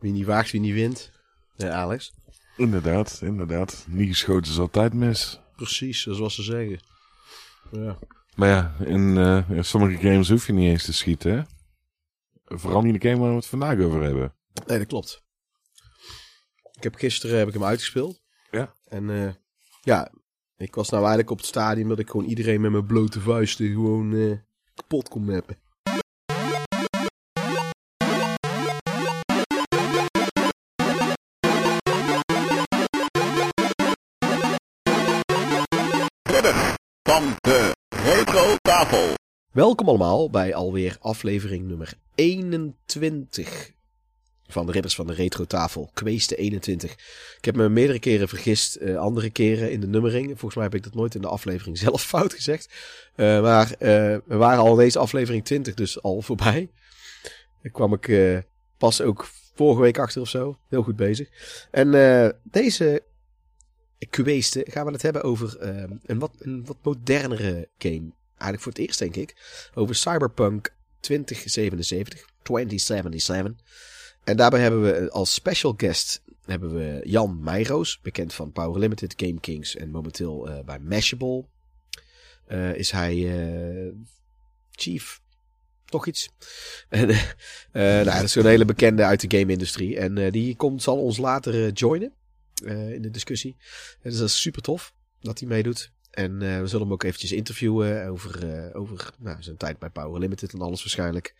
Wie niet waagt, wie niet wint. Ja, Alex. Inderdaad, inderdaad. Niet geschoten is altijd mis. Precies, zoals ze zeggen. Ja. Maar ja, in, eh, in sommige games hoef je niet eens te schieten, hè? Vooral niet in de game waar we het vandaag over hebben. Nee, dat klopt. Ik heb gisteren heb ik hem uitgespeeld. Ja. En eh, ja, ik was nou eigenlijk op het stadium dat ik gewoon iedereen met mijn blote vuisten gewoon eh, kapot kon mappen. Van de retro tafel. Welkom allemaal bij alweer aflevering nummer 21 van de Ridders van de Retro Tafel. Kweeste 21. Ik heb me meerdere keren vergist, eh, andere keren in de nummering. Volgens mij heb ik dat nooit in de aflevering zelf fout gezegd. Eh, maar eh, we waren al deze aflevering 20 dus al voorbij. Daar kwam ik pas ook vorige week achter of zo. Heel goed bezig. En deze Kweeste gaan we het hebben over eh, een, wat, een wat modernere game eigenlijk voor het eerst denk ik, over Cyberpunk 2077, 2077. En daarbij hebben we als special guest hebben we Jan Meijroos, bekend van Power Limited, Game Kings en momenteel eh, bij Mashable. Eh, is hij eh, chief, toch iets? Eh, eh, nou, dat is zo'n hele bekende uit de game-industrie. En eh, die komt, zal ons later eh, joinen eh, in de discussie. En dus dat is super tof dat hij meedoet. En eh, we zullen hem ook eventjes interviewen over, eh, over nou, zijn tijd bij Power Limited en alles waarschijnlijk.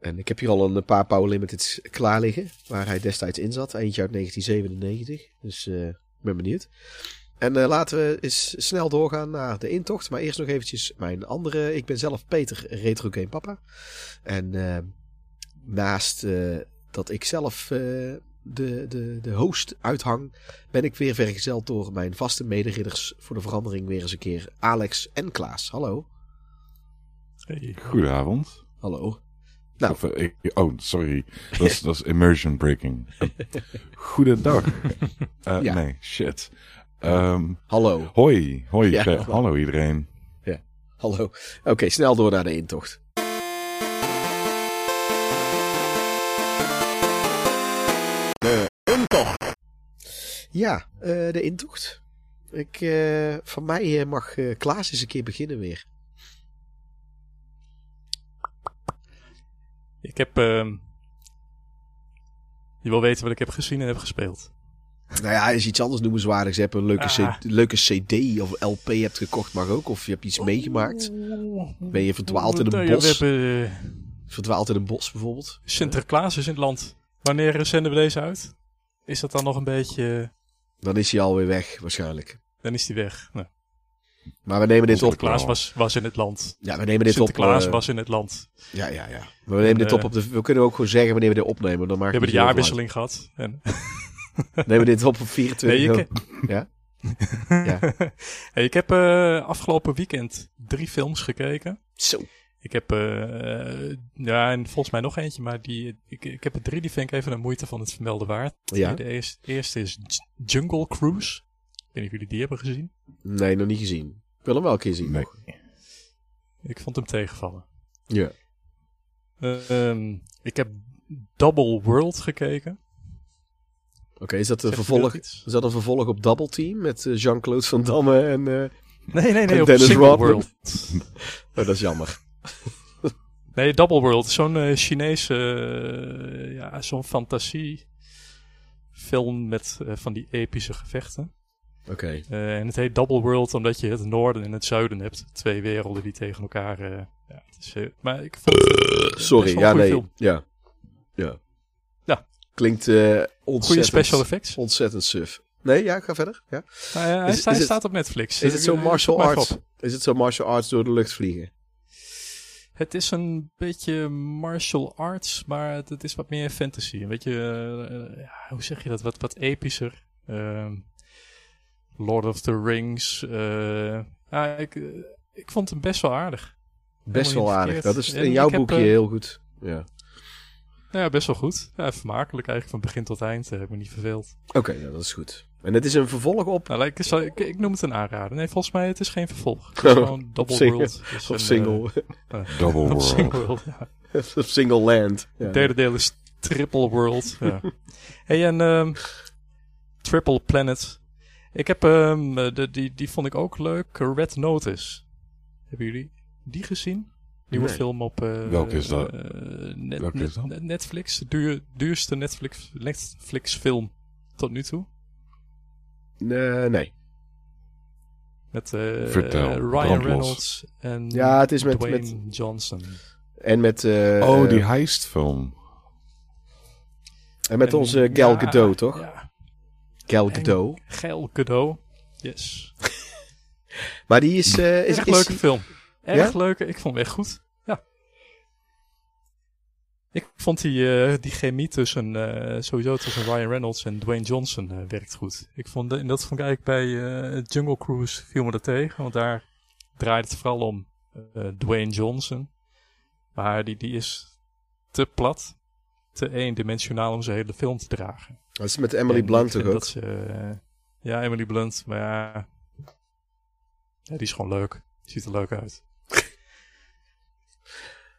En ik heb hier al een paar Power Limiteds klaar liggen, waar hij destijds in zat. Eentje uit 1997, dus eh, ik ben benieuwd. En eh, laten we eens snel doorgaan naar de intocht. Maar eerst nog eventjes mijn andere. Ik ben zelf Peter, Retro Game Papa. En eh, naast eh, dat ik zelf eh, de, de, de host uithang, ben ik weer vergezeld door mijn vaste mederidders voor de verandering weer eens een keer Alex en Klaas. Hallo. Hey. Goedenavond. Hallo. Nou, Of, eh, ik- oh, sorry. Dat is, dat is immersion breaking. Goedendag. Eh Ja. Nee, shit. Ehm, hallo. hoi, hoi. Ja, eh, hallo. iedereen. Hallo. Oké, snel door naar de intocht. Intocht. Ja, eh, de intocht. Ik, eh, van mij eh, mag eh, Klaas eens een keer beginnen weer. Ik heb. ehm, je wil weten wat ik heb gezien en heb gespeeld. Nou ja, is iets anders noemenswaardigs. Je hebt een leuke, Ah. C- leuke CD of LP hebt gekocht, mag ook. Of je hebt iets meegemaakt. Ben je verdwaald in Nou een ja, bos? We hebben. eh, Verdwaald in een bos bijvoorbeeld. Sinterklaas is in het land. Wanneer zenden we deze uit? Is dat dan nog een beetje. Dan is hij alweer weg, waarschijnlijk. Dan is die weg. Nou, Maar we nemen dit op. Sinterklaas wel. was, was in het land. Ja, we nemen dit Sinterklaas op. eh, was in het land. Ja, ja, ja. Maar we nemen dit op op de. We kunnen ook gewoon zeggen wanneer we dit opnemen. Dan We maakt hebben de jaarwisseling gehad. En. Nemen we dit op op 24. nee, ik, Ja? Ja. hey, ik heb eh, afgelopen weekend drie films gekeken. Zo. Ik heb, eh, eh, ja, en volgens mij nog eentje, maar die, ik, ik heb er drie, die vind ik even de moeite van het vermelden waard. Ja. De eerste, eerste is Jungle Cruise. Ik weet niet of jullie die hebben gezien. Nee, nog niet gezien. Ik wil hem wel een keer zien. Nee. Ik vond hem tegenvallen. Ja. Eh, ehm, ik heb Double World gekeken. Oké, is dat een vervolg? Is dat een vervolg op Double Team met Jean-Claude Van Damme en... eh, Nee, nee, En nee, op Dennis Single Rodman. World. Oh, dat is jammer. Nee, Double World. Zo'n eh, Chinese, eh, ja, zo'n fantasie film met eh, van die epische gevechten. Oké. En het heet Double World omdat je het noorden en het zuiden hebt. Twee werelden die tegen elkaar... ja, het is, maar ik vond het best Sorry, ja, nee. film. Ja. Ja. Ja. Klinkt eh Goede ontzettend... special effects. Ontzettend suf. Nee, ja, ga verder. Ja. Nou ja, hij, Is- sta- is hij het- staat op Netflix. Is het zo martial arts? Is het zo martial arts door de lucht vliegen? Het is een beetje martial arts, maar het, het is wat meer fantasy. Een beetje, eh, hoe zeg je dat, wat, wat epischer. Ehm, Lord of the Rings. eh, ja, ik, eh, ik vond hem best wel aardig. Best wel aardig. Dat is in jouw heb, boekje heel goed. Ja. Ja, best wel goed. Ja, vermakelijk eigenlijk van begin tot eind. heb me niet verveeld. Oké, ja, dat is goed. En het is een vervolg op... Nou, ik, zal- ik, ik noem het een aanrader. Nee, volgens mij het is geen vervolg. Het is gewoon Double single- World. Een, single, Double eh, op World. single world, ja. op single land. Ja. Het derde deel is Triple World. ja. Hey, en ehm, Triple Planet. Ik heb, ehm, eh, de, die, die vond ik ook leuk. Red Notice. Hebben jullie die gezien? Nieuwe Nee. film op eh, Welke is dat? eh, net- Welke is net- dat? Netflix. De duur, duurste Netflix, Netflix film tot nu toe. Nee, nee. Met eh, Vertel, Ryan brand los. Reynolds en Ja, het is met- Dwayne Johnson. En met, eh, oh, eh, die heistfilm. en met En- onze Gal ja, Gadot, toch? Ja, Gal En- Gadot. Geil Cadeau. Yes. Maar die is... eh, is, Echt is leuke die- film. Erg Ja? leuke. Ik vond hem echt goed. Ik vond die, eh, die chemie tussen, eh, sowieso tussen Ryan Reynolds en Dwayne Johnson eh, werkt goed. Ik vond, de- en dat vond ik eigenlijk bij Jungle Cruise viel me dat tegen. Want daar draait het vooral om Dwayne Johnson. Maar die, die is te plat, te eendimensionaal om zijn hele film te dragen. Dat is met Emily En Blunt toch ook? Dat ze, ja, Emily Blunt. Maar ja, ja, die is gewoon leuk. Ziet er leuk uit.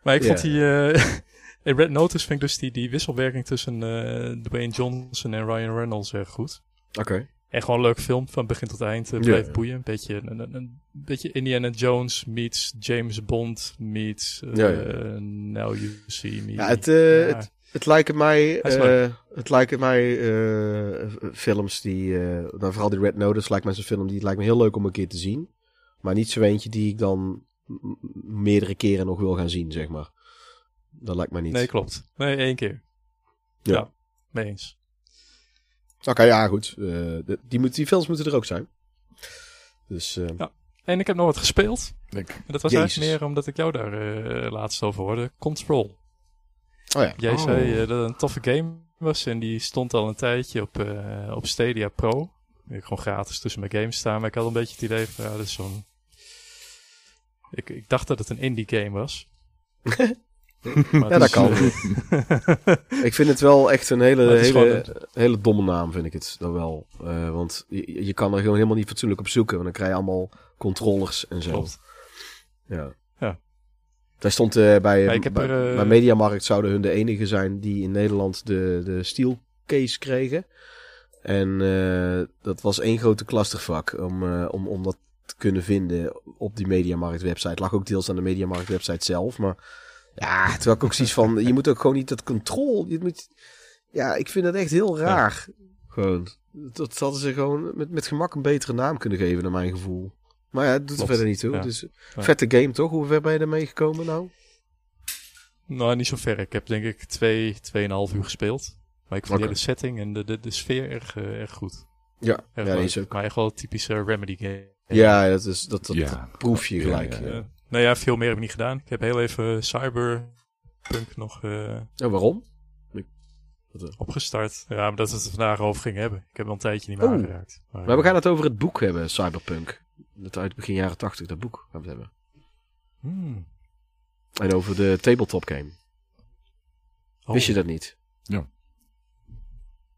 maar ik vond die... in Red Notice vind ik dus die, die wisselwerking tussen eh, Dwayne Johnson en Ryan Reynolds erg goed. Oké. En gewoon een leuk film, van begin tot eind. Uh, Ja. blijft boeien. Een beetje, een, een, een beetje Indiana Jones meets James Bond meets uh, Ja, ja. Now You See Me. Ja, het, eh, Ja. het, het lijken mij, eh, het lijken mij eh, films die, eh, nou, vooral die Red Notice lijkt mij zo'n film die het lijkt me heel leuk om een keer te zien. Maar niet zo eentje die ik dan meerdere keren nog wil gaan zien, zeg maar. Dat lijkt mij niet. Nee, klopt. Nee, één keer. Ja. Ja, mee eens. Oké, ja, goed. Eh, de- die, moet, die films moeten er ook zijn. Dus, eh, Ja. En ik heb nog wat gespeeld. En dat was Jezus. eigenlijk meer omdat ik jou daar eh, laatst over hoorde. Control. oh ja. Jij Oh. zei eh, dat het een toffe game was en die stond al een tijdje op, eh, op Stadia Pro. Ik gewoon gratis tussen mijn games staan, maar ik had een beetje het idee van, ja, dat is zo'n... Ik, ik dacht dat het een indie game was. Ja, dat kan. eh, Ik vind het wel echt een hele, hele, hele domme naam, vind ik het dan wel. Eh, want je, je kan er gewoon helemaal niet fatsoenlijk op zoeken. Want dan krijg je allemaal controllers en zo. klopt. Ja. Ja. Daar stond eh, bij, Ja, ik bij, er, bij Mediamarkt zouden hun de enige zijn die in Nederland de, de steel case kregen. En dat was één grote clustervak om, om, om dat te kunnen vinden op die Mediamarkt website. Lag ook deels aan de Mediamarkt website zelf. Maar ja, terwijl ik ook zoiets van, je moet ook gewoon niet dat control. Je moet, ja, ik vind dat echt heel raar. Gewoon. Dat hadden ze gewoon met, met gemak een betere naam kunnen geven, naar mijn gevoel. Maar ja, het doet er verder niet toe. ja. Dus, Ja. Vette game toch? Hoe ver ben je ermee gekomen nou? Nou, niet zo ver. Ik heb denk ik twee, tweeënhalf uur gespeeld. Maar ik vond de hele setting en de, de, de sfeer erg, eh, erg goed. Ja, Erg ja leuk. die is ook. Maar echt wel een typische Remedy game. Ja, dat, is, dat, dat, Ja. dat proef je gelijk. Eh, ja. nou ja, veel meer heb ik niet gedaan. Ik heb heel even Cyberpunk nog eh, Oh, waarom? Eh, opgestart. Ja, maar dat we het er vandaag over gingen hebben. Ik heb al een tijdje niet meer Oh. aangeraakt. Maar, Maar we gaan het over het boek hebben, Cyberpunk. Dat uit begin jaren tachtig, dat boek gaan we het hebben. Hmm. En over de tabletop game. Oh. Wist je dat niet? Ja.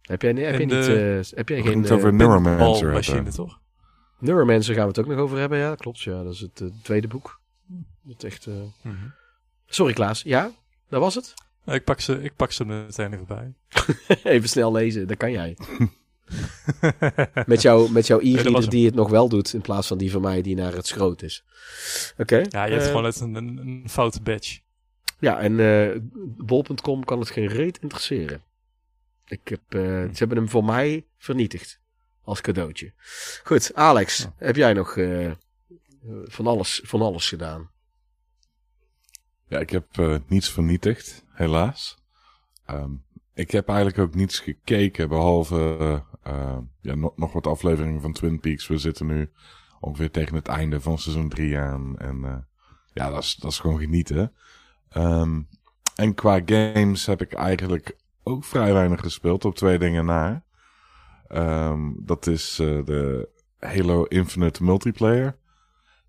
Heb jij, heb En jij niet... de- eh, heb jij geen... het eh, over Pinball Neuromancer machine, hebben. toch? Neuromancer gaan we het ook nog over hebben, ja, dat klopt. Ja, dat is het eh, tweede boek. Dat echt... eh, Mhm. Sorry Klaas, ja? Dat was het? Nou, ik, pak ze, ik pak ze meteen even bij. Even snel lezen, dat kan jij. Met, jou, met jouw e-reader hem. die het nog wel doet, in plaats van die van mij die naar het schroot is. Oké. ja, je hebt eh, gewoon net een, een, een foute badge. Ja, en eh bol.com kan het geen reet interesseren. Ik heb, Hm. Ze hebben hem voor mij vernietigd. Als cadeautje. Goed, Alex, Ja. heb jij nog van, alles, van alles gedaan? Ja, ik heb eh, niets vernietigd, helaas. Ehm, ik heb eigenlijk ook niets gekeken, behalve eh, eh, ja, no- nog wat afleveringen van Twin Peaks. We zitten nu ongeveer tegen het einde van seizoen 3 aan. En eh, ja, dat is, dat is gewoon genieten. Ehm, en qua games heb ik eigenlijk ook vrij weinig gespeeld op twee dingen na. Ehm, dat is de Halo Infinite multiplayer.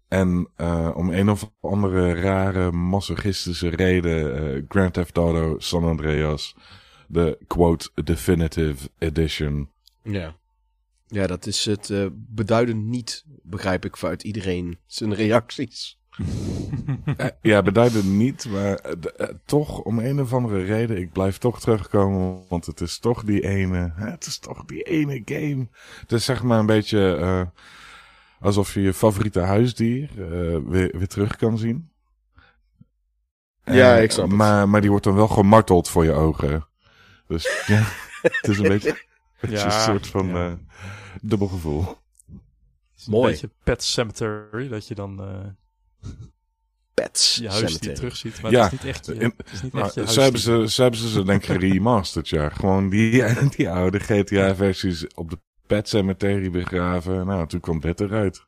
En eh, om een of andere rare masochistische reden eh, Grand Theft Auto San Andreas de quote definitive edition. Ja. Ja, dat is het eh, beduidend niet, begrijp ik, vanuit iedereen zijn reacties. Ja, beduidend niet, maar toch om een of andere reden, ik blijf toch terugkomen, want het is toch die ene, hè, het is toch die ene game. Het is zeg maar een beetje alsof je je favoriete huisdier eh, weer, weer terug kan zien. Ja, Eh, ik snap het. Maar, maar die wordt dan wel gemarteld voor je ogen. Dus ja, het is een beetje, beetje Ja, een soort van ja. eh, dubbel gevoel. Het is Mooi. Een beetje Pet Cemetery, dat je dan eh, Pets je huisdier Cemetery. terugziet. Maar Ja, het is niet echt je, in- het is niet Nou, echt je ze, hebben ze, ze hebben ze, ze denk ik geremasterd, ja. Gewoon die, die oude GTA-versies op de Pet Cemetery begraven. Nou, toen kwam dit eruit.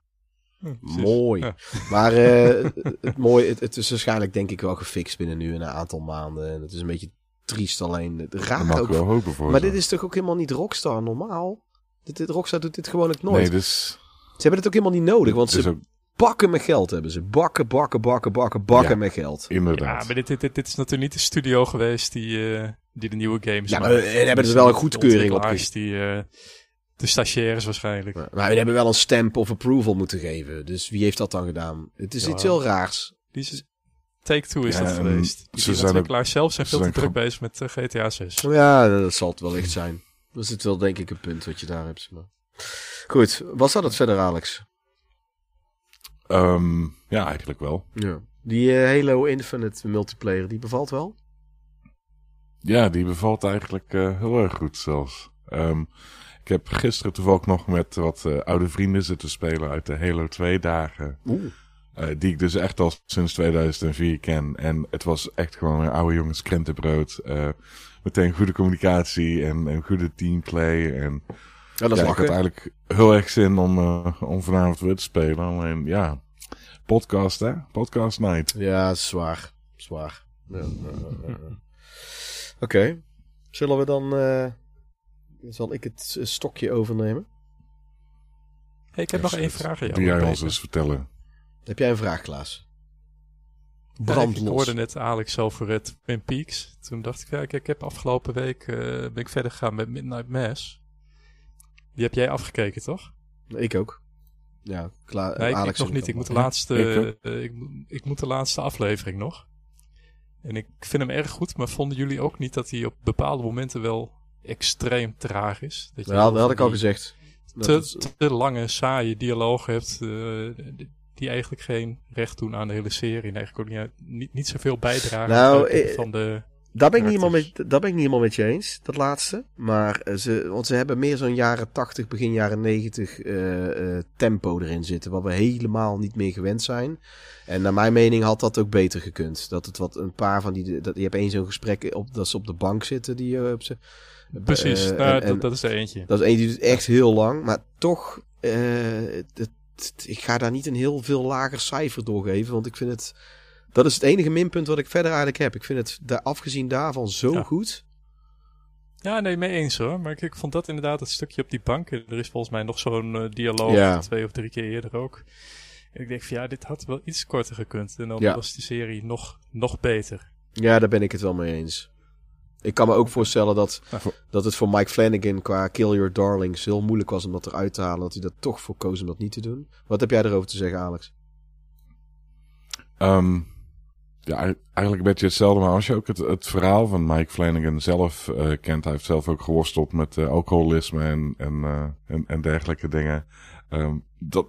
Hm. Mooi. Ja. Maar eh, het, mooie, het, het is waarschijnlijk denk ik wel gefixt binnen nu een aantal maanden. En het is een beetje triest alleen. Het ik ook. wel hopen voor Maar ze. dit is toch ook helemaal niet Rockstar normaal? Dit, dit, Rockstar doet dit gewoon ook nooit. Nee, dus... Ze hebben het ook helemaal niet nodig, want ze ook, bakken met geld hebben ze. Bakken, bakken, bakken, bakken, bakken Ja. met geld. inderdaad. Ja, maar dit, dit, dit, dit is natuurlijk niet de studio geweest die, eh, die de nieuwe games Ja, maar maakt. we hebben er is wel een goedkeuring op Die, eh, de stagiaires waarschijnlijk. Maar we hebben wel een stamp of approval moeten geven. Dus wie heeft dat dan gedaan? Het is Ja. iets heel raars. Die is, Take-Two is Ja, dat geweest. Die, ze zijn ontwikkelaars zelf zijn ze veel te druk bezig met eh, GTA 6. Ja, dat zal het wellicht zijn. Dat is het wel denk ik een punt wat je daar hebt. Maar... Goed, was dat het verder Alex? Ehm, ja, eigenlijk wel. Ja. Die eh, Halo Infinite multiplayer, die bevalt wel? Ja, die bevalt eigenlijk eh, heel erg goed zelfs. Ehm, heb gisteren toevallig nog met wat eh, oude vrienden zitten spelen uit de Halo 2 dagen. Oeh. Eh, die ik dus echt al sinds 2004 ken. En het was echt gewoon een oude jongens krentenbrood. Eh, meteen goede communicatie en, en goede teamplay. En Ja, dat is ja, ik had eigenlijk heel erg zin om, om vanavond weer te spelen. Alleen ja, podcast hè, podcast night. Ja, zwaar. Zwaar. Ja. Oké. Zullen we dan... zal ik het eh, stokje overnemen? Hey, ik heb nog één vraag aan jou. Die jij ons eens vertellen. Heb jij een vraag, Klaas? Ja, Brand ik, hoorde net Alex over het Twin Peaks. Toen dacht ik, ja, ik, ik heb afgelopen week eh, ben ik verder gegaan met Midnight Mass. Die heb jij afgekeken, toch? Ik ook. Ja, klaar. Nee, ik, ik Alex nog niet. Ik moet de laatste, eh, ik moet de laatste aflevering nog. En ik vind hem erg goed, maar vonden jullie ook niet dat hij op bepaalde momenten wel extreem traag is? Dat je Ja, dat had ik al gezegd. Te, te lange, saaie dialogen hebt, eh, die eigenlijk geen recht doen aan de hele serie. En eigenlijk ook niet, niet, niet zoveel bijdragen Nou, eh, van de... Daar ben, ik niet helemaal met, daar ben ik niet helemaal met je eens, dat laatste. Maar eh, ze, want ze hebben meer zo'n jaren 80, begin jaren 90 eh, eh, tempo erin zitten. Wat we helemaal niet meer gewend zijn. En naar mijn mening had dat ook beter gekund. Dat het wat een paar van die. Dat, je hebt één zo'n gesprek op, dat ze op de bank zitten. Die, eh, op ze, Precies, eh, nou, en- en- dat, dat is er eentje. dat is één die echt heel lang. Maar toch, eh, het- ik ga daar niet een heel veel lager cijfer doorgeven. Want ik vind het. Dat is het enige minpunt wat ik verder eigenlijk heb. Ik vind het daar, afgezien daarvan zo Ja. goed. Ja, nee, mee eens hoor. Maar ik, ik vond dat inderdaad het stukje op die bank. Er is volgens mij nog zo'n eh, dialoog, Ja. twee of drie keer eerder ook. En ik denk van ja, dit had wel iets korter gekund. En dan Ja. was die serie nog, nog beter. Ja, daar ben ik het wel mee eens. Ik kan me ook voorstellen dat, Ja. dat het voor Mike Flanagan qua Kill Your Darlings heel moeilijk was om dat eruit te halen. Dat hij dat toch voor koos om dat niet te doen. Wat heb jij erover te zeggen, Alex? Ehm, ja, ei- eigenlijk een beetje hetzelfde, maar als je ook het, het verhaal van Mike Flanagan zelf eh, kent, hij heeft zelf ook geworsteld met eh, alcoholisme en, en, eh, en, en dergelijke dingen. Ehm, dat,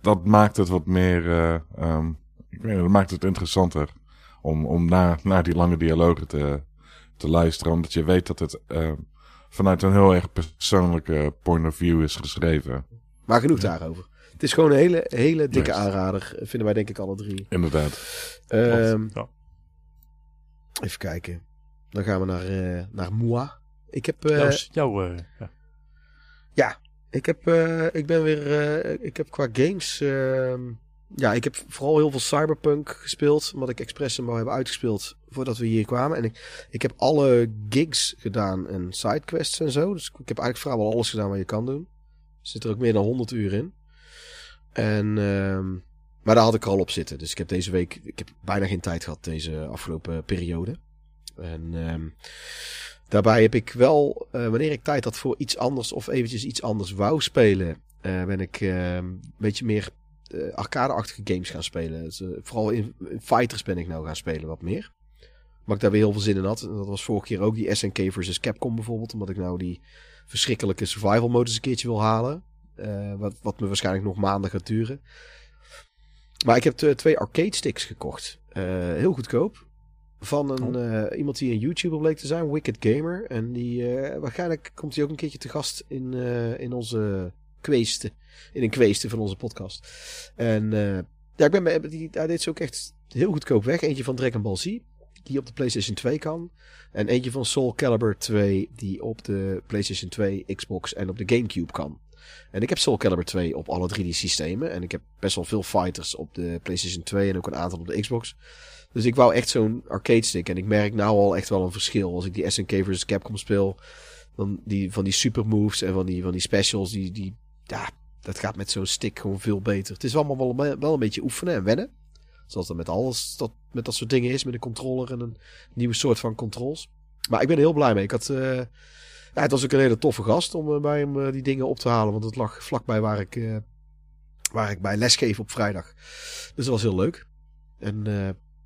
dat maakt het wat meer, eh, ehm, ik weet niet, dat maakt het interessanter om, om naar, naar die lange dialogen te, te luisteren, omdat je weet dat het eh, vanuit een heel erg persoonlijke point of view is geschreven. Maar genoeg daarover. Het is gewoon een hele, hele dikke aanrader. Vinden wij denk ik alle drie. Inderdaad. Ehm, Ja. even kijken. Dan gaan we naar, eh naar Moi. Ik heb, eh, Jouw, jouw eh, ja. ik heb, eh, ik ben weer, eh, ik heb qua games, ehm, ja, ik heb vooral heel veel Cyberpunk gespeeld, omdat ik expres hem al heb uitgespeeld voordat we hier kwamen. En ik, ik heb alle gigs gedaan en sidequests en zo, dus ik heb eigenlijk vrijwel alles gedaan wat je kan doen. Zit er ook meer dan 100 uur in. En, ehm, maar daar had ik er al op zitten, dus ik heb deze week, ik heb bijna geen tijd gehad deze afgelopen periode. En ehm, daarbij heb ik wel, eh, wanneer ik tijd had voor iets anders of eventjes iets anders wou spelen, eh, ben ik eh, een beetje meer eh, arcade-achtige games gaan spelen. Dus, vooral in, in fighters ben ik nou gaan spelen wat meer. Omdat ik daar weer heel veel zin in had. En dat was vorige keer ook die SNK versus Capcom bijvoorbeeld. Omdat ik nou die verschrikkelijke survival modus een keertje wil halen. Eh, wat, wat me waarschijnlijk nog maanden gaat duren. Maar ik heb twee arcade sticks gekocht. Heel goedkoop. Van een, eh, iemand die een YouTuber bleek te zijn, Wicked Gamer. En die, waarschijnlijk komt hij ook een keertje te gast in, in onze kweesten. In een kweesten van onze podcast. En eh, ja, ik ben bij, die, hij deed ze ook echt heel goedkoop weg. Eentje van Dragon Ball Z, die op de PlayStation 2 kan. En eentje van Soul Calibur 2, die op de PlayStation 2, Xbox en op de Gamecube kan. En ik heb Soul Calibur 2 op alle drie die systemen. En ik heb best wel veel fighters op de PlayStation 2 en ook een aantal op de Xbox. Dus ik wou echt zo'n arcade stick. En ik merk nou al echt wel een verschil. Als ik die SNK vs Capcom speel. Dan die, van die super moves en van die, van die specials. Die, die, ja, dat gaat met zo'n stick gewoon veel beter. Het is allemaal wel, wel een beetje oefenen en wennen. Zoals dat met alles dat, met dat soort dingen is. Met een controller en een nieuwe soort van controls. Maar ik ben er heel blij mee. Ik had, eh, ja, het was ook een hele toffe gast om eh, bij hem eh, die dingen op te halen. Want het lag vlakbij waar ik, waar ik bij lesgeef op vrijdag. Dus dat was heel leuk. En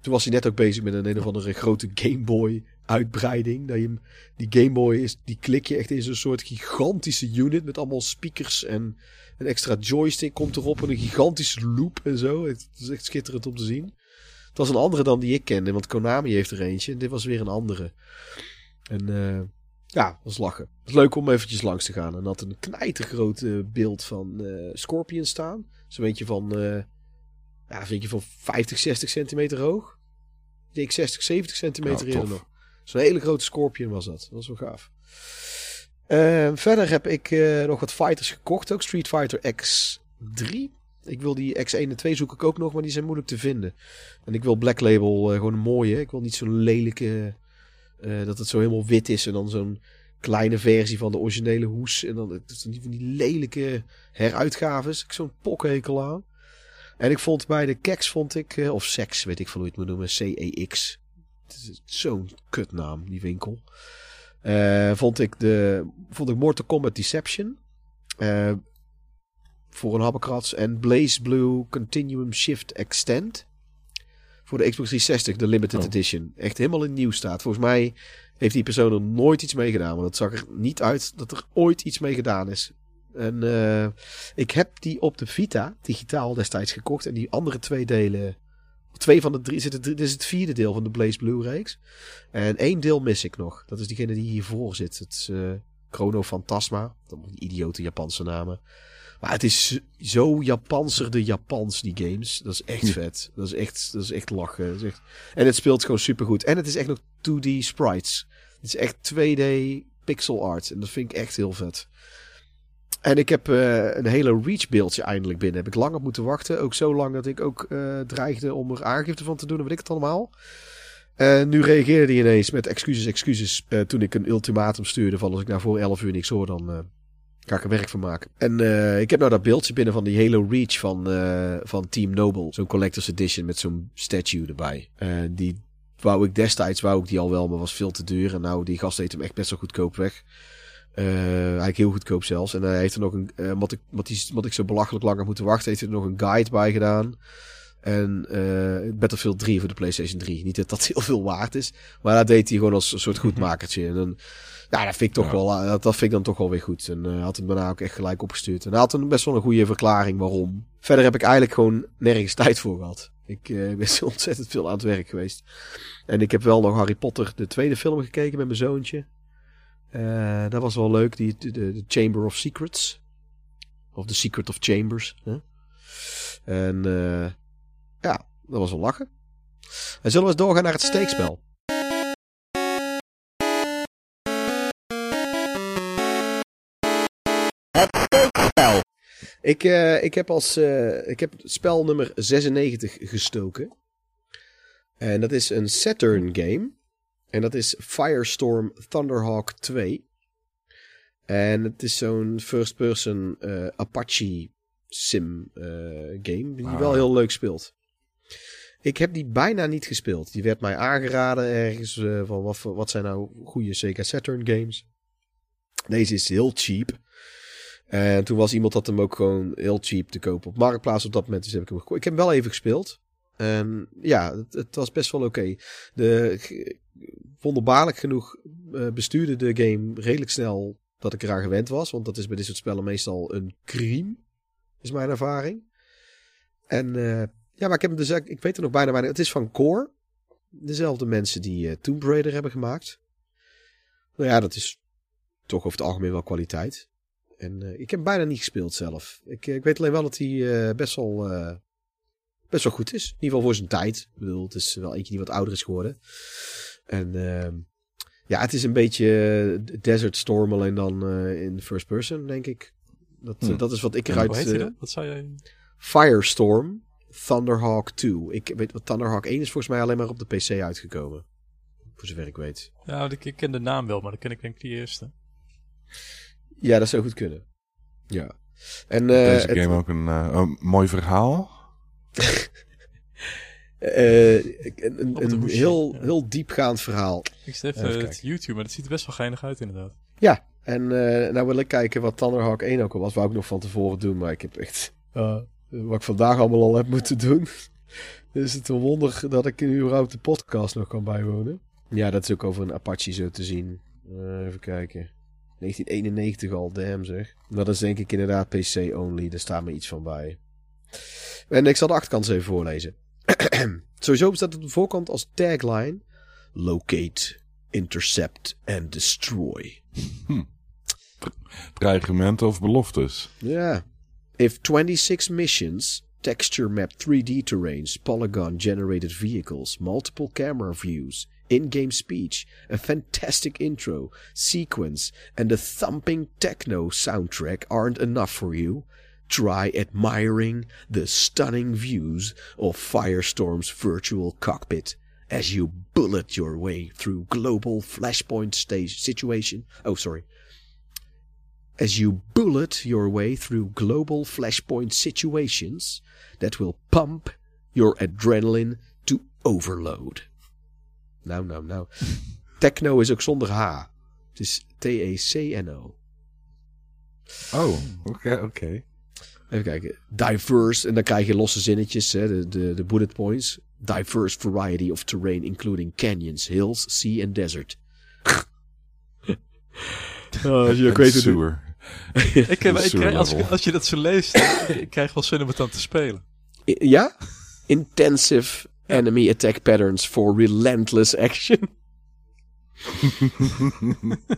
toen was hij net ook bezig met een een of andere grote Game Boy uitbreiding. Dat je die Game Boy is, die klik je echt in zo'n soort gigantische unit met allemaal speakers en een extra joystick komt erop en een gigantische loop en zo. Het is echt schitterend om te zien. Het was een andere dan die ik kende, want Konami heeft er eentje en dit was weer een andere. En eh, ja, was lachen. Het leuk om eventjes langs te gaan. En had een knijtergroot eh, beeld van eh, Scorpion staan. Zo'n beetje van, ja, vind je van 50, 60 centimeter hoog. Ik denk 60, 70 centimeter eerder tof. nog. Zo'n hele grote Scorpion was dat. Dat was wel gaaf. Eh, verder heb ik eh, nog wat fighters gekocht. Ook Street Fighter X3. Ik wil die X1 en 2 zoek ik ook nog, maar die zijn moeilijk te vinden. En ik wil Black Label eh, gewoon een mooie. Ik wil niet zo'n lelijke... eh, dat het zo helemaal wit is en dan zo'n kleine versie van de originele hoes. En dan het is niet van die lelijke heruitgaves. Ik zo'n pokhekel aan. En ik vond bij de Kex vond ik, eh, of Sex, weet ik van hoe je het moet noemen, C-E-X. Zo'n kutnaam, die winkel. Eh, vond ik de, vond ik Mortal Kombat Deception. eh, voor een habbekrats. En Blaze Blue Continuum Shift Extend. Voor de Xbox 360, de Limited Oh. Edition. Echt helemaal in nieuw staat. Volgens mij heeft die persoon er nooit iets mee gedaan. Want het zag er niet uit dat er ooit iets mee gedaan is. En eh, ik heb die op de Vita digitaal destijds gekocht. En die andere twee delen. Twee van de drie. Zitten, dit is het vierde deel van de Blaze Blue reeks. En één deel mis ik nog. Dat is diegene die hiervoor zit. Het is eh, Chrono Fantasma. Dat die idiote Japanse namen. Maar het is zo Japanser de Japans, die games. Dat is echt vet. Dat is echt, dat is echt lachen. Dat is echt... En het speelt gewoon supergoed. En het is echt nog 2D sprites. Het is echt 2D pixel art. En dat vind ik echt heel vet. En ik heb eh, een hele Reach beeldje eindelijk binnen. Heb ik lang op moeten wachten. Ook zo lang dat ik ook eh, dreigde om er aangifte van te doen. En weet ik het allemaal. En nu reageerde hij ineens met excuses, excuses. eh, toen ik een ultimatum stuurde van als ik nou voor 11 uur niks hoor, dan eh, ga ik er werk van maken. En eh, ik heb nou dat beeldje binnen van die Halo Reach van, eh, van Team Noble. Zo'n collector's edition met zo'n statue erbij. Eh, die wou ik destijds, wou ik die al wel, maar was veel te duur. En nou, die gast deed hem echt best wel goedkoop weg. Eh, eigenlijk heel goedkoop zelfs. En hij heeft er nog een, eh wat, ik, wat, die, wat ik zo belachelijk lang heb moeten wachten, heeft hij er nog een guide bij gedaan. En eh Battlefield 3 voor de PlayStation 3. Niet dat dat heel veel waard is. Maar dat deed hij gewoon als een soort goedmakertje. En dan, ja, dat vind ik toch Ja. wel, dat, dat vind ik dan toch wel weer goed. En eh had hem daarna ook echt gelijk opgestuurd. En hij had een best wel een goede verklaring waarom. Verder heb ik eigenlijk gewoon nergens tijd voor gehad. Ik eh, ben zo ontzettend veel aan het werk geweest. En ik heb wel nog Harry Potter, de tweede film, gekeken met mijn zoontje. Eh, dat was wel leuk, die, de, de Chamber of Secrets. Of The Secret of Chambers. Hè? En eh, ja, dat was wel lachen. En zullen we eens doorgaan naar het steekspel? Het steekspel. Ik, eh, ik heb als ik heb spel nummer 96 gestoken. En dat is een Saturn game. En dat is Firestorm Thunderhawk 2. En het is zo'n first-person eh, Apache sim eh, game. Die Ah. wel heel leuk speelt. Ik heb die bijna niet gespeeld. Die werd mij aangeraden ergens eh, van wat, wat zijn nou goede Sega Saturn games. Deze is heel cheap. En toen was iemand dat hem ook gewoon heel cheap te kopen op Marktplaats op dat moment. Dus heb ik hem gekocht. Ik heb hem wel even gespeeld. En ja, het, het was best wel oké. Wonderbaarlijk genoeg eh, bestuurde de game redelijk snel dat ik eraan gewend was. Want dat is bij dit soort spellen meestal een crime, is mijn ervaring. En eh, ja, maar ik heb hem dus, ik weet er nog bijna weinig. Het is van Core. Dezelfde mensen die eh, Tomb Raider hebben gemaakt. Nou ja, dat is toch over het algemeen wel kwaliteit. En ik heb bijna niet gespeeld zelf. Ik, ik weet alleen wel dat hij best, wel, best wel goed is. In ieder geval voor zijn tijd. Ik bedoel, het is wel eentje die wat ouder is geworden. En ehm, ja, het is een beetje eh, Desert Storm alleen dan eh, in first person, denk ik. Dat, Hmm. dat is wat ik Hoe eruit... heet hij eh? Wat zou jij... Firestorm Thunderhawk 2. Ik weet wat Thunderhawk 1 is volgens mij alleen maar op de PC uitgekomen. Voor zover ik weet. Ja, ik, ik ken de naam wel, maar dan ken ik denk ik die eerste. Ja, dat zou goed kunnen. Ja. En Deze eh het- game ook een, eh, een mooi verhaal. Eh, een, hoesje, heel, ja. heel diepgaand verhaal. Ik zit even, Even het. YouTube, maar dat ziet er best wel geinig uit inderdaad. Ja, en eh, nou wil ik kijken wat Thunderhawk 1 ook al was. Wou ik nog van tevoren doen, maar ik heb echt... eh, wat ik vandaag allemaal al heb moeten doen. is het een wonder dat ik nu überhaupt de podcast nog kan bijwonen. Ja, dat is ook over een Apache zo te zien. Eh, even kijken. 1991 al, damn zeg. Dat is denk ik inderdaad PC only. Daar staat me iets van bij. En ik zal de achterkant eens even voorlezen. Sowieso bestaat op de voorkant als tagline... Locate, intercept and destroy. Dreigementen of beloftes. Yeah. If 26 missions, texture map 3D terrains, polygon generated vehicles, multiple camera views, in game speech, a fantastic intro, sequence, and a thumping techno soundtrack aren't enough for you, try admiring the stunning views of Firestorm's virtual cockpit as you bullet your way through global flashpoint stage situation. Oh, sorry as you bullet your way through global flashpoint situations that will pump your adrenaline to overload. Nou, nou, nou. Techno is ook zonder H. Het is T-E-C-N-O. Oh, oké, oké. Even kijken. Diverse, en dan krijg je losse zinnetjes, hè, de, de, de bullet points. Diverse variety of terrain, including canyons, hills, sea and desert. Oh, als je weet hoe sewer. Ik, heb, ik krijg, als, je dat zo leest, ik, ik krijg wel zin om het dan te spelen. I- Ja? Intensive enemy attack patterns for relentless action.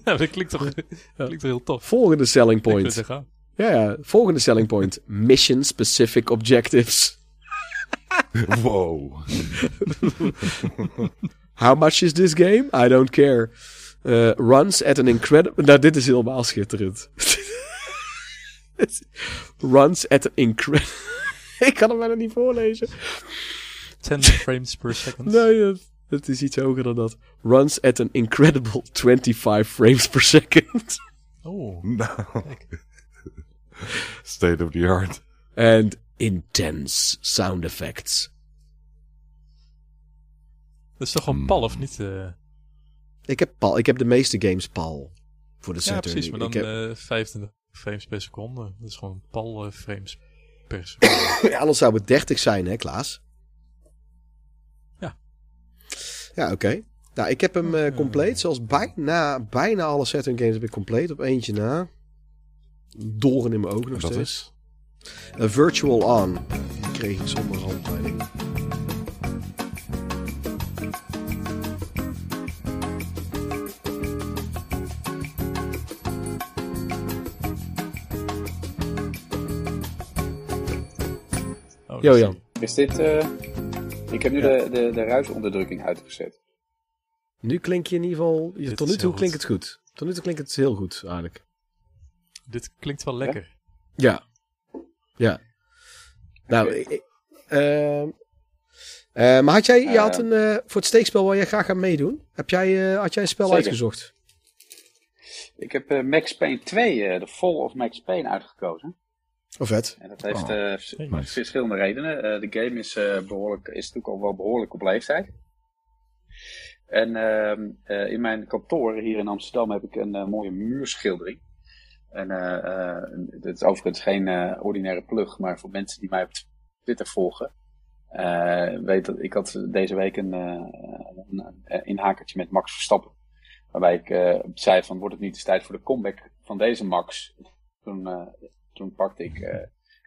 Ja, dat klinkt toch, klinkt toch heel tof. Volgende selling point. Ja, ja. Volgende selling point. Mission specific objectives. wow. How much is this game? I don't care. Uh, runs at an incredible... Nou, dit is helemaal schitterend. runs at an incredible... Ik kan hem bijna niet voorlezen. 10 frames per second. Nee, dat, dat is iets hoger dan dat. Runs at an incredible 25 frames per second. Oh, Nou. State of the art. And intense sound effects. dat is toch gewoon pal of niet? eh? Ik heb, PAL, ik heb de meeste games PAL. Voor de ja, Saturn. precies, maar dan heb, eh 25 frames per seconde. Dat is gewoon pal eh, frames per seconde. Ja, anders zou het 30 zijn, hè, Klaas? Ja. Ja, oké. Nou, ik heb hem compleet. Zoals bijna, bijna alle Saturn games heb ik compleet. Op eentje na. Doren in mijn ogen nog Dat steeds. is. A Virtual On. Die kreeg ik zonder handleiding. Oh, Yo, is- Jan. Is dit... eh, ik heb nu de, de, de ruisonderdrukking uitgezet. Nu klink je in ieder geval... Dit tot nu toe klinkt goed. het goed. Tot nu toe klinkt het heel goed, eigenlijk. Dit klinkt wel lekker. Ja. Ja. Nou, ik, ik- ehm, eh, maar had jij, je had Eh. een, eh, voor het steekspel waar jij graag aan meedoen, heb jij, eh, had jij een spel Zeker. uitgezocht? Ik heb eh, Max Payne 2, eh, de Fall of Max Payne, uitgekozen. Oh, vet. En dat heeft Oh, eh, vers- nice. verschillende redenen. Eh, de game is, eh, behoorlijk, is natuurlijk al wel behoorlijk op leeftijd. En ehm, eh, in mijn kantoor hier in Amsterdam heb ik een mooie muurschildering. En eh, eh, het is overigens geen eh, ordinaire plug, maar voor mensen die mij op Twitter volgen, eh weet dat ik had deze week een, eh, een, inhakertje met Max Verstappen. Waarbij ik eh, zei van wordt het niet eens tijd voor de comeback van deze Max. Toen, toen pakte ik eh,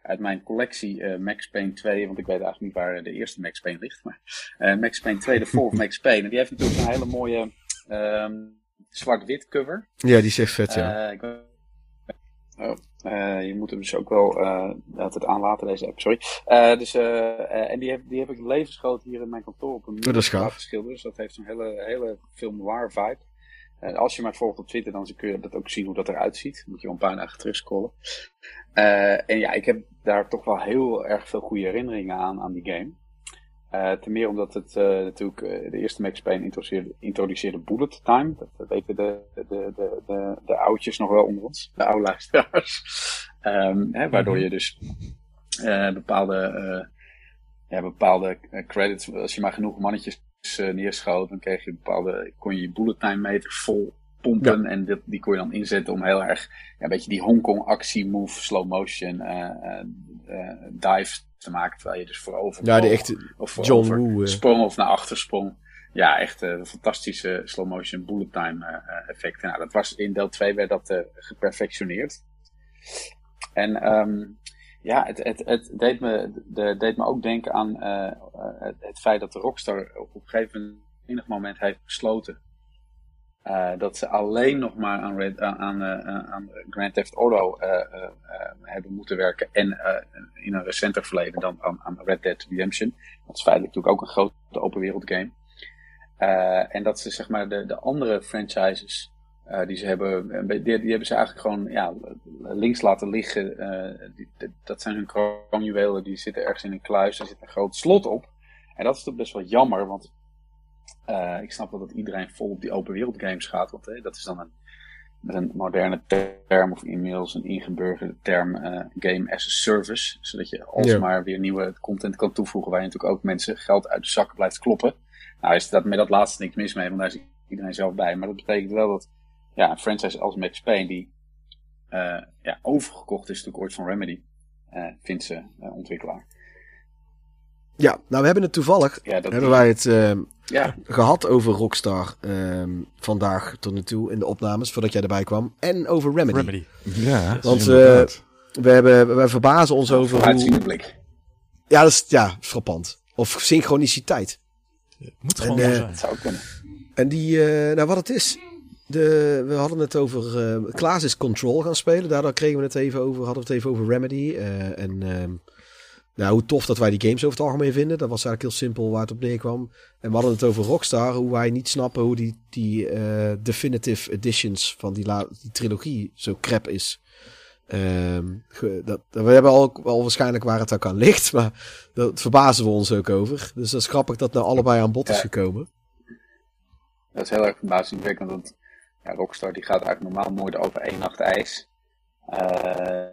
uit mijn collectie eh, Max Payne 2, want ik weet eigenlijk niet waar de eerste Max Payne ligt. Maar eh, Max Payne 2, de Fourth Max Payne. En die heeft natuurlijk een hele mooie ehm, zwart-wit cover. Ja, die is echt vet, ja. Eh, ik weet- oh, eh, je moet hem dus ook wel eh altijd aanlaten, deze app, sorry. Eh, dus, en die heb, die heb ik levensgroot hier in mijn kantoor op een muur Oh, dat is gaaf. laten schilderen. Dus dat heeft een hele, hele film noir vibe. Als je mij volgt op Twitter, dan kun je dat ook zien hoe dat eruit ziet. Dan moet je wel een paar dagen terugscrollen. En ja, ik heb daar toch wel heel erg veel goede herinneringen aan, aan die game. Eh ten meer omdat het eh, natuurlijk eh, de eerste Max Payne introduceerde, introduceerde bullet time. Dat, dat weten de, de, de, de, de oudjes nog wel onder ons, de oude luisteraars. Ehm, hè, waardoor je dus bepaalde, ja, bepaalde credits, als je maar genoeg mannetjes neerschoot, dan kreeg je bepaalde, kon je je bullet time meter vol pompen. En dit, die kon je dan inzetten om heel erg, ja, een beetje die Hongkong actie move, slow motion, eh, eh, eh, dive te maken. Terwijl je dus voorover Ja, de echte of John voorover Woo. sprong of naar achter sprong. Ja, echt een fantastische slow motion bullet time eh, eh, effect. Nou, dat was in deel 2 werd dat geperfectioneerd. En ehm, ja, het, het, het deed, me, de, deed me ook denken aan het, het feit dat de Rockstar op een gegeven enig moment heeft besloten eh, dat ze alleen nog maar aan, aan, eh, aan Grand Theft Auto eh, eh, eh, hebben moeten werken. En eh, in een recenter verleden dan aan, aan Red Dead Redemption. Dat is feitelijk natuurlijk ook een grote open wereld game. Eh, en dat ze zeg maar de, de andere franchises eh, die ze hebben, die, die hebben ze eigenlijk gewoon ja, links laten liggen. Eh, dat zijn hun kroonjuwelen, die zitten ergens in een kluis, er zit een groot slot op. En dat is toch best wel jammer, want eh, ik snap wel dat iedereen vol op die open wereld games gaat. Want hè, dat is dan een, met een moderne term, of inmiddels een ingeburgerde term, eh, game as a service. Zodat je alsmaar weer nieuwe content kan toevoegen waar je natuurlijk ook mensen geld uit de zakken blijft kloppen. Nou is dat met dat laatste niks mis mee, want daar is iedereen zelf bij. Maar dat betekent wel dat ja, een franchise als Max Payne, die eh, ja, overgekocht is natuurlijk ooit van Remedy, vindt ze ontwikkelaar. Ja, nou we hebben het toevallig, Ja, dat, hebben wij het ja, gehad over Rockstar ehm, vandaag tot nu toe in de opnames, voordat jij erbij kwam. En over Remedy. Remedy. Ja, Want, inderdaad. We, hebben, we verbazen ons over hoe... blik. Ja, dat is ja, frappant. Of synchroniciteit. Moet En, gewoon eh, zo zijn. Dat zou kunnen. En die, eh, nou wat het is. De, we hadden het over. eh Klaas is Control gaan spelen. Daardoor kregen we het even over. Hadden we het even over Remedy. eh, en ehm, nou, hoe tof dat wij die games over het algemeen vinden. Dat was eigenlijk heel simpel waar het op neerkwam. En we hadden het over Rockstar. Hoe wij niet snappen hoe die, die eh, definitive editions van die, la- die trilogie zo crap is. Ehm, dat, we hebben al, al waarschijnlijk waar het ook aan ligt. Maar dat verbazen we ons ook over. Dus dat is grappig dat nou allebei aan bod is gekomen. Dat is heel erg verbazingwekkend, want ja, Rockstar die gaat eigenlijk normaal nooit over één nacht ijs. Eh,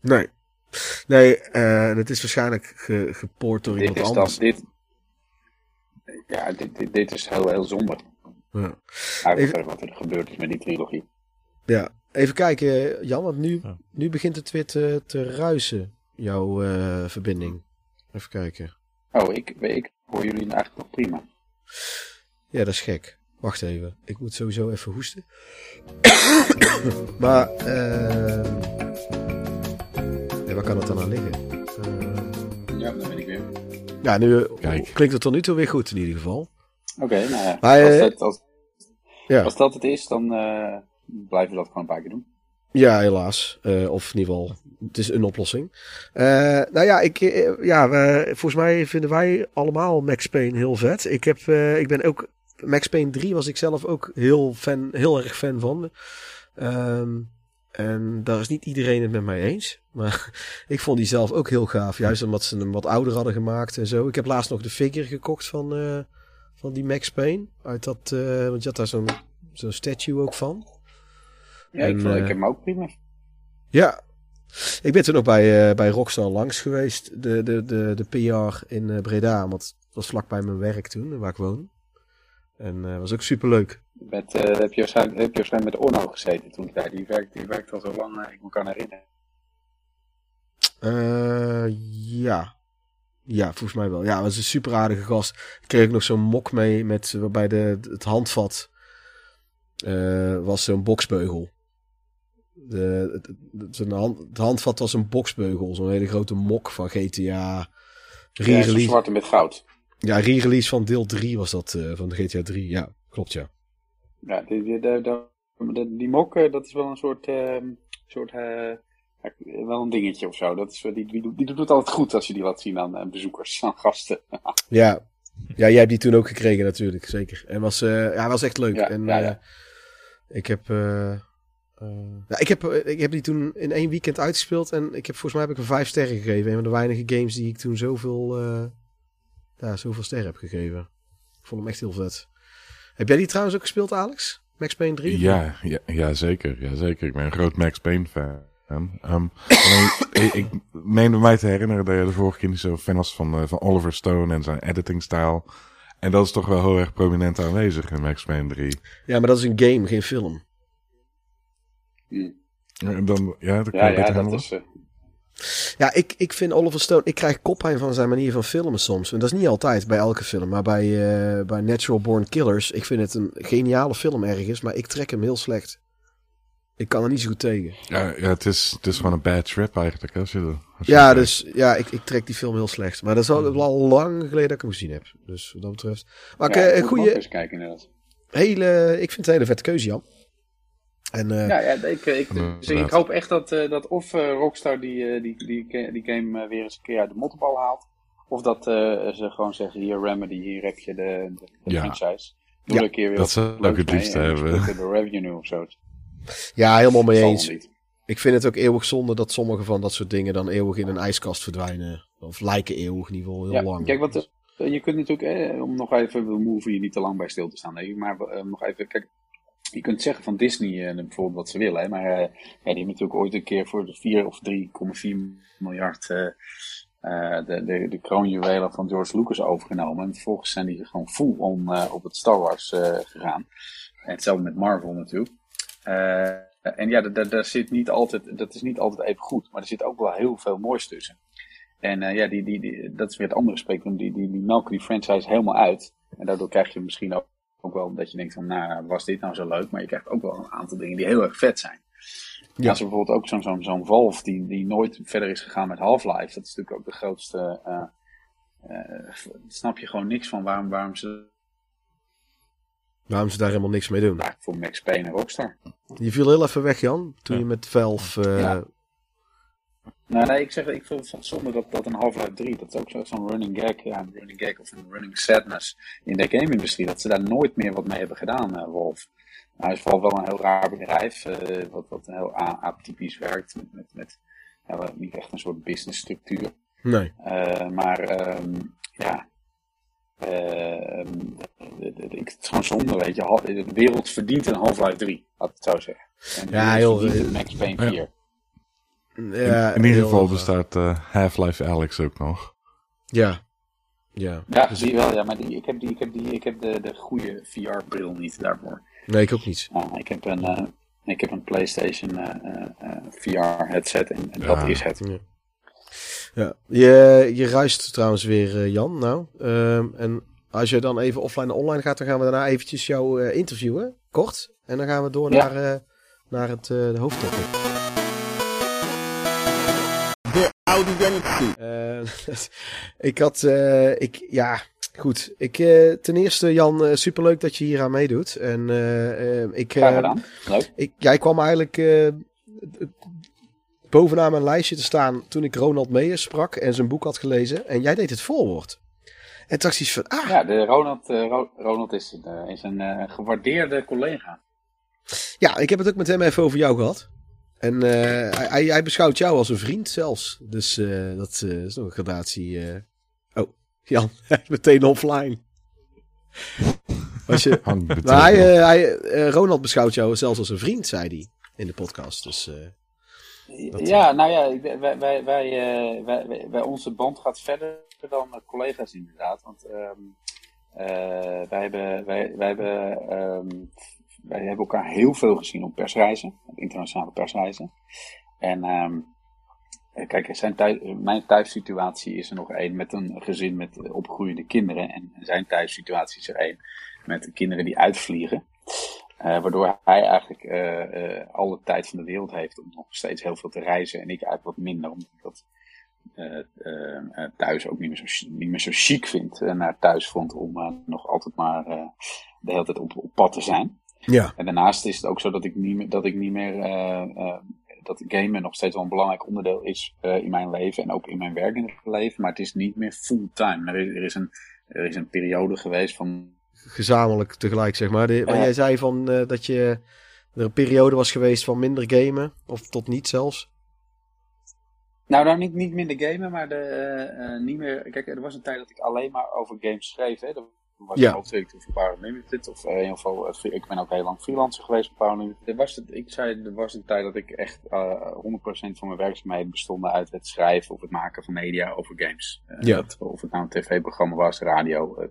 Nee. Nee, eh, het is waarschijnlijk ge, gepoord door dit iemand is dan, anders. dit, ja, dit, dit, dit is heel, heel zonde. Ja. Even- wat er gebeurd is met die trilogie. ja. Even kijken, Jan, want nu, Ja. nu begint het weer te, te ruisen, jouw eh, verbinding. Even kijken. Oh, ik, ik hoor jullie eigenlijk nog prima. Ja, dat is gek. Wacht even. Ik moet sowieso even hoesten. maar, ehm ja, waar kan het dan aan liggen? Ehm, Ja, dan ben ik weer. ja, nu eh, Kijk. klinkt het tot nu toe weer goed in ieder geval. Oké, nou ja. Maar, als, eh, dat, als, Ja. als dat het is, dan eh, blijven we dat gewoon een paar keer doen. Ja, helaas. Eh, of in ieder geval, het is een oplossing. Eh, nou ja, ik, eh, ja we, volgens mij vinden wij allemaal Max Payne heel vet. Ik, heb, eh, ik ben ook... Max Payne 3 was ik zelf ook heel, fan, heel erg fan van. Ehm, en daar is niet iedereen het met mij eens. Maar ik vond die zelf ook heel gaaf. Juist omdat ze hem wat ouder hadden gemaakt en zo. Ik heb laatst nog de figure gekocht van, eh, van die Max Payne. Uit dat, eh, want je had daar zo'n zo'n statue ook van. Ja, ik, vond, ik eh, heb hem ook prima. Ja. Ik ben toen ook bij, bij Rockstar langs geweest. De, de, de, de PR in Breda. Want het was vlakbij mijn werk toen, waar ik woon. En was ook superleuk. Met, eh, heb, je waarschijnlijk, heb je waarschijnlijk met Orno gezeten toen daar. Die werkt, die werkt al zo lang, eh, ik me kan herinneren. Eh, ja. Ja, volgens mij wel. Ja, hij was een super aardige gast. Ik kreeg nog zo'n mok mee met, waarbij de, het handvat was zo'n boksbeugel. De, het, het, hand, het handvat was een boksbeugel. Zo'n hele grote mok van GTA. Ja, Re-release zwarte met goud. ja, re-release van deel 3 was dat, eh, van de GTA 3. Ja, klopt ja. Ja, die, die, die, die, mok, eh, dat is wel een soort, ehm, soort eh, wel een dingetje of zo. Dat is, wel- die, die, doet- die doet het altijd goed als je die laat zien aan eh, bezoekers, aan gasten. Ja. ja, jij hebt die toen ook gekregen natuurlijk, zeker. En was, eh ja, was echt leuk. Ja, en ja, eh, ja. ik heb... eh, eh, ja, ik, heb, eh, ik heb die toen in één weekend uitgespeeld en ik heb, volgens mij heb ik hem vijf sterren gegeven. Een van de weinige games die ik toen zoveel, eh, ja, zoveel sterren heb gegeven. Ik vond hem echt heel vet. Heb jij die trouwens ook gespeeld, Alex? Max Payne 3? Ja, ja, ja, zeker, ja, zeker. Ik ben een groot Max Payne fan. Ehm, alleen, ik, ik meende mij te herinneren dat je de vorige keer niet zo fan was van, eh, van Oliver Stone en zijn editingstijl. En dat is toch wel heel erg prominent aanwezig in Max Payne 3. Ja, maar dat is een game, geen film. Hm. En dan, ja, dat kan Ja, je ja, beter dat handelen. is... eh, Ja, ik, ik vind Oliver Stone... Ik krijg koppijn van zijn manier van filmen soms. En dat is niet altijd bij elke film. Maar bij, eh, bij Natural Born Killers... Ik vind het een geniale film ergens. Maar ik trek hem heel slecht. Ik kan er niet zo goed tegen. Ja, ja het, is, het is gewoon een bad trip eigenlijk. Als je, als je Ja, dus ja, ik, ik trek die film heel slecht. Maar dat is al, al lang geleden dat ik hem gezien heb. Dus wat dat betreft. Maar ik, ja, eh, een ook goede, eens kijken inderdaad. hele... Ik vind het een hele vette keuze, Jan. En eh, Ja, ja ik, ik, Ja, dus ik hoop echt dat, eh, dat of eh, Rockstar die, eh, die, die, die game eh, weer eens een keer uit de mottenbal haalt. Of dat eh, ze gewoon zeggen, hier Remedy, hier heb je de, de, de Ja. franchise. Doe Ja, een keer weer dat zou ik het liefst en hebben. De revenue of zo. ja, helemaal mee eens. Ik vind het ook eeuwig zonde dat sommige van dat soort dingen dan eeuwig in een ijskast verdwijnen. Of lijken eeuwig in ieder geval heel Ja, lang. kijk, wat, eh, je kunt natuurlijk, eh, om nog even, we hoeven hier niet te lang bij stil te staan, denk ik, maar eh, nog even, kijk, je kunt zeggen van Disney eh, bijvoorbeeld wat ze willen, hè, maar eh, die hebben natuurlijk ooit een keer voor de 4 of 3,4 miljard eh, de, de, de kroonjuwelen van George Lucas overgenomen. En vervolgens zijn die gewoon full on op het Star Wars gegaan. En hetzelfde met Marvel natuurlijk. En ja, zit niet altijd, dat is niet altijd even goed, maar er zit ook wel heel veel moois tussen. En ja, die, die, die, dat is weer het andere spectrum. Die, die, die melken die franchise helemaal uit. En daardoor krijg je misschien ook, ook wel dat je denkt van, nou, was dit nou zo leuk? Maar je krijgt ook wel een aantal dingen die heel erg vet zijn. Ja. Als er bijvoorbeeld ook zo'n zo'n zo'n Valve die, die nooit verder is gegaan met Half-Life. Dat is natuurlijk ook de grootste... eh, eh, snap je gewoon niks van waarom, waarom ze Waarom ze daar helemaal niks mee doen. voor Max Payne en Rockstar. Je viel heel even weg, Jan. Toen Ja. je met Valve... eh, Ja. Nou, nee, ik zeg, ik vind het zonde dat, dat een Half-Life 3, dat is ook zo- zo'n running gag, ja, een running gag of een running sadness in de game-industrie, dat ze daar nooit meer wat mee hebben gedaan, eh Wolf. Nou, het is vooral wel een heel raar bedrijf, eh, wat, wat heel atypisch werkt, met, met, met ja, niet echt een soort businessstructuur. Nee. Eh, maar ehm, ja, ehm, ik- het is gewoon zonde, weet je. De wereld verdient een Half-Life 3, laat ik het zo zeggen. En Ja, heel- Max Payne Ja. 4. Ja, in ieder geval bestaat eh, Half-Life Alex ook nog. Ja. Ja. Ja, die wel, ja, maar die, ik heb, die, ik heb, die, ik heb de, de goede VR-bril niet daarvoor. Nee, ik ook niet. Ah, ik, heb een, eh, ik heb een PlayStation eh, eh, VR-headset en, en Ja. dat is het. Ja. Ja. Je, je ruist trouwens weer, eh, Jan. Nou. Ehm, en als je dan even offline en online gaat, dan gaan we daarna eventjes jou eh, interviewen. Kort. En dan gaan we door Ja. naar, eh, naar het eh, de hoofdtopic. De audiëntie. Eh, ik had, eh, ik, ja, goed. Ik, eh, ten eerste, Jan, superleuk dat je hier aan meedoet. En eh, eh, ik, Graag eh, gedaan. Leuk. ik, jij kwam eigenlijk eh, bovenaan mijn lijstje te staan toen ik Ronald Meijers sprak en zijn boek had gelezen. En jij deed het voorwoord. En toen ik iets van, ah, Ja, de Ronald, Ro- Ronald is een, is een eh, gewaardeerde collega. ja, ik heb het ook met hem even over jou gehad. En eh, hij, beschouwt jou als een vriend zelfs. Dus eh, dat eh, is nog een gradatie. eh. Oh, Jan, hij is meteen offline. Was je... Maar hij, op. hij, Ronald beschouwt jou zelfs als een vriend, zei hij in de podcast. Dus eh, Dat- ja, nou ja, wij, wij, wij, eh, wij, wij, onze band gaat verder dan collega's inderdaad. Want ehm, Eh, wij, hebben, wij, wij, hebben, ehm, wij hebben elkaar heel veel gezien op persreizen, op internationale persreizen. En ehm, eh, kijk, zijn thuis, mijn thuissituatie is er nog één met een gezin met opgroeiende kinderen. En zijn thuissituatie is er één met kinderen die uitvliegen. Eh, waardoor hij eigenlijk uh, alle tijd van de wereld heeft om nog steeds heel veel te reizen. En ik eigenlijk wat minder, omdat ik dat thuis ook niet meer zo, niet zo chic vind. naar thuis vond om nog altijd maar de hele tijd op pad te zijn. Ja. En daarnaast is het ook zo dat ik niet meer, dat ik niet meer dat gamen nog steeds wel een belangrijk onderdeel is in mijn leven en ook in mijn werkende leven. Maar het is niet meer fulltime. Er is, er is, een, er is een periode geweest van gezamenlijk tegelijk, zeg maar. De, maar jij zei van dat je er een periode was geweest van minder gamen, of tot niet zelfs. Nou, nou niet, niet minder gamen, maar de, uh, niet meer. Kijk, er was een tijd dat ik alleen maar over games schreef. Hè. Dat was ja. hoofdredacteur van Power Limited. Of in ieder geval, ik ben ook heel lang freelancer geweest bij Power Limited. Er was het, ik zei, er was een tijd dat ik echt uh, 100% van mijn werkzaamheden bestonden uit het schrijven of het maken van media over games. ja. Dat, of het nou een tv-programma was, radio.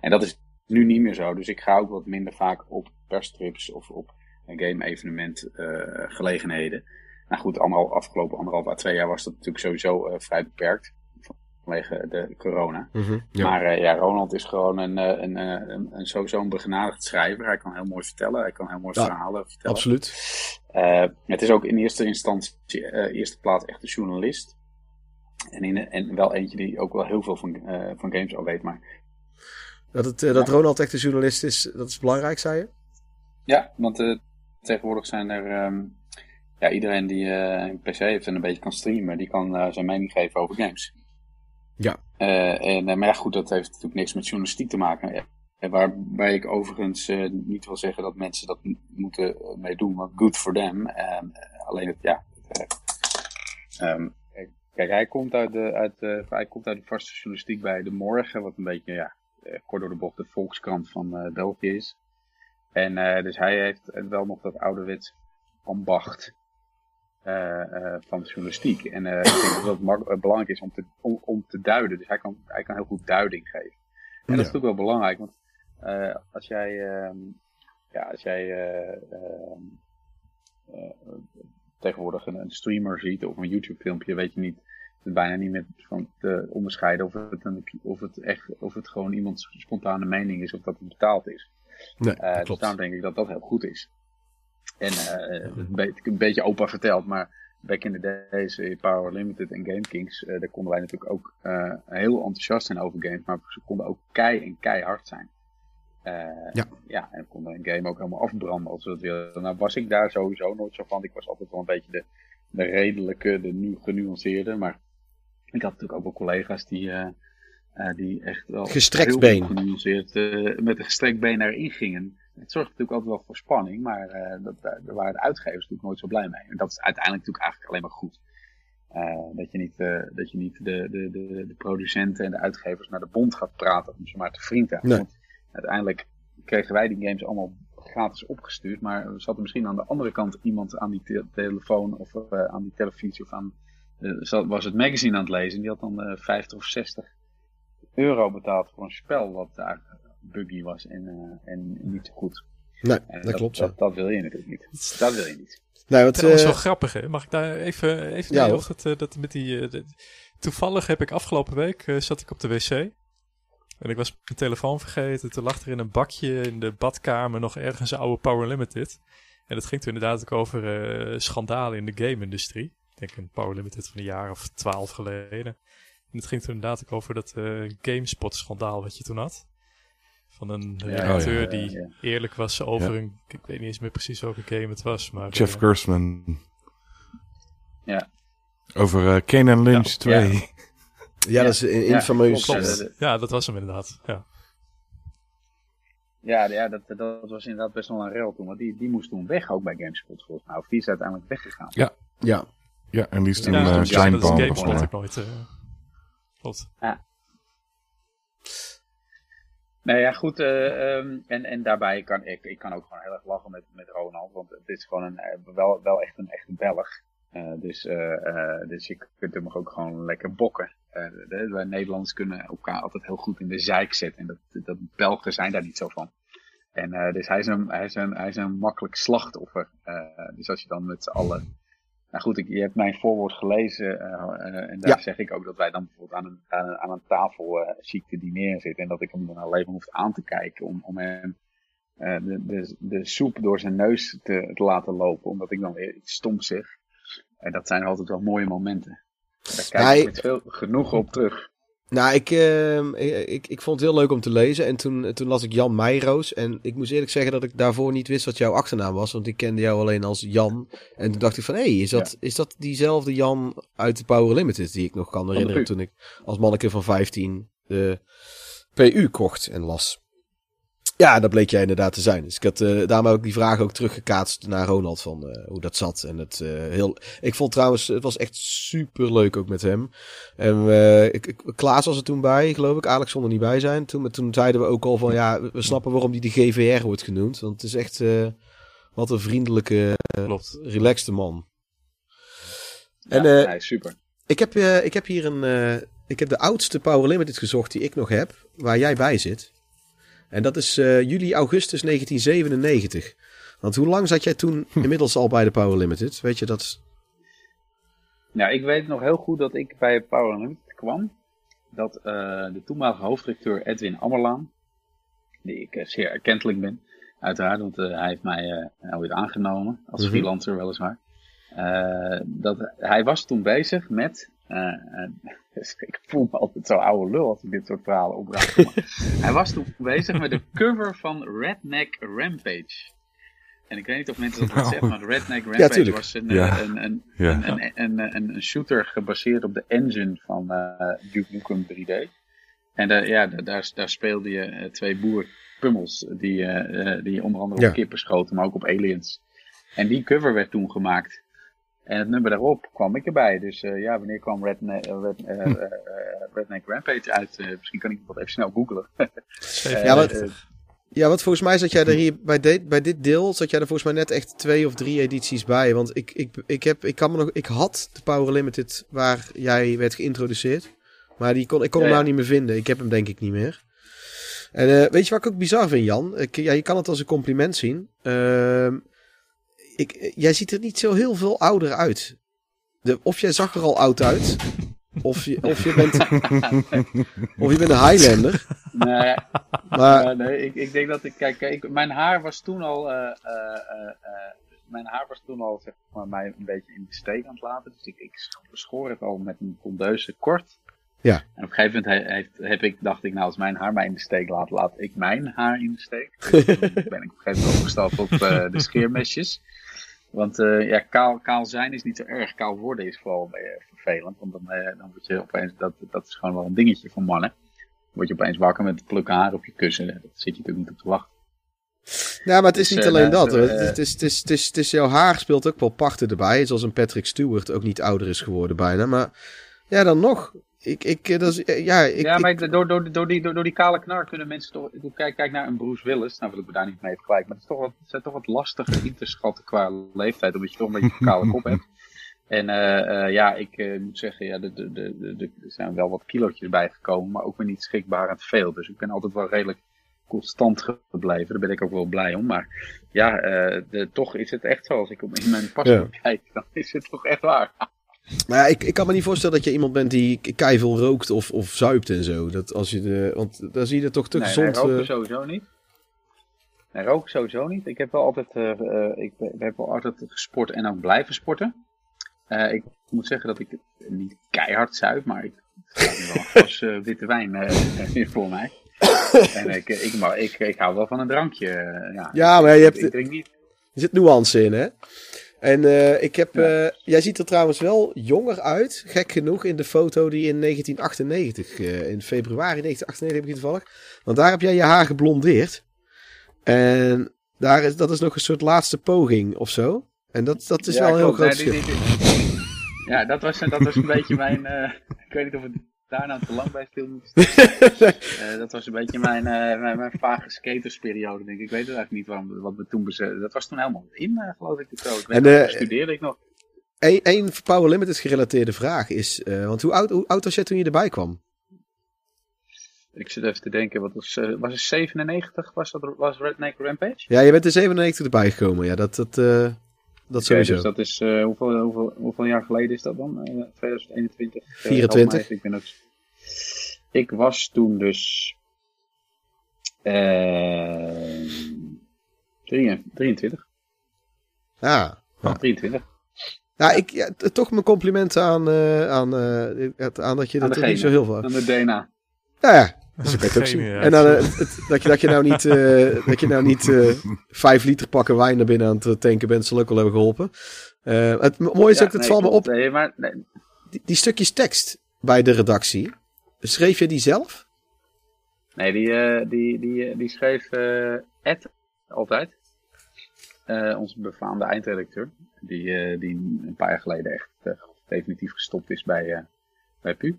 en dat is nu niet meer zo. Dus ik ga ook wat minder vaak op perstrips of op game-evenement gelegenheden. Nou goed, anderhalf, afgelopen anderhalf à twee jaar was dat natuurlijk sowieso vrij beperkt. Vanwege de corona. Mm -hmm, ja. Maar uh, ja, Ronald is gewoon een, een, een, een, een sowieso een begenadigd schrijver. Hij kan heel mooi vertellen. Hij kan heel mooi ja, verhalen vertellen. Absoluut. het is ook in eerste instantie, eerste plaats echt een journalist. En, in, en wel eentje die ook wel heel veel van, van games al weet. Maar dat, het, uh, dat ja. Ronald echt een journalist is, dat is belangrijk, zei je? Ja, want uh, tegenwoordig zijn er... Um, ja, iedereen die een PC heeft en een beetje kan streamen, die kan zijn mening geven over games. Ja. en, maar ja, goed, dat heeft natuurlijk niks met journalistiek te maken. En waarbij ik overigens niet wil zeggen dat mensen dat moeten meedoen, maar good for them. alleen het, ja... Um, kijk, hij komt uit de, uit, hij komt uit de vaste journalistiek bij De Morgen, wat een beetje, ja, uh, kort door de bocht de volkskrant van uh, België is. En uh, dus hij heeft wel nog dat ouderwets ambacht van de journalistiek. En ik denk dat het belangrijk is om te, om, om, te duiden. Dus hij kan, hij kan heel goed duiding geven. En ja. dat is natuurlijk wel belangrijk, want als jij, ja, als jij tegenwoordig een, een streamer ziet of een YouTube filmpje, weet je niet het bijna niet meer van te onderscheiden of het, een, of het echt, of het gewoon iemands spontane mening is of dat het betaald is. Nee, uh. Dus daarom denk ik dat dat heel goed is. En uh, een, be een beetje opa verteld, maar back in the days in Power Limited en Game Kings, uh, daar konden wij natuurlijk ook heel enthousiast zijn over games, maar ze konden ook kei en keihard zijn. ja. ja, en konden een game ook helemaal afbranden als we dat wilden. Nou was ik daar sowieso nooit zo van. Ik was altijd wel een beetje de, de redelijke, de nu genuanceerde, maar ik had natuurlijk ook wel collega's die, uh, uh, die echt wel gestrekt been. genuanceerd met een gestrekt been daarin gingen. Het zorgt natuurlijk altijd wel voor spanning, maar dat, daar waren de uitgevers natuurlijk nooit zo blij mee. En dat is uiteindelijk natuurlijk eigenlijk alleen maar goed. dat je niet, dat je niet de, de, de, de, producenten en de uitgevers naar de bond gaat praten om ze maar te vriend te nee. Want uiteindelijk kregen wij die games allemaal gratis opgestuurd, maar er zat er misschien aan de andere kant iemand aan die te telefoon of aan die televisie of aan uh, was het magazine aan het lezen. Die had dan uh, 50 of 60 euro betaald voor een spel wat eigenlijk buggy was en, uh, en niet zo goed. Nee, dat, dat, klopt. Dat, dat, wil je natuurlijk niet. Dat wil je niet. Nee, wat, dat is wel grappig, hè? Mag ik daar even, even ja, dat, dat met die... De, toevallig heb ik afgelopen week, zat ik op de wc. En ik was mijn telefoon vergeten. Toen lag er in een bakje in de badkamer nog ergens een oude Power Limited. En dat ging toen inderdaad ook over schandalen in de game-industrie denk een Power Limited van een jaar of twaalf geleden. En het ging toen inderdaad ook over dat uh, GameSpot-schandaal wat je toen had. Van een redacteur ja, ja, die ja. eerlijk was over een... Ik weet niet eens meer precies welke game het was, maar... Jeff uh, Gersman. Ja. Over uh, Kane Lynch 2. Ja. ja, dat is een infameus... klopt. Ja, dat was hem inderdaad. Ja, ja, ja dat, dat was inderdaad best wel een rel toen. Want die, die moest toen weg ook bij GameSpot volgens mij. Of die is uiteindelijk weggegaan. Ja. Ja. Ja, en die is toen ja, uh, ja, Giant dat is Bomb GameSpot nooit... Uh, klopt. Nou ja, goed. Uh, um, en, en daarbij kan ik, ik kan ook gewoon heel erg lachen met, met Ronald. Want het is gewoon een, wel, wel echt een echte Belg. Eh, dus, eh, eh, dus je kunt hem ook gewoon lekker bokken. Eh, wij Nederlanders kunnen elkaar altijd heel goed in de zijk zetten. En dat, dat Belgen zijn daar niet zo van. En eh, dus hij is, een, hij, is een, hij is een makkelijk slachtoffer. Eh, dus als je dan met z'n allen. Nou goed, ik, je hebt mijn voorwoord gelezen. eh, eh, en daar Ja. zeg ik ook dat wij dan bijvoorbeeld aan een, aan een, aan een tafel eh ziek te dineren zitten. En dat ik hem dan alleen maar hoef aan te kijken om, om hem de, de, de soep door zijn neus te, te laten lopen. Omdat ik dan weer iets stoms zeg. En dat zijn altijd wel mooie momenten. Daar kijk ik met veel genoegen op terug. Nou, ik, ehm, ik, ik, ik vond het heel leuk om te lezen. En toen, toen las ik Jan Meijroos. En ik moet eerlijk zeggen dat ik daarvoor niet wist wat jouw achternaam was. Want ik kende jou alleen als Jan. En toen dacht ik van, hé, hey, is, dat, is dat diezelfde Jan uit de Power Limited die ik nog kan herinneren toen ik als manneke van 15 de PU kocht en las. Ja, dat bleek jij inderdaad te zijn. Dus ik had eh daarom heb ik die vraag ook teruggekaatst naar Ronald van eh, hoe dat zat. En het, eh, heel, ik vond trouwens, het was echt super leuk ook met hem. En eh, ik, ik, Klaas was er toen bij, geloof ik. Alex kon er niet bij zijn. Toen, toen zeiden we ook al van ja, we- snappen waarom die de GVR wordt genoemd. Want het is echt eh, wat een vriendelijke, Klopt. relaxte man. Ja, En, eh, hij is super. Ik heb, eh, ik heb hier een. eh, ik heb de oudste Power Limited gezocht die ik nog heb, waar jij bij zit. En dat is eh, juli, augustus 1997. Want hoe lang zat jij toen inmiddels al bij de Power Limited? Weet je dat? Nou, ik weet nog heel goed dat ik bij Power Unlimited kwam. Dat eh, de toenmalige hoofddirecteur Edwin Ammerlaan, die ik eh, zeer erkentelijk ben, uiteraard, want hij heeft mij ooit aangenomen, als Mhm. freelancer weliswaar. Dat, hij was toen bezig met, dus ik voel me altijd zo oude lul als ik dit soort verhalen maar hij was toen bezig met de cover van Redneck Rampage. En ik weet niet of mensen dat Nou. zeggen, maar Redneck Rampage was een, eh, Ja. een, een, Ja. een, een, shooter gebaseerd op de engine van eh Duke Nukem 3D. En daar- ja, daar- daar, speelde je eh, twee boerpummels die, eh, eh, die onder andere op kippen schoten, maar ook op aliens. En die cover werd toen gemaakt. En het nummer daarop kwam ik erbij. Dus eh, ja, wanneer kwam Redne Red, eh, eh, eh, Redneck Rampage uit? Eh, misschien kan ik dat even snel googlen. Ja, wat- Ja, want volgens mij zat jij er hier bij, dit bij dit deel, zat jij er volgens mij net echt twee of drie edities bij. Want ik, ik, ik, heb, ik kan me nog, ik had de Power Limited waar jij werd geïntroduceerd. Maar die kon, ik kon Ja, hem nou ja. niet meer vinden. Ik heb hem denk ik niet meer. En eh, weet je wat ik ook bizar vind, Jan? Ik, ja, je kan het als een compliment zien. Ehm, ik, eh, jij ziet er niet zo heel veel ouder uit. De, of jij zag er al oud uit. Of je, of je, bent, of je bent een Highlander. nee, Maar Ja, nee, ik, ik denk dat ik, kijk, kijk, mijn haar was toen al, eh, eh, eh, eh, mijn haar was toen al, zeg maar, mij een beetje in de steek aan het laten. Dus ik, ik schoor het al met een tondeuze kort. Ja. En op een gegeven moment he- heb ik, dacht ik, nou, als mijn haar mij in de steek laat, laat ik mijn haar in de steek. Dus toen ben ik op een gegeven moment overgestapt op eh, de scheermesjes. Want eh, ja, kaal, kaal zijn is niet zo erg. Kaal worden is vooral eh, vervelend. Want dan, dan word je opeens, dat, dat is gewoon wel een dingetje voor mannen. Dan word je opeens wakker met plukken haar op je kussen. Daar zit je natuurlijk niet op te wachten. Ja, maar het is Dus, niet alleen nou, dat. Het, is, het, is, het, is, het is jouw haar speelt ook wel parten erbij. Zoals een Patrick Stewart ook niet ouder is geworden bijna. Maar ja, dan nog. Ik, ik, eh, dat is, eh, ja, ik, ja, ik- maar door, door, door, die, door, door die kale knar kunnen mensen toch... Kijk, kijk naar een Bruce Willis. Nou wil ik me daar niet mee vergelijken. Maar het, is toch wat, het zijn toch wat lastige in te schatten qua leeftijd. Omdat je toch een beetje een kale kop hebt. En eh, ja, ik moet zeggen, ja, de, de, de, de, er zijn wel wat kilootjes bijgekomen. Maar ook weer niet schrikbarend veel. Dus ik ben altijd wel redelijk constant gebleven. Daar ben ik ook wel blij om. Maar ja, de, toch is het echt zo. Als ik in mijn paspoort kijk, dan is het toch echt waar. Maar ja, ik, ik kan me niet voorstellen dat je iemand bent die keiveel rookt of, of zuipt en zo. Dat als je de, want dan zie je er toch te nee, gezond. Nee, roken eh, sowieso niet. Nee, roken sowieso niet. Ik heb wel altijd, eh, eh, ik, ik heb wel altijd gesport en ook blijven sporten. Eh, ik moet zeggen dat ik niet keihard zuip, maar ik nu wel een glas witte wijn voor mij. en ik, ik, maar ik, ik hou wel van een drankje. ja, Ja, maar je hebt- ik drink niet. Er zit nuance in, hè? En eh, ik heb, eh, jij ziet er trouwens wel jonger uit, gek genoeg, in de foto die in 1998, eh, in februari 1998 heb ik toevallig. Want daar heb jij je haar geblondeerd. En daar is, dat is nog een soort laatste poging of zo. En dat, dat is Ja, wel een heel groot Nee, Ja, dat was, dat was een beetje mijn. ik weet niet of het daar nou te lang bij stil moet staan. Eh, dat was een beetje mijn, eh, mijn, mijn vage skatersperiode, denk ik. Ik weet het eigenlijk niet waarom, wat we toen. Dat was toen helemaal in, eh, geloof ik. Zo. Ik weet En, nog, toen studeerde ik nog. Eén Power Limited gerelateerde vraag is, want hoe oud, hoe oud was jij toen je erbij kwam? Ik zit even te denken, wat was, was het 97? Was dat was Redneck Rampage? Ja, je bent in 97 erbij gekomen. Ja, dat, dat, dat Oké, sowieso. dus dat is, eh, hoeveel, hoeveel, hoeveel jaar geleden is dat dan? Eh, 2021? Eh, 24. help mij even, ik, ben ook... ik was toen dus... eh 23. Ah. Ja. 23. Ja, ik, ja, toch mijn complimenten aan, eh, aan, eh, het- aan dat je Aan dat er niet zo heel veel... Aan de DNA. Ja, ja. Dat kan je het ook zien. En dan, eh, het- dat, je, dat je nou niet, eh, dat je nou niet eh, vijf liter pakken wijn naar binnen aan het tanken bent, zal ook wel hebben geholpen. Eh, het mooie is Ja, ook, het nee, valt me op. Nee, maar, nee, die, die stukjes tekst bij de redactie. Schreef je die zelf? Nee, die, eh, die, die, die schreef eh Ed altijd. Eh, onze befaamde eindredacteur. Die, eh, die een paar jaar geleden echt definitief gestopt is bij, eh, bij PU.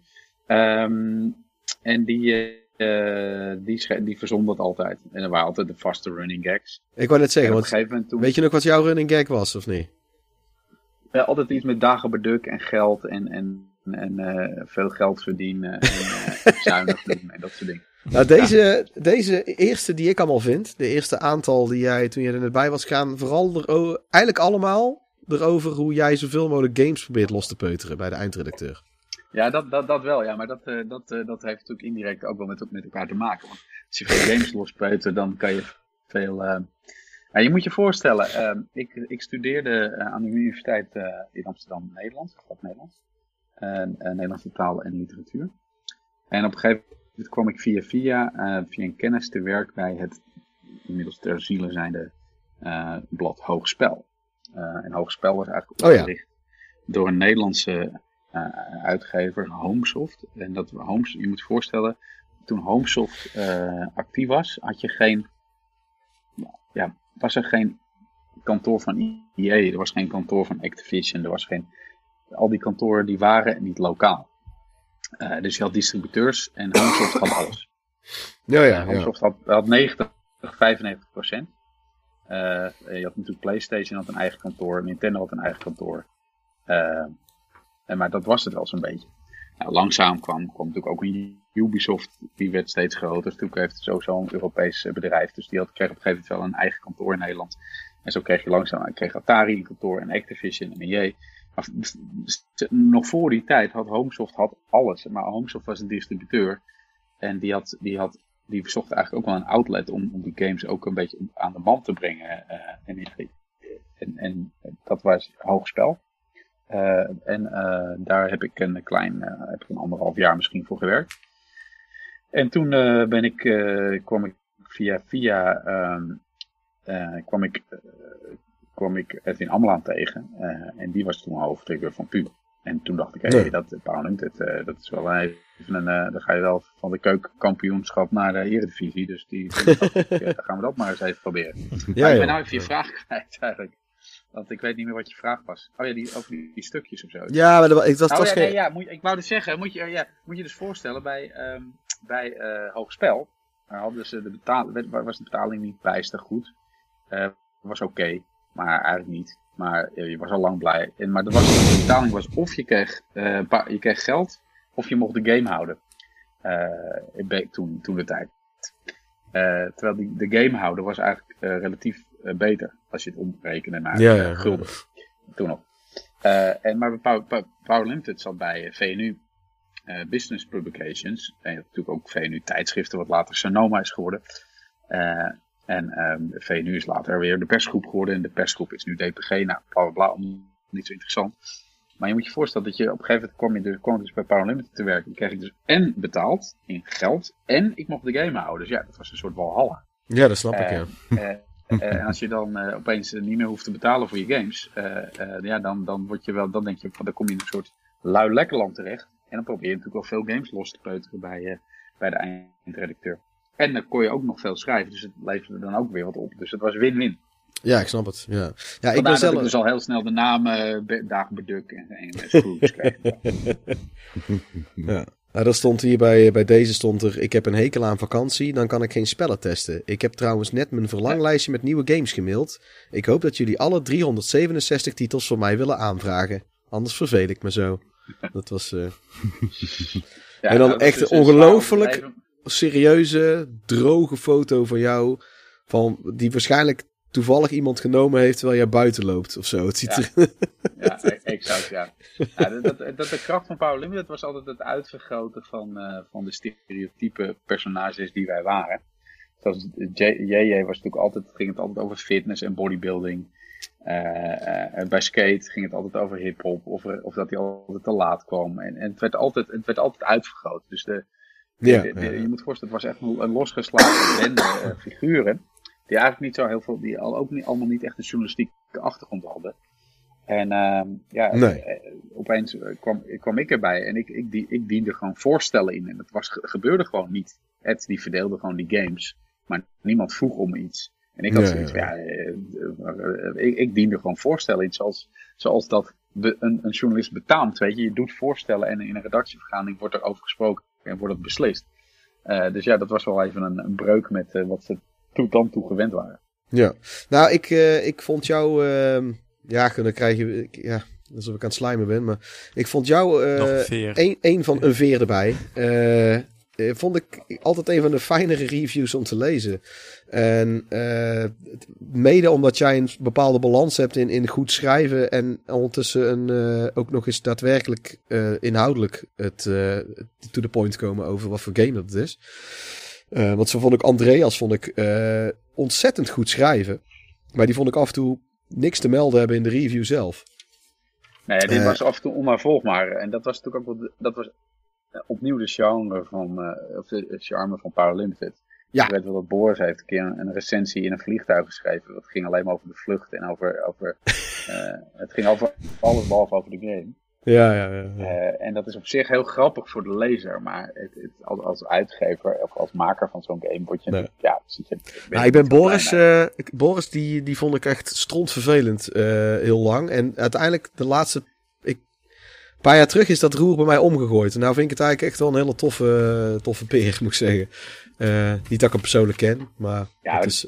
Ehm, en die, eh, die, die verzon dat altijd. En er waren altijd de vaste running gags. Ik wou net En zeggen, want toen... weet je nog wat jouw running gag was, of niet? Ja, altijd iets met dagenbeduk en geld en, en, en eh, veel geld verdienen en eh, zuinig doen en dat soort dingen. Nou, deze, deze eerste die ik allemaal vind, de eerste aantal die jij toen je er net bij was, gaan vooral er, eigenlijk allemaal erover hoe jij zoveel mogelijk games probeert los te peuteren bij de eindredacteur. Ja, dat, dat, dat wel, ja, maar dat, eh, dat, eh, dat heeft natuurlijk indirect ook wel met, met elkaar te maken. Want als je veel games lospeutert, dan kan je veel... eh, ja, je moet je voorstellen, eh, ik, ik studeerde aan de Universiteit in Amsterdam, Nederlands. Eh, eh, Nederlandse taal en literatuur. En op een gegeven moment kwam ik via via, via een kennis te werk bij het inmiddels ter ziele zijnde blad Hoogspel. En Hoogspel was eigenlijk Oh ja. opgericht door een Nederlandse uitgever, Homesoft. En dat Homes, je moet je voorstellen, toen Homesoft eh, actief was, had je geen, ja, was er geen kantoor van EA, er was geen kantoor van Activision, er was geen, al die kantoren die waren niet lokaal. Eh, dus je had distributeurs en Homesoft had alles. Ja, Ja, Microsoft had, had 90, 95 procent. Eh, je had natuurlijk PlayStation had een eigen kantoor, Nintendo had een eigen kantoor. Eh, en maar dat was het wel zo'n beetje. Nou, langzaam kwam, kwam natuurlijk ook een Ubisoft, die werd steeds groter. Toen heeft het sowieso een Europees eh, bedrijf, dus die had, kreeg op een gegeven moment wel een eigen kantoor in Nederland. En zo kreeg je langzaam, kreeg Atari een kantoor en Activision en EA. Maar nog voor die tijd had Homesoft had alles, maar Homesoft was een distributeur. En die had, die had die zocht eigenlijk ook wel een outlet om, om die games ook een beetje aan de man te brengen. eh, en, en, en dat was hoogspel. Eh, en eh, daar heb ik een klein, eh, heb ik een anderhalf jaar misschien voor gewerkt. En toen eh, ben ik, eh, kwam ik via via ehm, eh, kwam ik, eh, kwam ik Edwin Ammelaan tegen. eh, en die was toen hoofdredacteur van PU. En toen dacht ik, hé, Nee. dat eh, dat is wel een, even een, eh, dan ga je wel van de keukenkampioenschap naar de eredivisie. Dus die, toen dacht ik, eh, dan gaan we dat maar eens even proberen. Ja, maar ik ben nou even je vraag kwijt eigenlijk. Want ik weet niet meer wat je vraag was. Oh ja, die, over die, die stukjes of zo. Ja, maar dat, ik, dat was ja, geen... nee, ja moet, ik wou dus zeggen, moet je, ja, moet je dus voorstellen, bij, ehm bij eh Hoogspel hadden ze de betaling, was de betaling niet bijster goed. Eh was oké, maar eigenlijk niet. Maar eh, je was al lang blij. En, maar dat was, de betaling was of je kreeg, je kreeg geld, of je mocht de game houden. Toen, toen de tijd. Terwijl die, de gamehouder was eigenlijk relatief beter. Als je het omrekende naar Ja, eh, ja. gulden. Toen nog. Eh, en, maar Power, Power- Power Limited zat bij VNU eh, Business Publications. En natuurlijk ook VNU tijdschriften, wat later Sonoma is geworden. En ehm, VNU is later weer de persgroep geworden. En de persgroep is nu DPG. Nou, bla bla bla. Niet zo interessant. Maar je moet je voorstellen dat je op een gegeven moment kwam je dus, kwam dus bij Power Limited te werken. Dan kreeg ik dus en betaald in geld. En ik mocht de game houden. Dus ja, dat was een soort walhalla. Ja, dat snap ik, ja. Eh, eh, en als je dan eh, opeens eh, niet meer hoeft te betalen voor je games, ja, dan, dan, word je wel, dan denk je, van, dan kom je in een soort lui lekkerland terecht. En dan probeer je natuurlijk wel veel games los te peuteren bij, bij de eindredacteur. En dan kon je ook nog veel schrijven, dus het leverde dan ook weer wat op. Dus het was win-win. Ja, ik snap het. Ja, ja ik ben zelf... dus al heel snel de naam Be- Dagen Beduk en, en Scrooge. Ja. Nou, dat stond hier bij, bij deze stond er, ik heb een hekel aan vakantie, dan kan ik geen spellen testen. Ik heb trouwens net mijn verlanglijstje met nieuwe games gemaild. Ik hoop dat jullie alle 367 titels voor mij willen aanvragen. Anders verveel ik me zo. Dat was eh, Ja, En dan is echt dus een een ongelooflijk- serieuze, droge foto van jou. Van, die waarschijnlijk toevallig iemand genomen heeft terwijl jij buiten loopt of zo. Het ziet Ja. er... Ja, e- exact, ja. ja dat, dat, dat de kracht van Power Limited was altijd het uitvergroten van, eh, van de stereotype personages die wij waren. Zoals JJ was natuurlijk altijd, ging het altijd over fitness en bodybuilding. Eh, eh, bij skate ging het altijd over hip-hop, of, of dat hij altijd te laat kwam. En, en het, werd altijd, het werd altijd uitvergroot. Dus de, Ja, de- de- ja. je moet voorstellen, het was echt een, losgeslagen bende figuren. Die eigenlijk niet zo heel veel, die al, ook niet, allemaal niet echt een journalistieke achtergrond hadden. En ehm, ja, Nee. eh, opeens eh, kwam, kwam ik erbij en ik, ik, die, ik diende gewoon voorstellen in. En dat was, ge- gebeurde gewoon niet. Ed die verdeelde gewoon die games, maar niemand vroeg om iets. En ik had zoiets van, ja. eh, eh, eh, ik, ik diende gewoon voorstellen in, zoals, zoals dat be- een, een journalist betaamt, weet je. Je doet voorstellen en in een redactievergadering wordt er over gesproken en wordt het beslist. Eh, dus ja, dat was wel even een, een breuk met eh, wat ze tot dan toe gewend waren. Ja, nou, ik, eh, ik vond jou. ehm, ja, dan krijg je. ik- Ja, alsof ik aan het slijmen ben. Maar ik vond jou. eh, Nog een veer. een, een van een veer erbij. Eh, eh, vond ik altijd een van de fijnere reviews om te lezen. En eh, mede omdat jij een bepaalde balans hebt in, in goed schrijven. En ondertussen een, eh, ook nog eens daadwerkelijk eh, inhoudelijk het eh, to the point komen over wat voor game dat het is. Eh, want zo vond ik Andreas vond ik, eh, ontzettend goed schrijven. Maar die vond ik af en toe niks te melden hebben in de review zelf. Nee, dit Eh. was af en toe onnavolgbaar. En dat was natuurlijk ook wel, dat was opnieuw de genre van, of de charme van Power Limited. Ja. Ik weet wel dat Boris heeft een keer een, een recensie in een vliegtuig geschreven. Dat ging alleen maar over de vlucht en over, over het ging over alles behalve over de game. Ja, ja, ja. ja. Eh, en dat is op zich heel grappig voor de lezer, maar het, het, als, als uitgever of als maker van zo'n game word je Nee. ja, zit je, Nou, ik ben Boris, eh, ik- Boris die, die vond ik echt strontvervelend eh, heel lang. En uiteindelijk de laatste, ik, een paar jaar terug is dat roer bij mij omgegooid. En nou vind ik het eigenlijk echt wel een hele toffe, toffe peer, moet ik zeggen. Eh, niet dat ik hem persoonlijk ken, maar Ja, het is,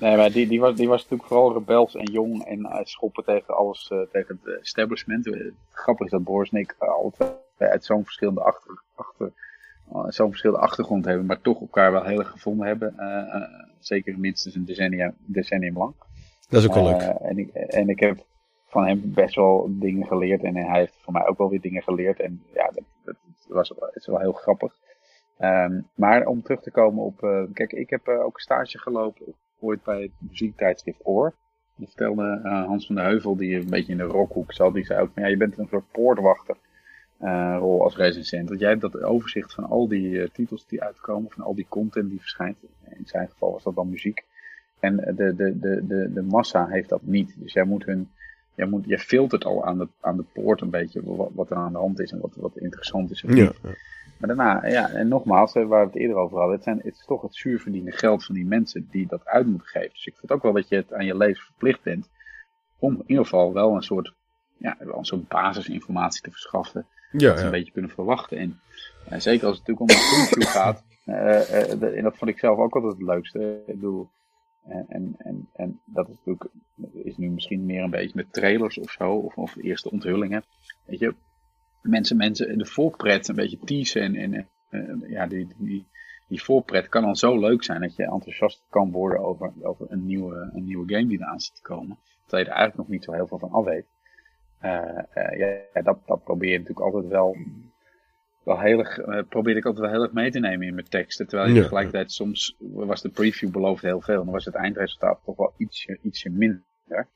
Nee, maar die, die, was, die was natuurlijk vooral rebels en jong en eh, schoppen tegen alles, eh, tegen het establishment. Eh, Het grappige is dat Boris en ik altijd uit zo'n verschillende, achter, achter, zo'n verschillende achtergrond hebben, maar toch elkaar wel heel erg gevonden hebben. zeker minstens een decennia, decennium lang. dat is ook wel leuk. En, ik, en ik heb van hem best wel dingen geleerd en hij heeft van mij ook wel weer dingen geleerd. En ja, dat, dat was wel, het is wel heel grappig. Ehm, maar om terug te komen op. kijk, ik heb ook een stage gelopen ooit bij het muziektijdschrift Oor. Dat vertelde eh, Hans van de Heuvel, die een beetje in de rockhoek zat. Die zei ook: van, ja, je bent een soort poortwachter. eh, rol als recensent. Want jij hebt dat overzicht van al die eh, titels die uitkomen, van al die content die verschijnt. In zijn geval was dat dan muziek. En de, de, de, de, de massa heeft dat niet. Dus jij moet hun. Jij, moet, jij filtert al aan de, aan de poort een beetje wat, wat er aan de hand is en wat, wat interessant is. Ja. Maar daarna, ja, en nogmaals, eh, waar we het eerder over hadden, het, zijn, het is toch het zuurverdiende geld van die mensen die dat uit moeten geven. Dus ik vind ook wel dat je het aan je lezer verplicht bent om in ieder geval wel een soort, ja, wel een soort basisinformatie te verschaffen. ja, Dat ze ja. een beetje kunnen verwachten. En, en zeker als het natuurlijk om een preview gaat, eh, eh, de- en dat vond ik zelf ook altijd het leukste. Ik bedoel, en, en, en, en dat is natuurlijk, is nu misschien meer een beetje met trailers of zo, of, of eerste onthullingen. Weet je, mensen, mensen de voorpret een beetje teasen en, en ja, die, die, die voorpret kan dan zo leuk zijn dat je enthousiast kan worden over, over een, nieuwe, een nieuwe game die eraan zit te komen. Terwijl je er eigenlijk nog niet zo heel veel van af weet. Eh, eh, ja, dat, dat probeer je natuurlijk altijd wel, wel heel erg, eh, probeer ik altijd wel heel erg mee te nemen in mijn teksten. Terwijl je Ja. tegelijkertijd soms was de preview beloofd heel veel. En dan was het eindresultaat toch wel ietsje, ietsje minder.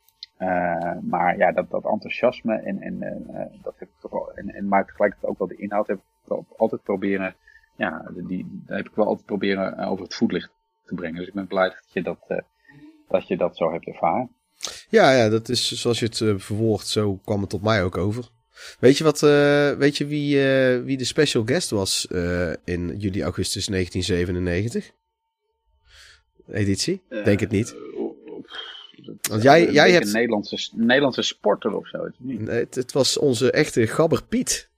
Eh, maar ja, dat, dat enthousiasme en, en, eh, eh, dat heb ik toch wel, en, en maar tegelijkertijd ook wel de inhoud heb ik wel altijd proberen, ja, die, die daar heb ik wel altijd proberen over het voetlicht te brengen. Dus ik ben blij dat je dat, eh, dat, je dat zo hebt ervaren. Ja, ja, dat is zoals je het eh, verwoordt, zo kwam het tot mij ook over. Weet je, wat, eh, weet je wie, eh, wie de special guest was eh, in juli, augustus 1997? Editie? Denk het niet. Want jij, denk hebt... een Nederlandse, Nederlandse sporter of zo, niet? Nee, het, het was onze echte gabber Piet.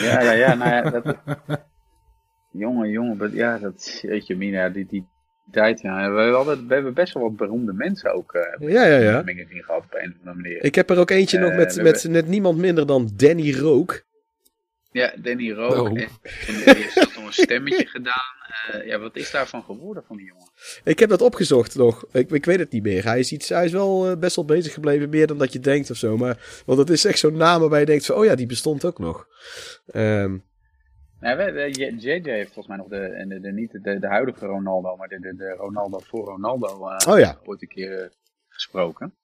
Ja, ja, ja, nou ja, dat... Jongen, jongen, ja, dat, jeetje mina, die, die, tijd, ja. We hebben, altijd, we hebben best wel wat beroemde mensen ook uh, Ja, ja, ja. gehad op een of andere manier. Ik heb er ook eentje nog Eh, met, met net niemand minder dan Danny Rook. Ja, Danny Rook. Oh. En, en die heeft nog een stemmetje gedaan. Eh, ja, wat is daarvan geworden van die jongen? Ik heb dat opgezocht nog. Ik, ik weet het niet meer. Hij is, iets, hij is wel eh, best wel bezig gebleven, meer dan dat je denkt of zo. Maar, want het is echt zo'n naam waarbij je denkt van, oh ja, die bestond ook nog. Ehm, Nou, JJ heeft volgens mij nog de, de, de, niet de, de huidige Ronaldo, maar de, de, de Ronaldo voor Ronaldo Oh ja. ooit een keer eh, gesproken.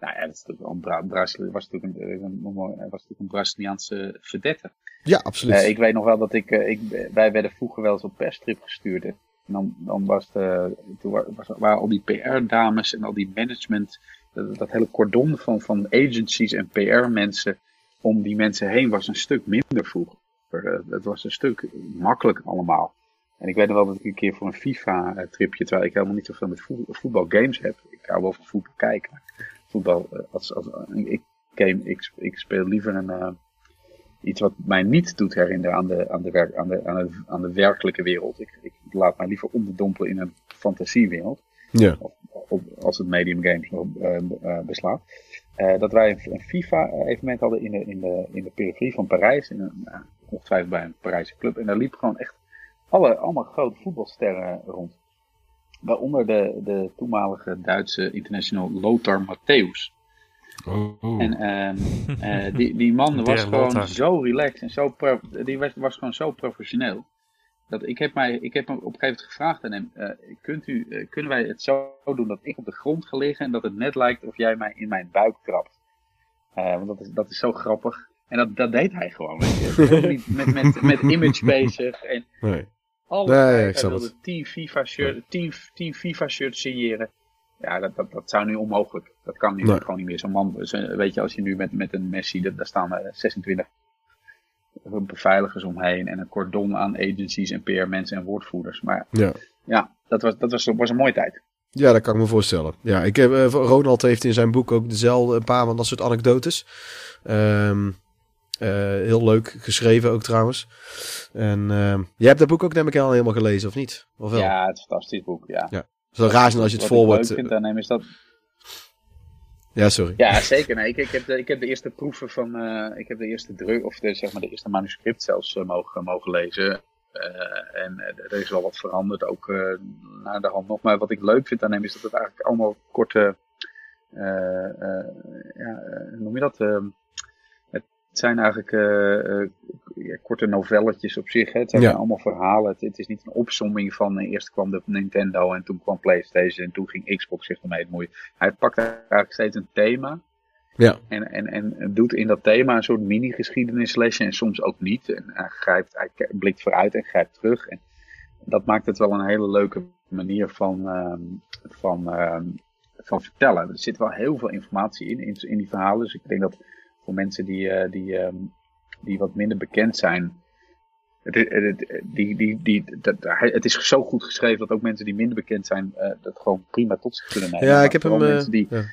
Nou ja, dat is natuurlijk wel een Bra was natuurlijk een, een, was natuurlijk een Braziliaanse vedette. ja, absoluut. Ik weet nog wel dat ik, ik, wij werden vroeger wel eens op perstrip gestuurd. En dan, was de, toen wa- was, waren al die PR-dames en al die management, dat, hele cordon van, van agencies en PR-mensen om die mensen heen was een stuk minder vroeger. Eh, Het was een stuk makkelijker allemaal. En ik weet nog wel dat ik een keer voor een FIFA-tripje, terwijl ik helemaal niet zoveel met voet- voetbalgames heb. Ik hou wel van voetbal kijken. Voetbal, eh, als, als, ik, game, ik, ik speel liever een, eh, iets wat mij niet doet herinneren aan de, aan de, werk, aan de, aan de, aan de werkelijke wereld. Ik, ik laat mij liever onderdompelen in een fantasiewereld. ja. Of, of als het medium games nog eh, eh, beslaat. Eh, dat wij een, FIFA-evenement hadden in de, in, de, in de periferie van Parijs. In een, ongetwijfeld bij een Parijse club. En daar liep gewoon echt alle, allemaal grote voetbalsterren rond. Waaronder de, de toenmalige Duitse international Lothar Matthäus. Oh. En ehm, eh, die, die man was gewoon zo relaxed en zo die was, was gewoon zo professioneel. Dat ik heb, mij, ik heb hem op een gegeven moment gevraagd aan hem, eh, kunt u, eh, kunnen wij het zo doen dat ik op de grond ga liggen en dat het net lijkt of jij mij in mijn buik trapt. Want dat is, dat is zo grappig. En dat, dat deed hij gewoon. Weet je. Helemaal niet met, met, met image bezig. En Nee. alles. Nee, hij, wilde het. 10 FIFA shirt, 10, 10 FIFA shirts signeren. Ja, dat, dat, dat zou nu onmogelijk. Dat kan nu Nee. gewoon niet meer. Zo'n man, weet je, als je nu met, met een Messi, dat, daar staan er 26 beveiligers omheen en een cordon aan agencies en PR-mensen en woordvoerders. Maar Ja. ja, dat was, dat was, was een mooie tijd. Ja, dat kan ik me voorstellen. Ja, ik heb, eh, Ronald heeft in zijn boek ook dezelfde, een paar van dat soort anekdotes. Ehm, eh, heel leuk geschreven ook trouwens. En ehm, jij hebt dat boek ook neem ik al helemaal gelezen, of niet? Of wel? Ja, het is een fantastisch boek. Ja. Ja. Zo raar zijn als je het Wat ik voorwoord... leuk vind aan hem is dat Ja, sorry. Ja, zeker. Nee, ik, ik, heb de, ik heb de eerste proeven van, eh, ik heb de eerste druk, of de, zeg maar de eerste manuscript zelfs eh, mogen, mogen lezen. Eh, en eh, er is wel wat veranderd, ook eh, naar de hand nog. Maar wat ik leuk vind aan hem is dat het eigenlijk allemaal korte, eh, eh, ja, eh, hoe noem je dat? Het zijn eigenlijk eh, eh, ja, korte novelletjes op zich. Hè. Het zijn Ja. allemaal verhalen. Het, het is niet een opsomming van eh, eerst kwam de Nintendo en toen kwam PlayStation en toen ging Xbox zich ermee bemoeien. Hij pakt eigenlijk steeds een thema. Ja. En, en, en doet in dat thema een soort mini-geschiedenislesje en soms ook niet. En hij, grijpt, hij blikt vooruit en grijpt terug. En dat maakt het wel een hele leuke manier van, ehm, van, ehm, van vertellen. Er zit wel heel veel informatie in, in, in die verhalen. Dus ik denk dat voor mensen die, eh, die, ehm, die wat minder bekend zijn. Het, het, die, die, die, dat, het is zo goed geschreven dat ook mensen die minder bekend zijn, eh, dat gewoon prima tot zich kunnen nemen. Ja, Maar ik heb hem... vooral eh, mensen die, ja.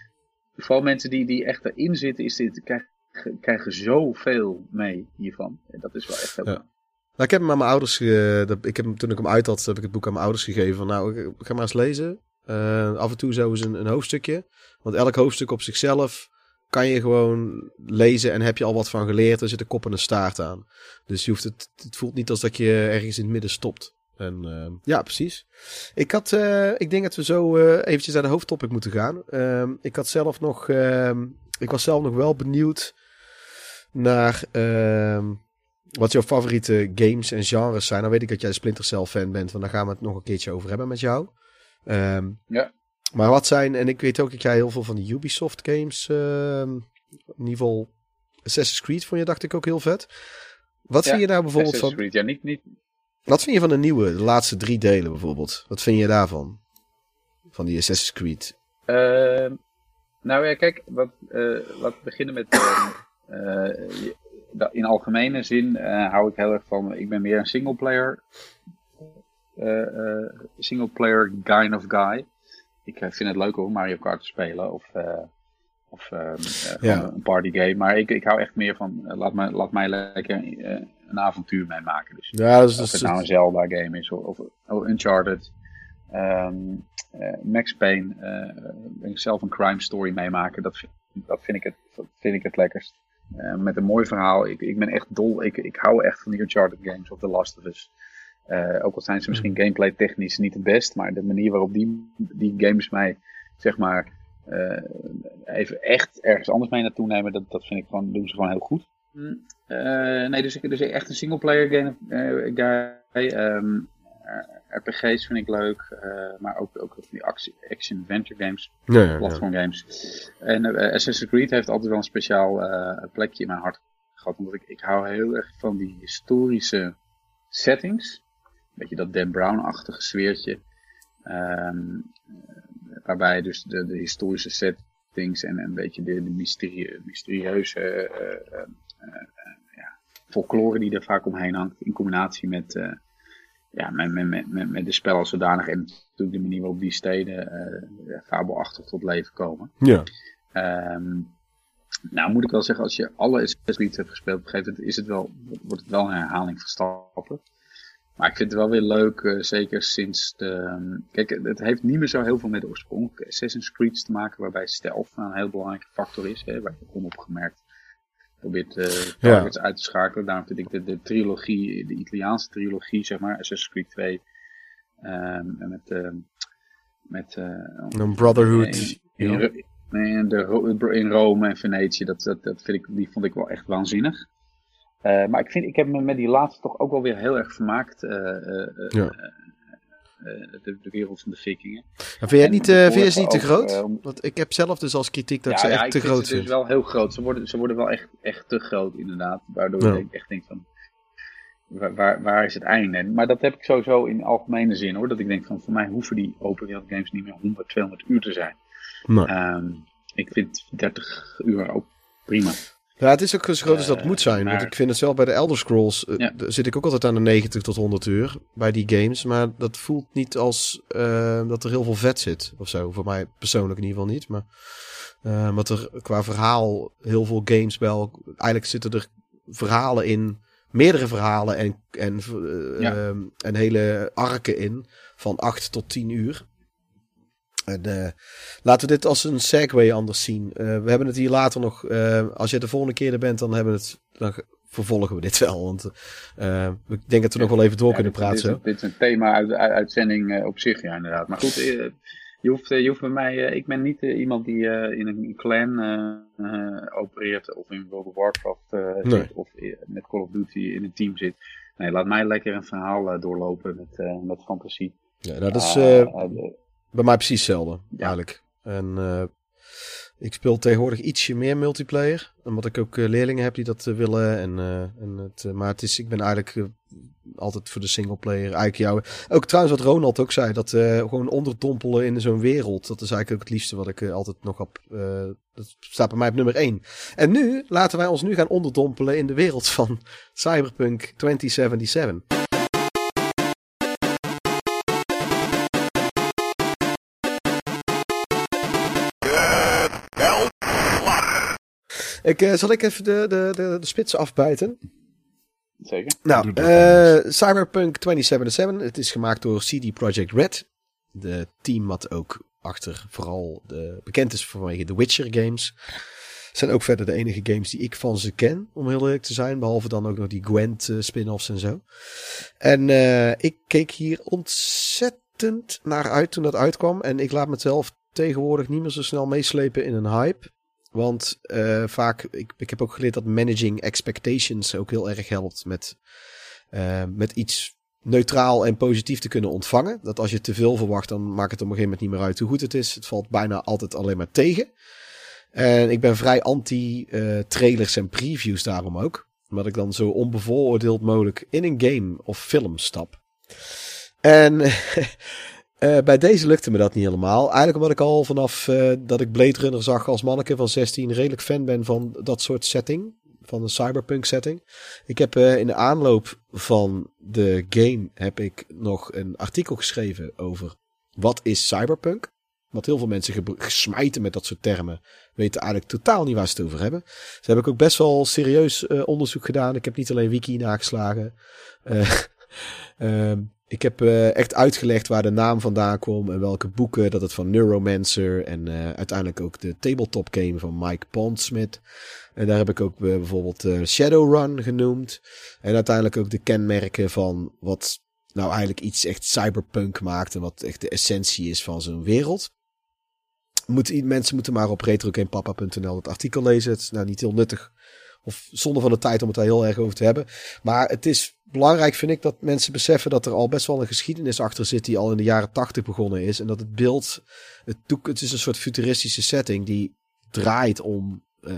vooral mensen die, die echt erin zitten, is dit, krijgen, krijgen zoveel mee hiervan. En dat is wel echt heel Ja. Nou, ik heb hem aan mijn ouders... ik heb, hem- toen ik hem uit had, heb ik het boek aan mijn ouders gegeven. Van, nou, ik- ga maar eens lezen. Eh, af en toe zo eens een, een hoofdstukje. Want elk hoofdstuk op zichzelf kan je gewoon lezen en heb je al wat van geleerd. Er zit een kop en een staart aan. Dus je hoeft het, het voelt niet als dat je ergens in het midden stopt. En eh, ja, precies. Ik had, eh, ik denk dat we zo eh, eventjes naar de hoofdtopic moeten gaan. Ehm, ik had zelf nog, ehm, ik was zelf nog wel benieuwd naar ehm, wat jouw favoriete games en genres zijn. Nou weet ik dat jij een Splinter Cell fan bent, want daar gaan we het nog een keertje over hebben met jou. Ehm, Ja. Maar wat zijn, en ik weet ook dat jij heel veel van de Ubisoft games, ehm, in ieder geval Assassin's Creed vond je dacht ik ook heel vet. Wat Ja, vind je nou bijvoorbeeld Assassin's van, Creed, ja, niet, niet, wat vind je van de nieuwe, de laatste drie delen bijvoorbeeld? Wat vind je daarvan? Van die Assassin's Creed. Ehm, nou ja, kijk, wat, eh we beginnen met. ehm, eh, in algemene zin eh, hou ik heel erg van. Ik ben meer een singleplayer. eh singleplayer kind of guy. Ik eh, vind het leuk om Mario Kart te spelen. Of, eh, of ehm, eh, Ja. een party game. Maar ik, ik hou echt meer van. laat, me, laat mij lekker een avontuur mee maken. Dus Ja, dat is, of dus, het nou een Zelda game is of, of, Uncharted. ehm, eh, Max Payne, ik zelf een crime story meemaken. Dat, vind- dat vind, ik het, dat vind ik het lekkerst. Met een mooi verhaal. Ik, ik ben echt dol. Ik, ik hou echt van die Uncharted games of The Last of Us. Eh, ook al zijn ze misschien gameplay technisch niet het best, maar de manier waarop die, die games mij, zeg maar, eh, even echt ergens anders mee naartoe nemen, dat, dat vind ik gewoon, doen ze gewoon heel goed. Eh, nee, dus, ik- dus echt een singleplayer game, eh, guy. Ehm, eh, RPG's vind ik leuk, eh, maar ook, ook die actie- action-adventure games Ja, ja, ja. platform games. En Assassin's Creed heeft altijd wel een speciaal eh, plekje in mijn hart gehad. Omdat ik, ik hou heel erg van die historische settings. Beetje dat Dan Brown-achtige sfeertje. Ehm, eh, waarbij dus de, de historische settings en een beetje de, de mysterie, mysterieuze eh, ja, folklore die er vaak omheen hangt. In combinatie met, ja, met, met, met, met, de spel als zodanig. En natuurlijk de manier waarop die steden fabelachtig tot leven komen. Ja. Ehm, nou moet ik wel zeggen, als je alle Assassin's Creed hebt gespeeld, op een gegeven moment is het wel, wordt het wel een herhaling van stappen. Maar ik vind het wel weer leuk, eh, zeker sinds de... ehm, Kijk, het heeft niet meer zo heel veel met de oorspronkelijke Assassin's Creed te maken, waarbij stealth een heel belangrijke factor is, hè, waar je onopgemerkt probeert eh targets uit te schakelen. Daarom vind ik de, de trilogie, de Italiaanse trilogie, zeg maar, Assassin's Creed 2, ehm, en met... ehm, met eh, Een Brotherhood. in, in, Ro- in, de, Ro- in Rome en Venetië, dat, dat, dat vind ik, die vond ik wel echt waanzinnig. Eh, maar ik, vind, ik heb me met die laatste toch ook wel weer heel erg vermaakt. eh, eh, Ja. de, de wereld van de vikingen. Maar vind je het niet, vind je het niet te groot? om- Want ik heb zelf dus als kritiek dat ja, ze ja, echt te groot ze dus vind. wel heel groot. Ze worden, ze worden wel echt, echt te groot inderdaad. Waardoor Ja. ik echt denk van... Waar, waar, is het einde? Maar dat heb ik sowieso in algemene zin hoor. Dat ik denk van voor mij hoeven die open wereld games niet meer 100, 200 uur te zijn. Nee. Ehm, ik vind 30 uur ook prima. Ja, het is ook zo groot als dat Eh, moet zijn. Want ik vind het zelf bij de Elder Scrolls. eh, Ja. zit ik ook altijd aan de 90 tot 100 uur bij die games. Maar dat voelt niet als eh, dat er heel veel vet zit of zo. Voor mij persoonlijk in ieder geval niet. Maar wat er qua verhaal heel veel games elk- Eigenlijk zitten er verhalen in. Meerdere verhalen en, en, Ja. ehm, en hele arken in. Van 8 tot 10 uur. En eh, laten we dit als een segue anders zien. Eh, we hebben het hier later nog. eh, als je de volgende keer er bent, dan hebben we het. Dan ge- vervolgen we dit wel. Want ik denk dat we nog wel even door Ja, kunnen dit, praten. Dit, zo. is- dit is een thema uit de uit- uitzending eh, op zich, ja inderdaad. Maar goed, je, hoeft, je hoeft bij mij... ik ben niet iemand die in een clan opereert of in World of Warcraft Nee. zit of met Call of Duty in een team zit. Nee, laat mij lekker een verhaal doorlopen met, met fantasie. Ja, nou, dat is de- bij mij precies hetzelfde. Ja. Eigenlijk. En eh, ik speel tegenwoordig ietsje meer multiplayer. Omdat ik ook eh, leerlingen heb die dat eh, willen. En, en het, maar het is, ik ben eigenlijk altijd voor de singleplayer. Eigenlijk jou. Ook trouwens wat Ronald ook zei. Dat gewoon onderdompelen in zo'n wereld. Dat is eigenlijk ook het liefste wat ik altijd nog heb. dat staat bij mij op nummer 1. En nu laten wij ons nu gaan onderdompelen in de wereld van Cyberpunk 2077. Ik, eh, zal ik even de, de, de, de spitsen afbijten? zeker. Nou, eh, Cyberpunk 2077. Het is gemaakt door CD Projekt Red. De team wat ook achter vooral de, bekend is vanwege de Witcher games. Zijn ook verder de enige games die ik van ze ken, om heel eerlijk te zijn. Behalve dan ook nog die Gwent eh, spin-offs en zo. En eh, ik keek hier ontzettend naar uit toen dat uitkwam. En ik laat mezelf tegenwoordig niet meer zo snel meeslepen in een hype. Want eh, vaak, ik, ik heb ook geleerd dat managing expectations ook heel erg helpt met, eh, met iets neutraal en positief te kunnen ontvangen. Dat als je te veel verwacht, dan maakt het op een gegeven moment niet meer uit hoe goed het is. Het valt bijna altijd alleen maar tegen. En ik ben vrij anti-trailers en previews daarom ook. Omdat ik dan zo onbevooroordeeld mogelijk in een game of film stap. En eh, bij deze lukte me dat niet helemaal. Eigenlijk omdat ik al vanaf eh, dat ik Blade Runner zag als manneke van 16 redelijk fan ben van dat soort setting. Van een cyberpunk setting. Ik heb eh, in de aanloop van de game heb ik nog een artikel geschreven over wat is cyberpunk. Want heel veel mensen gebru- smijten met dat soort termen. Weten eigenlijk totaal niet waar ze het over hebben. Dus heb ik ook best wel serieus onderzoek gedaan. Ik heb niet alleen wiki nageslagen. Ik heb eh, echt uitgelegd waar de naam vandaan kwam en welke boeken. Dat het van Neuromancer en eh, uiteindelijk ook de tabletop game van Mike Pondsmith. En daar heb ik ook eh, bijvoorbeeld Shadowrun genoemd. En uiteindelijk ook de kenmerken van wat nou eigenlijk iets echt cyberpunk maakt. En wat echt de essentie is van zo'n wereld. Moet, mensen moeten maar op retrogamepapa.nl het artikel lezen. Het is nou niet heel nuttig of zonder van de tijd om het daar heel erg over te hebben. Maar het is belangrijk, vind ik, dat mensen beseffen dat er al best wel een geschiedenis achter zit die al in de jaren tachtig begonnen is. En dat het beeld, het, het is een soort futuristische setting die draait om eh,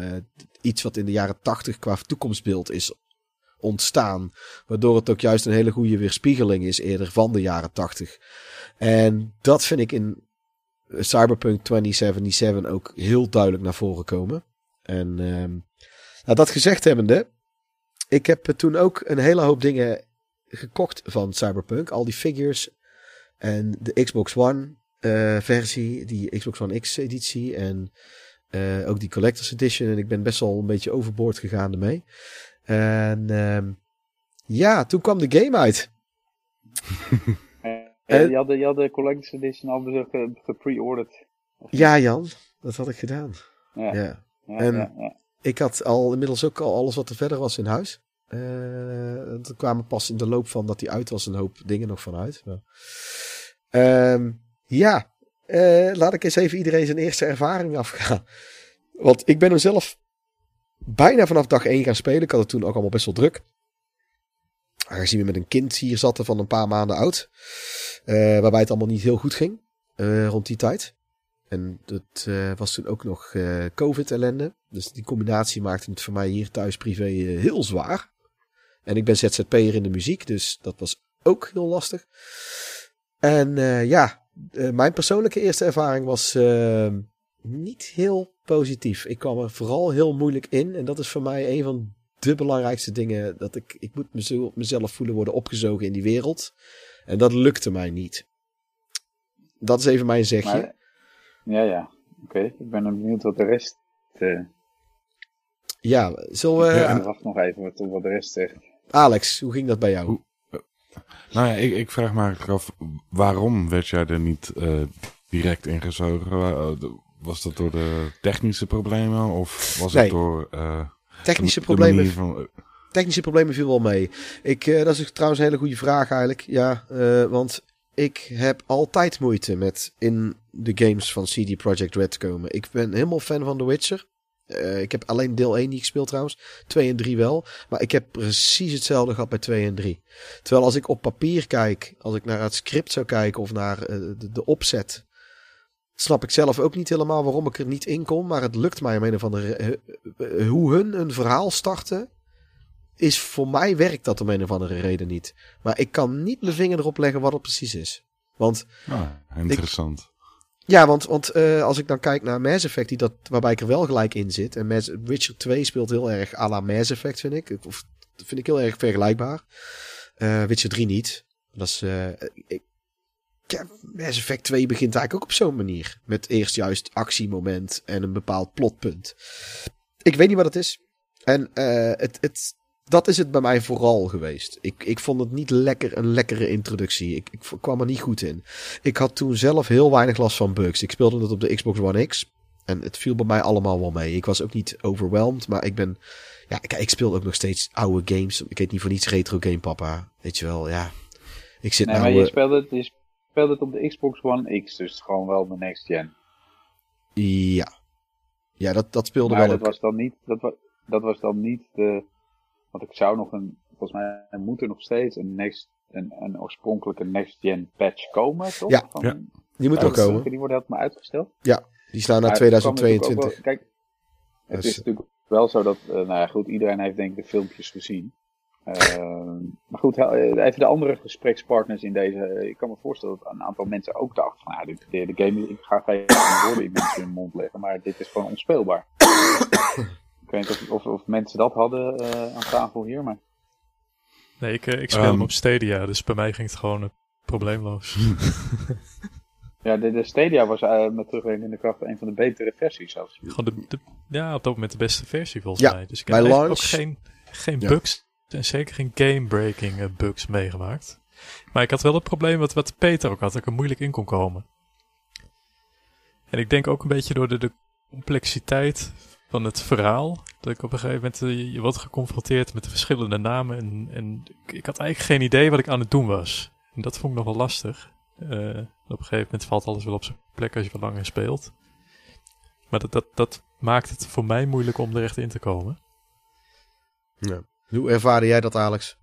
iets wat in de jaren tachtig qua toekomstbeeld is ontstaan. Waardoor het ook juist een hele goede weerspiegeling is eerder van de jaren tachtig. En dat vind ik in Cyberpunk 2077 ook heel duidelijk naar voren komen. En ehm, nou, dat gezegd hebbende, ik heb toen ook een hele hoop dingen gekocht van Cyberpunk. Al die figures en de Xbox One eh, versie, die Xbox One X editie en eh, ook die Collector's Edition. En ik ben best wel een beetje overboord gegaan ermee. En ehm, ja, toen kwam de game uit. Eh, Eh, je, had de, je had de Collector's Edition al ge- gepre-ordered. Ja, Jan, dat had ik gedaan. Ja, Ja. ja, en- ja. Ik had al inmiddels ook al alles wat er verder was in huis. Eh er kwamen pas in de loop van dat hij uit was een hoop dingen nog vanuit. Ehm, ja, eh, laat ik eens even iedereen zijn eerste ervaring afgaan. Want ik ben hem zelf bijna vanaf dag 1 gaan spelen. Ik had het toen ook allemaal best wel druk. Aangezien we met een kind hier zaten van een paar maanden oud. eh, waarbij het allemaal niet heel goed ging rond die tijd. En dat eh, was toen ook nog eh, COVID-ellende. Dus die combinatie maakte het voor mij hier thuis privé eh, heel zwaar. En ik ben ZZP'er in de muziek, dus dat was ook heel lastig. En ja, mijn persoonlijke eerste ervaring was eh, niet heel positief. Ik kwam er vooral heel moeilijk in. En dat is voor mij een van de belangrijkste dingen. Dat ik, ik moet mezelf, mezelf voelen worden opgezogen in die wereld. En dat lukte mij niet. Dat is even mijn zegje. Ja, ja. Oké, ik ben benieuwd wat de rest... eh Ja, zullen we... ja, wacht nog even wat, wat de rest zegt. Alex, hoe ging dat bij jou? Hoe- Nou ja, ik, ik vraag me eigenlijk af, waarom werd jij er niet eh, direct ingezogen? Eh, Was dat door de technische problemen of was Nee. het door eh, Technische de- problemen, van, eh, technische problemen viel wel mee. Ik, eh, dat is trouwens een hele goede vraag eigenlijk. Ja, eh, want ik heb altijd moeite met in de games van CD Projekt Red komen. Ik ben helemaal fan van The Witcher. Eh, ik heb alleen deel 1 niet gespeeld trouwens. 2 en 3 wel. Maar ik heb precies hetzelfde gehad bij 2 en 3. Terwijl als ik op papier kijk, als ik naar het script zou kijken of naar eh, de, opzet. Snap ik zelf ook niet helemaal waarom ik er niet in kom. Maar het lukt mij om een of andere. eh, hoe hun een verhaal starten. Is voor mij werkt dat om een of andere reden niet. Maar ik kan niet mijn vinger erop leggen wat het precies is. Want ah, interessant. ja, want, want eh, als ik dan kijk naar Mass Effect, die dat, waarbij ik er wel gelijk in zit. En Mass, Witcher 2 speelt heel erg à la Mass Effect, vind ik. Of dat vind ik heel erg vergelijkbaar. Eh, Witcher 3 niet. Dat is, eh, ik, ja, Mass Effect 2 begint eigenlijk ook op zo'n manier. Met eerst juist actiemoment en een bepaald plotpunt. Ik weet niet wat het is. En het, het, dat is het bij mij vooral geweest. Ik, ik vond het niet lekker, een lekkere introductie. Ik, ik kwam er niet goed in. Ik had toen zelf heel weinig last van bugs. Ik speelde het op de Xbox One X. En het viel bij mij allemaal wel mee. Ik was ook niet overwhelmed, maar ik ben... Ja, ik, ik speel ook nog steeds oude games. Ik heet niet voor niets retro game papa. Weet je wel, ja. Ik zit Nee, nou... maar je eh, speelde, het, je speelde het op de Xbox One X, dus gewoon wel de next gen. ja. Ja, dat, dat speelde Maar wel dat ook. was dan niet, dat was, dat was dan niet de, want ik zou nog een, volgens mij moet er nog steeds een next, een, een oorspronkelijke next gen patch komen, toch? Ja, Van, ja. Die moet uit- komen. Die worden helemaal uitgesteld. Die staan naar Maar het kwam natuurlijk ook 2022. wel- kijk, het Dus- is natuurlijk wel zo dat, eh, nou ja, goed, iedereen heeft denk ik de filmpjes gezien. Ehm, maar goed, eh, even de andere gesprekspartners in deze. eh, Ik kan me voorstellen dat een aantal mensen ook dachten van, ja, dit, de, de game, ik ga geen woorden in mensen hun mond leggen, maar dit is gewoon onspeelbaar. ik weet niet of, of, of mensen dat hadden eh, aan tafel hier, maar... Nee, ik, eh, ik speel Ehm. hem op Stadia, dus bij mij ging het gewoon eh, probleemloos. Ja, de, de Stadia was uh, met terugwerkende kracht een van de betere versies zelfs. gewoon de, de- ja, op dat moment de beste versie volgens Ja, mij. Dus ik heb launch- ook geen, geen Ja. bugs en zeker geen game-breaking bugs meegemaakt. Maar ik had wel het probleem wat, wat Peter ook had, dat ik er moeilijk in kon komen. En ik denk ook een beetje door de, de complexiteit van het verhaal. Dat ik op een gegeven moment eh, je wordt geconfronteerd met de verschillende namen. En, en ik, ik had eigenlijk geen idee wat ik aan het doen was. En dat vond ik nog wel lastig. Eh, op een gegeven moment valt alles wel op zijn plek als je wat langer speelt. Maar dat, dat, dat maakt het voor mij moeilijk om er echt in te komen. Ja. Hoe ervaarde jij dat, Alex?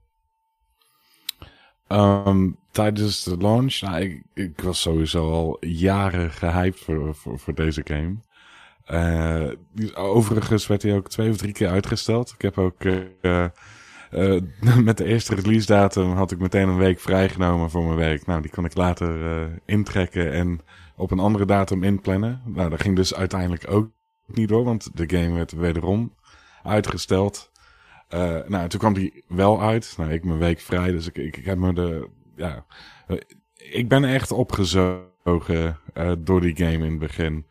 Ehm, tijdens de launch, nou, ik, ik was sowieso al jaren gehyped voor, voor, voor deze game. Eh, overigens werd hij ook twee of drie keer uitgesteld. Ik heb ook eh, eh, met de eerste release datum had ik meteen een week vrijgenomen voor mijn werk. Nou, die kon ik later intrekken en op een andere datum inplannen. Nou, dat ging dus uiteindelijk ook niet door, want de game werd wederom uitgesteld. Eh, nou, toen kwam die wel uit. Nou, ik mijn week vrij, dus ik, ik, ik heb me de, ja, ik ben echt opgezogen door die game in het begin.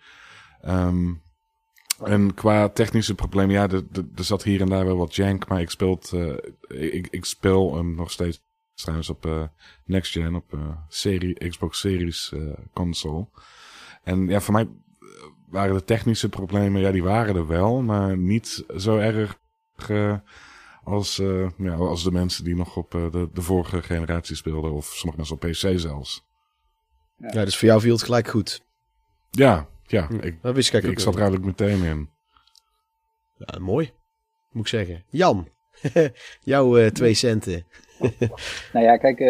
Ehm, en qua technische problemen, ja, er, zat hier en daar wel wat jank, maar ik, speelt, eh, ik, ik speel hem nog steeds trouwens op eh, Next Gen, op eh, serie, Xbox Series console. En ja, voor mij waren de technische problemen, ja, die waren er wel, maar niet zo erg als, ja, als de mensen die nog op de, de vorige generatie speelden, of sommige mensen op PC zelfs. Ja, dus voor jou viel het gelijk goed. Ja, ja, Hm. ik, Dat wist ik ik, zat er eigenlijk meteen in. Ja, mooi, moet ik zeggen. Jan, jouw eh, twee centen. Nou ja, kijk, eh,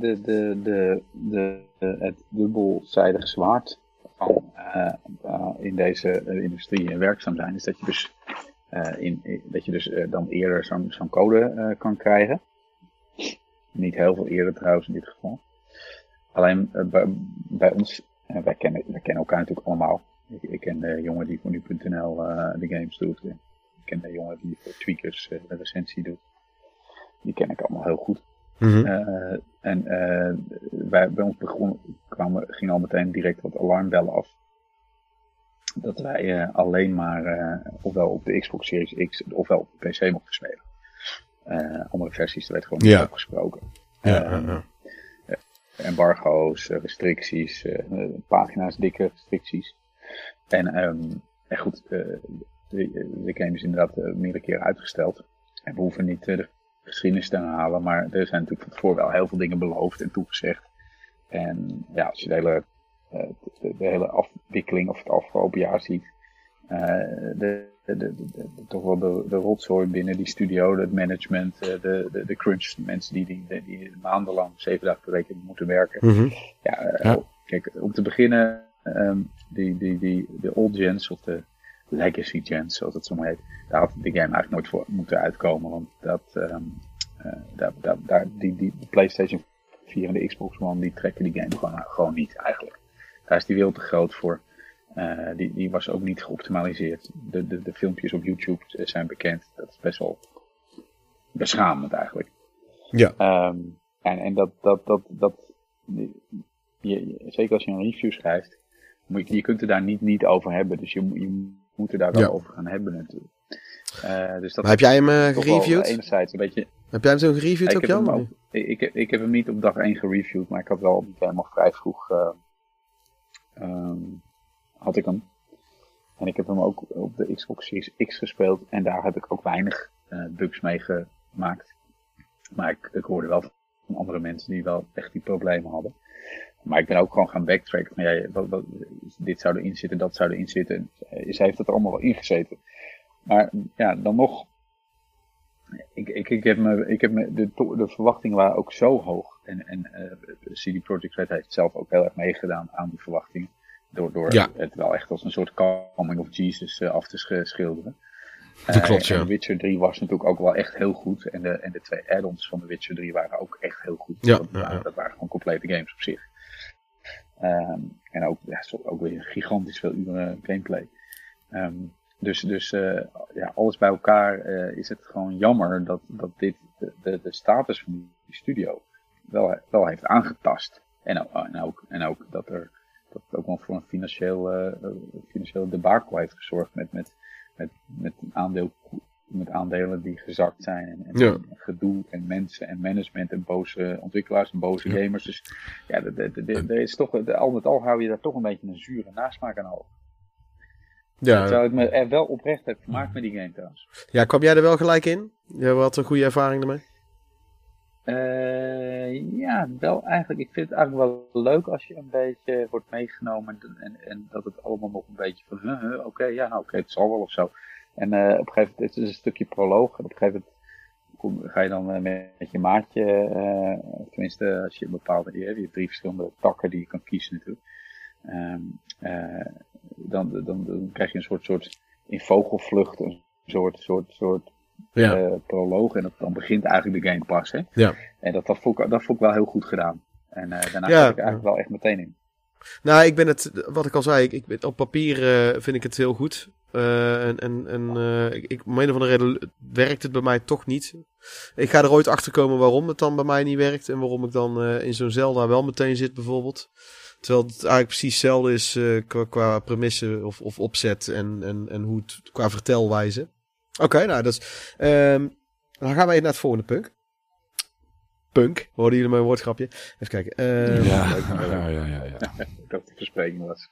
de, de, de, de, het dubbelzijdige zwaard van eh, in deze industrie werkzaam zijn, is dat je dus, eh, in, in- dat je dus dan eerder zo'n zo'n code eh, kan krijgen. Niet heel veel eerder trouwens in dit geval. Alleen bij, bij ons, eh, wij, kennen, wij kennen elkaar natuurlijk allemaal. Ik, ik ken de jongen die voor nu.nl eh, de games doet. Ik ken de jongen die voor Tweakers eh, de recensie doet. Die ken ik allemaal heel goed. Mhm. Eh, en wij, bij ons begon, kwamen, gingen al meteen direct wat alarmbellen af. Dat wij alleen maar ofwel op de Xbox Series X ofwel op de PC mochten spelen. Andere versies, er werd gewoon niet Ja. Eh, ja, ja. Embargo's, eh, restricties, eh, eh, pagina's, dikke restricties. En, ehm, goed, de, de game is inderdaad meerdere keren uitgesteld. En we hoeven niet de geschiedenis te herhalen, maar er zijn natuurlijk van tevoren wel heel veel dingen beloofd en toegezegd. En ja, als je de hele, de, de hele afwikkeling of het afgelopen jaar ziet, de, de, de, de- de- toch wel de, de rotzooi binnen die studio, het management, eh, de, de, de crunch, mensen die, die, die maandenlang, zeven dagen per week moeten werken. Mhm. Ja, eh, Ja. kijk, om te beginnen, ehm, die, die, die, de old gens of de legacy gens, zoals het zo maar heet, daar had de game eigenlijk nooit voor moeten uitkomen, want dat, ehm, eh, daar, daar, daar, die, die, de PlayStation 4 en de Xbox One, die trekken die game gewoon, gewoon niet eigenlijk. Daar is die wereld te groot voor. Eh, die, die was ook niet geoptimaliseerd. De, de, de filmpjes op YouTube zijn bekend. Dat is best wel beschamend eigenlijk. Ja. Ehm, en en dat, dat, dat, dat je, zeker als je een review schrijft, moet je, je kunt het daar niet, niet over hebben. Dus je, moet- je moet er daar wel Ja. over gaan hebben natuurlijk. Eh, dus dat Maar heb jij hem wel, gereviewd? Enerzijds een beetje Heb jij hem zo gereviewd ook, Jan? ook, ik, ik, heb- ik heb hem niet op dag 1 gereviewd, maar ik had wel helemaal vrij vroeg ehm, had ik hem. En ik heb hem ook op de Xbox Series X gespeeld en daar heb ik ook weinig eh, bugs mee gemaakt. Maar ik, ik hoorde wel van andere mensen die wel echt die problemen hadden. Maar ik ben ook gewoon gaan backtracken van ja, wat, dit zou erin zitten, dat zou erin zitten. Eh, Ze heeft het er allemaal wel ingezeten. Maar ja, dan nog ik, ik, ik heb me, ik heb me de, de verwachtingen waren ook zo hoog. En, en eh, CD Projekt Red heeft zelf ook heel erg meegedaan aan die verwachtingen. Door, door Ja. het wel echt als een soort coming of Jesus eh, af te sch- schilderen. Dat klopt, Eh, ja. En Witcher 3 was natuurlijk ook wel echt heel goed. En de, en de twee add-ons van The Witcher 3 waren ook echt heel goed. Ja, dat, ja, waren, ja. dat waren gewoon complete games op zich. Ehm, en ook, ja, ook weer gigantisch veel uren gameplay. Ehm, dus dus eh, ja, alles bij elkaar eh, is het gewoon jammer dat, dat dit de, de, de status van die studio wel, wel heeft aangetast. En, en, ook, en ook dat er dat het ook wel voor een financieel, eh, financieel debakel heeft gezorgd met, met, met, met aandeel met aandelen die gezakt zijn. En, en Ja. gedoe en mensen en management en boze ontwikkelaars en boze Ja. gamers. Dus ja, er is toch, de- al met al hou je daar toch een beetje een zure nasmaak aan over. Ja, Terwijl ik me er wel oprecht heb gemaakt met die game trouwens. ja, kwam jij er wel gelijk in? Je had een goede ervaring ermee? Eh, ja, wel eigenlijk. Ik vind het eigenlijk wel leuk als je een beetje wordt meegenomen en, en, dat het allemaal nog een beetje van, huh, huh, oké, ja, nou oké, het zal wel of zo. En eh, op een gegeven moment, het is een stukje proloog en op een gegeven moment ga je dan eh, met, je maatje, tenminste als je een bepaalde, je hebt drie verschillende takken die je kan kiezen natuurlijk. Ehm, eh, dan, dan, dan krijg je een soort, soort in vogelvlucht, een soort, soort, soort Ja. eh, proloog. En dat, dan begint eigenlijk de game pas. Hè? Ja. En dat, dat, vond ik, dat vond ik wel heel goed gedaan. En eh, daarna Ja. ik eigenlijk wel echt meteen in. Nou, ik ben het, wat ik al zei, ik, op papier eh, vind ik het heel goed. Eh, en en, en ik, ik, om een of andere reden werkt het bij mij toch niet. Ik ga er ooit achter komen waarom het dan bij mij niet werkt. En waarom ik dan in zo'n Zelda wel meteen zit, bijvoorbeeld. Terwijl het eigenlijk precies hetzelfde is qua, qua premisse of, of opzet en, en, en hoe het qua vertelwijze. Oké, nou, dat is. ehm, dan gaan we even naar het volgende punk. Punk, hoorden jullie mijn woordgrapje? Even kijken. ehm, Ja, ja, ja, ja. ja. Dat de verspreking was.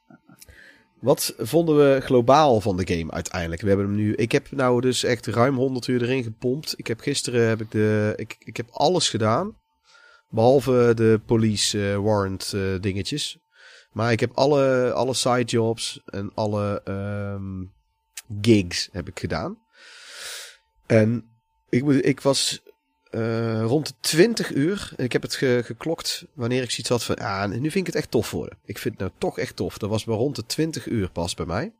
Wat vonden we globaal van de game uiteindelijk? We hebben hem nu. Ik heb nou dus echt ruim 100 uur erin gepompt. Ik heb gisteren heb ik de. Ik, ik heb alles gedaan. Behalve de police eh, warrant eh, dingetjes. Maar ik heb alle, alle side jobs en alle ehm, gigs heb ik gedaan. En ik, ik was eh, rond de 20 uur. Ik heb het ge- geklokt wanneer ik zoiets had van. Ah, nu vind ik het echt tof worden. Ik vind het nou toch echt tof. Dat was maar rond de 20 uur pas bij mij.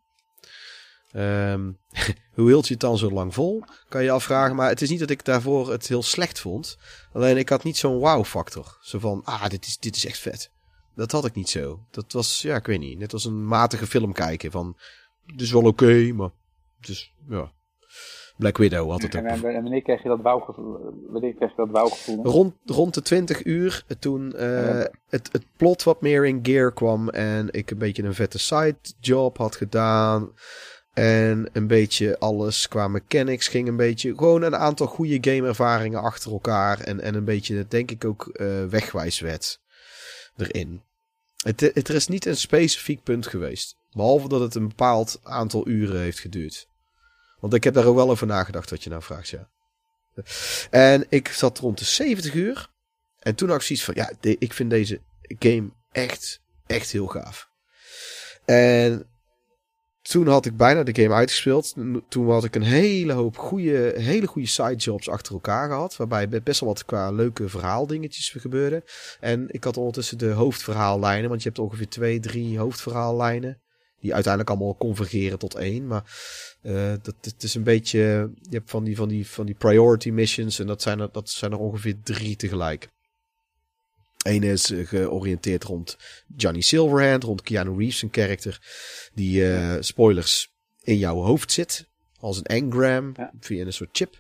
Ehm, hoe hield je het dan zo lang vol? Kan je afvragen. Maar het is niet dat ik daarvoor het heel slecht vond. Alleen ik had niet zo'n wow-factor. Zo van, ah, dit is, dit is echt vet. Dat had ik niet zo. Dat was, ja, ik weet niet. Net als een matige film kijken. Van, het is wel oké, maar. Dus, ja. Black Widow had. En, en, en wanneer kreeg je dat wauwgevoel? Wanneer kreeg je dat wauwgevoel? Rond, rond de 20 uur, toen eh, het, het plot wat meer in gear kwam en ik een beetje een vette side job had gedaan. En een beetje alles qua mechanics ging een beetje. Gewoon een aantal goede gameervaringen achter elkaar. En, en een beetje, denk ik, ook eh, wegwijs werd erin. Het, het, er is niet een specifiek punt geweest. Behalve dat het een bepaald aantal uren heeft geduurd. Want ik heb daar ook wel over nagedacht wat je nou vraagt, ja. En ik zat rond de 70 uur. En toen had ik zoiets van, ja, ik vind deze game echt, echt heel gaaf. En toen had ik bijna de game uitgespeeld. Toen had ik een hele hoop goede, hele goede sidejobs achter elkaar gehad. Waarbij be- best wel wat qua leuke verhaaldingetjes gebeurden. En ik had ondertussen de hoofdverhaallijnen. Want je hebt ongeveer twee, drie hoofdverhaallijnen. Die uiteindelijk allemaal convergeren tot één. Maar eh, dat, het is een beetje. Je hebt van die, van die, van die priority missions. En dat zijn er, dat zijn er ongeveer drie tegelijk. Eén is eh, georiënteerd rond Johnny Silverhand, rond Keanu Reeves, een karakter die, eh, spoilers, in jouw hoofd zit. Als een engram, Ja. via een soort chip.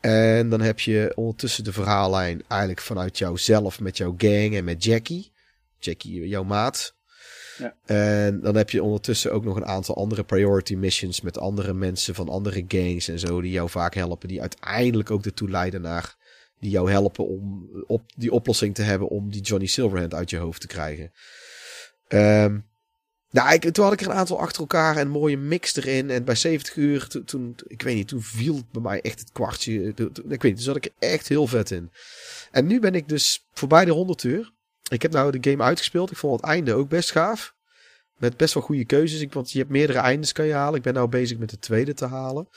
En dan heb je ondertussen de verhaallijn eigenlijk vanuit jouzelf met jouw gang en met Jackie. Jackie, jouw maat. En dan heb je ondertussen ook nog een aantal andere priority missions met andere mensen van andere gangs en zo. Die jou vaak helpen. Die uiteindelijk ook ertoe leiden naar. Die jou helpen om op die oplossing te hebben om die Johnny Silverhand uit je hoofd te krijgen. Ehm nou, ik, toen had ik er een aantal achter elkaar en een mooie mix erin. En bij 70 uur, to- toen, ik weet niet, toen viel bij mij echt het kwartje. Ik weet niet, toen zat ik er echt heel vet in. En nu ben ik dus voorbij de 100 uur. Ik heb nou de game uitgespeeld. Ik vond het einde ook best gaaf. Met best wel goede keuzes. Ik, want je hebt meerdere eindes kan je halen. Ik ben nou bezig met de tweede te halen.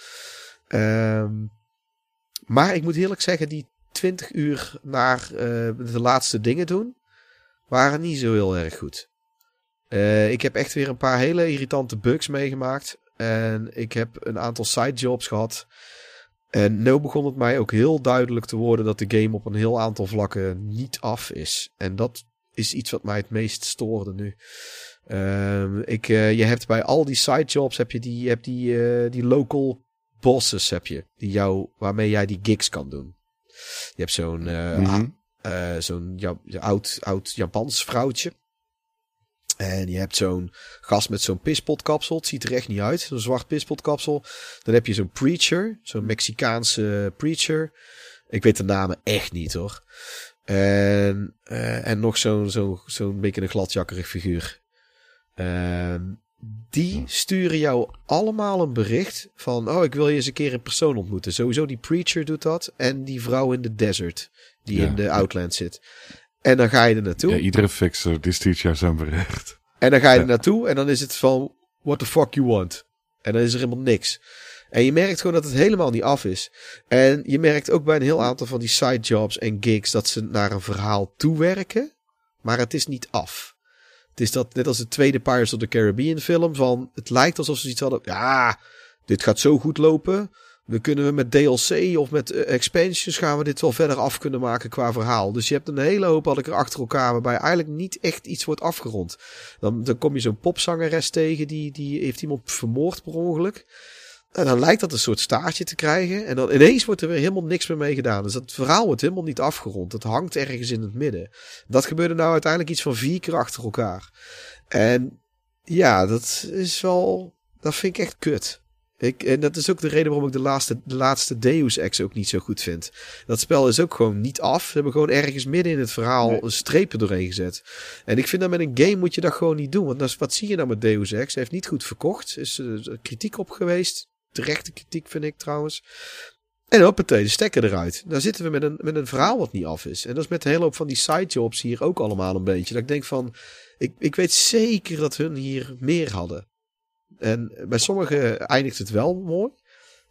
Ehm, maar ik moet eerlijk zeggen, die 20 uur naar eh, de laatste dingen doen, waren niet zo heel erg goed. Eh, ik heb echt weer een paar hele irritante bugs meegemaakt. En ik heb een aantal sidejobs gehad. En nu begon het mij ook heel duidelijk te worden dat de game op een heel aantal vlakken niet af is. En dat is iets wat mij het meest stoorde nu. Ehm, ik, eh, je hebt bij al die sidejobs heb je die, je hebt die, eh, die local bosses heb je, die jou, waarmee jij die gigs kan doen. Je hebt zo'n eh, Mhm. zo'n ja, oud, oud Japans vrouwtje. En je hebt zo'n gast met zo'n pispotkapsel. Het ziet er echt niet uit. Zo'n zwart pispotkapsel. Dan heb je zo'n preacher. Zo'n Mexicaanse preacher. Ik weet de namen echt niet hoor. En, uh, en nog zo'n zo'n zo'n beetje een gladjakkerig figuur. Uh, die sturen jou allemaal een bericht van... Oh, ik wil je eens een keer in persoon ontmoeten. Sowieso die preacher doet dat. En die vrouw in de desert. Die Ja. in de Outland zit. En dan ga je er naartoe. Ja, iedere fixer die stuurt jou zo'n bericht. En dan ga je er naartoe en dan is het van, what the fuck you want? En dan is er helemaal niks. En je merkt gewoon dat het helemaal niet af is. En je merkt ook bij een heel aantal van die sidejobs en gigs dat ze naar een verhaal toewerken, maar het is niet af. Het is dat, net als de tweede Pirates of the Caribbean film, van het lijkt alsof ze iets hadden, ja, dit gaat zo goed lopen. We kunnen we met DLC of met eh, expansions gaan we dit wel verder af kunnen maken qua verhaal. Dus je hebt een hele hoop had ik er achter elkaar waarbij eigenlijk niet echt iets wordt afgerond. Dan, dan kom je zo'n popzangeres tegen, die, die heeft iemand vermoord per ongeluk. En dan lijkt dat een soort staartje te krijgen. En dan ineens wordt er weer helemaal niks meer mee gedaan. Dus dat verhaal wordt helemaal niet afgerond. Het hangt ergens in het midden. Dat gebeurde nou uiteindelijk iets van vier keer achter elkaar. En ja, dat is wel. Dat vind ik echt kut. Ik, en dat is ook de reden waarom ik de laatste, de laatste Deus Ex ook niet zo goed vind. Dat spel is ook gewoon niet af. Ze hebben gewoon ergens midden in het verhaal Nee. een streep doorheen gezet. En ik vind dat met een game moet je dat gewoon niet doen. Want dat is, wat zie je nou met Deus Ex? Hij heeft niet goed verkocht. Er is eh, kritiek op geweest. Terechte kritiek vind ik trouwens. En hoppatee, de stekker eruit. Daar zitten we met een, met een verhaal wat niet af is. En dat is met een hele hoop van die sidejobs hier ook allemaal een beetje. Dat ik denk van, ik, ik weet zeker dat hun hier meer hadden. En bij sommigen eindigt het wel mooi.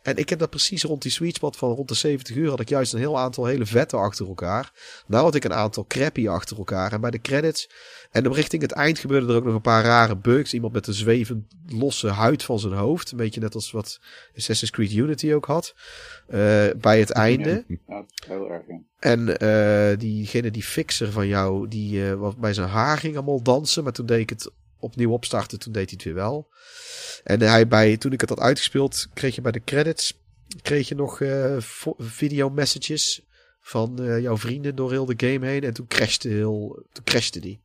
En ik heb dat precies rond die sweet spot van rond de 70 uur had ik juist een heel aantal hele vette achter elkaar. Nou had ik een aantal crappy achter elkaar. En bij de credits en dan richting het eind gebeurden er ook nog een paar rare bugs. Iemand met een zwevend losse huid van zijn hoofd. Een beetje net als wat Assassin's Creed Unity ook had. Eh, bij het einde. Ja, heel erg. ja. En eh, diegene, die fixer van jou, die wat bij zijn haar ging allemaal dansen. Maar toen deed ik het opnieuw opstarten, toen deed hij het weer wel. En hij bij, toen ik het had uitgespeeld, kreeg je bij de credits kreeg je nog eh, video messages van eh, jouw vrienden door heel de game heen. En toen crashte, heel, toen crashte die.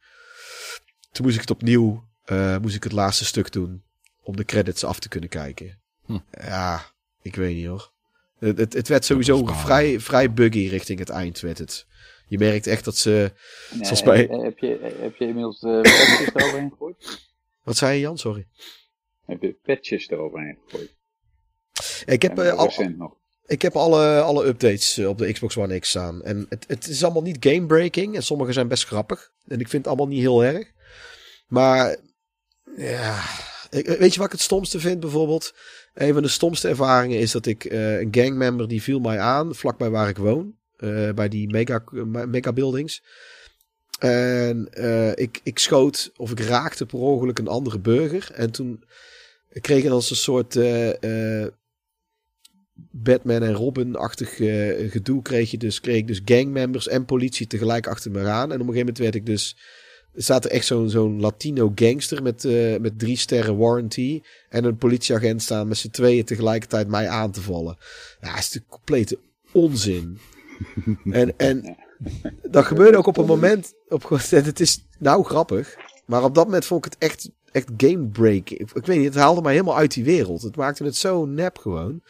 Toen moest ik het opnieuw, eh, moest ik het laatste stuk doen. Om de credits af te kunnen kijken. Hm. Ja, ik weet niet hoor. Het, het, het werd sowieso vrij, vrij buggy richting het eind werd het. Je merkt echt dat ze... Nee, Zoals bij- eh, Heb je, heb je inmiddels de patches eroverheen gegooid? Wat zei je Jan? Sorry. Heb je patches eroverheen gegooid? Ik heb, eh, al, nog. ik heb alle, alle updates eh, op de Xbox One X staan. En het, het is allemaal niet game-breaking. En sommige zijn best grappig. En ik vind het allemaal niet heel erg. Maar ja, weet je wat ik het stomste vind bijvoorbeeld? Een van de stomste ervaringen is dat ik eh, een gangmember die viel mij aan vlakbij waar ik woon. Eh, bij die mega, mega buildings. En eh, ik, ik schoot of ik raakte per ongeluk een andere burger. En toen kreeg ik als een soort eh, Batman en Robin-achtig gedoe. Kreeg, je dus, kreeg ik dus gangmembers en politie tegelijk achter me aan. En op een gegeven moment werd ik dus staat er echt zo'n zo'n Latino gangster met, met drie sterren warranty. En een politieagent staan met z'n tweeën tegelijkertijd mij aan te vallen. Ja, is de complete onzin. en, en dat gebeurde ook op een moment. Op, het is nou grappig. Maar op dat moment vond ik het echt, echt game break. Ik, ik weet niet, het haalde mij helemaal uit die wereld. Het maakte het zo nep gewoon.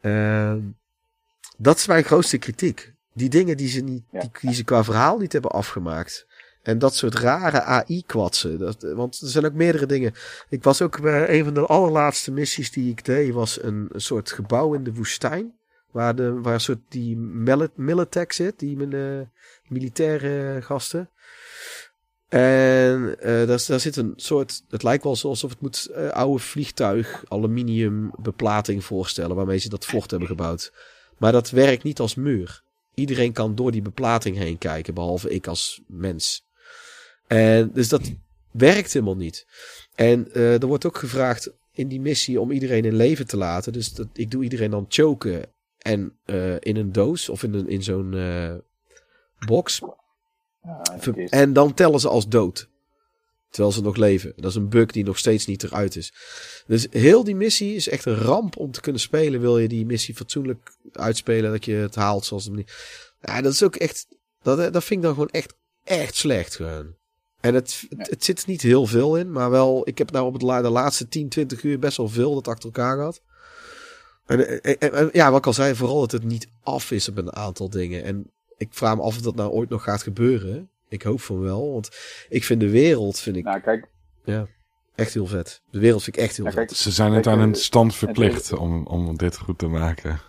Ehm, dat is mijn grootste kritiek. Die dingen die ze, niet, die, die ze qua verhaal niet hebben afgemaakt. En dat soort rare AI-kwatsen. Want er zijn ook meerdere dingen. Ik was ook bij een van de allerlaatste missies die ik deed. Was een, een soort gebouw in de woestijn. Waar, de, waar een soort die Mil- Militech zit. Die de militaire gasten. En eh, daar, daar zit een soort. Het lijkt wel alsof het moet eh, oude vliegtuig aluminium beplating voorstellen. Waarmee ze dat fort hebben gebouwd. Maar dat werkt niet als muur. Iedereen kan door die beplating heen kijken. Behalve ik als mens. En dus dat werkt helemaal niet. En er wordt ook gevraagd in die missie om iedereen in leven te laten. Dus dat, ik doe iedereen dan choken en eh, in een doos of in, een, in zo'n eh, box. En dan tellen ze als dood. Terwijl ze nog leven. Dat is een bug die nog steeds niet eruit is. Dus heel die missie is echt een ramp om te kunnen spelen. Wil je die missie fatsoenlijk uitspelen. Dat je het haalt zoals het niet. Ja, dat is ook echt. Dat, dat vind ik dan gewoon echt, echt slecht gewoon. En het, het, het zit niet heel veel in, maar wel, ik heb nou op het, de laatste 10, 20 uur best wel veel dat achter elkaar gehad. En, en- en- en ja, wat ik al zei, vooral dat het niet af is op een aantal dingen. En ik vraag me af of dat nou ooit nog gaat gebeuren. Ik hoop van wel, want ik vind de wereld vind ik Nou, kijk, echt heel vet. De wereld vind ik echt heel Ja, kijk, vet. Ze zijn het aan hun eh, stand verplicht om, om dit goed te maken.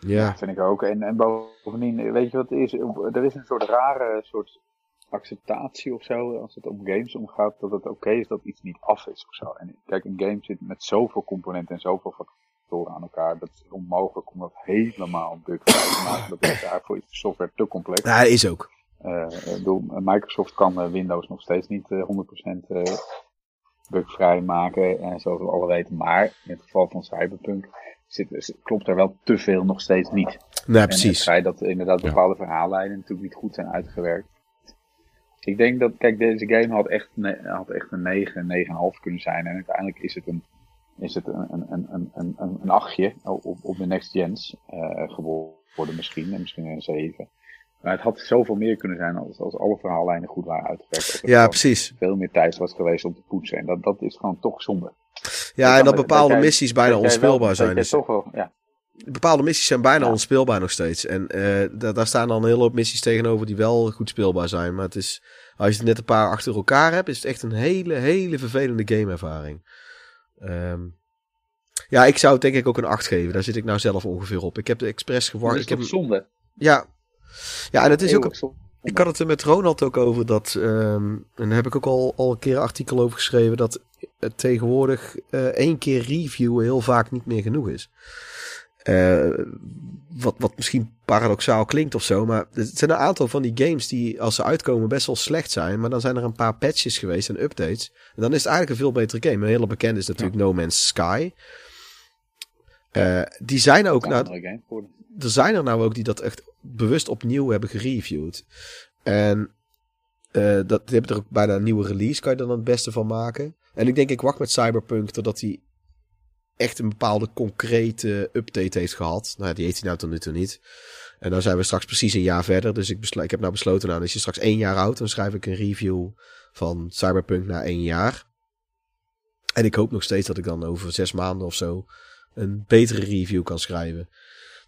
Ja, Dat vind ik ook. En, en bovendien, weet je wat het is? Er is een soort rare soort acceptatie of zo, als het om games omgaat, dat het oké is dat iets niet af is of zo. En kijk, een game zit met zoveel componenten en zoveel factoren aan elkaar, dat is onmogelijk om dat helemaal bugvrij te maken. Dat is daarvoor is de software te complex. ja dat is ook. Eh, Microsoft kan eh, Windows nog steeds niet eh, 100% eh, bugvrij maken, eh, zoals we alle weten. Maar in het geval van Cyberpunk zit, klopt er wel te veel nog steeds niet. Nee, En het precies. feit dat inderdaad Ja. bepaalde verhaallijnen natuurlijk niet goed zijn uitgewerkt. Ik denk dat, kijk, deze game had echt, had echt een 9, 9,5 kunnen zijn. En uiteindelijk is het een, is het een, een, een, een, een, achtje op, op de next gens eh, geworden misschien. En misschien een 7. Maar het had zoveel meer kunnen zijn als, als alle verhaallijnen goed waren uitgewerkt. Er Ja, precies. veel meer tijd was geweest om te poetsen. En dat, dat is gewoon toch zonde. Ja, en dat bepaalde missies bijna jij onspeelbaar zijn. Dus toch wel, ja. bepaalde missies zijn bijna Ja. onspeelbaar nog steeds. En eh, da- daar staan dan een hele hoop missies tegenover die wel goed speelbaar zijn. Maar het is, als je het net een paar achter elkaar hebt, is het echt een hele, hele vervelende gameervaring. Ehm ja, ik zou het denk ik ook een 8 geven. Daar zit ik nou zelf ongeveer op. Ik heb de expres Dat gewacht. is Ik heb zonde? ja. ja, en het is ook zonde. ik had het er met Ronald ook over dat, ehm, en daar heb ik ook al, al een keer een artikel over geschreven, dat het tegenwoordig eh, één keer reviewen heel vaak niet meer genoeg is. Eh, wat, wat misschien paradoxaal klinkt of zo, maar er zijn een aantal van die games die als ze uitkomen best wel slecht zijn, maar dan zijn er een paar patches geweest en updates. En dan is het eigenlijk een veel betere game. Een hele bekende is natuurlijk No Man's Sky. Eh, die zijn ook, nou, er zijn er nou ook die dat echt bewust opnieuw hebben gereviewd. En eh, dat die hebben er ook bijna een nieuwe release, kan je er dan het beste van maken. En ik denk, ik wacht met Cyberpunk totdat hij echt een bepaalde concrete update heeft gehad. Nou, die heeft hij nou tot nu toe niet. En dan zijn we straks precies een jaar verder. Dus ik, ik heb nou besloten, nou, is hij straks één jaar oud. Dan schrijf ik een review van Cyberpunk na één jaar. En ik hoop nog steeds dat ik dan over zes maanden of zo een betere review kan schrijven.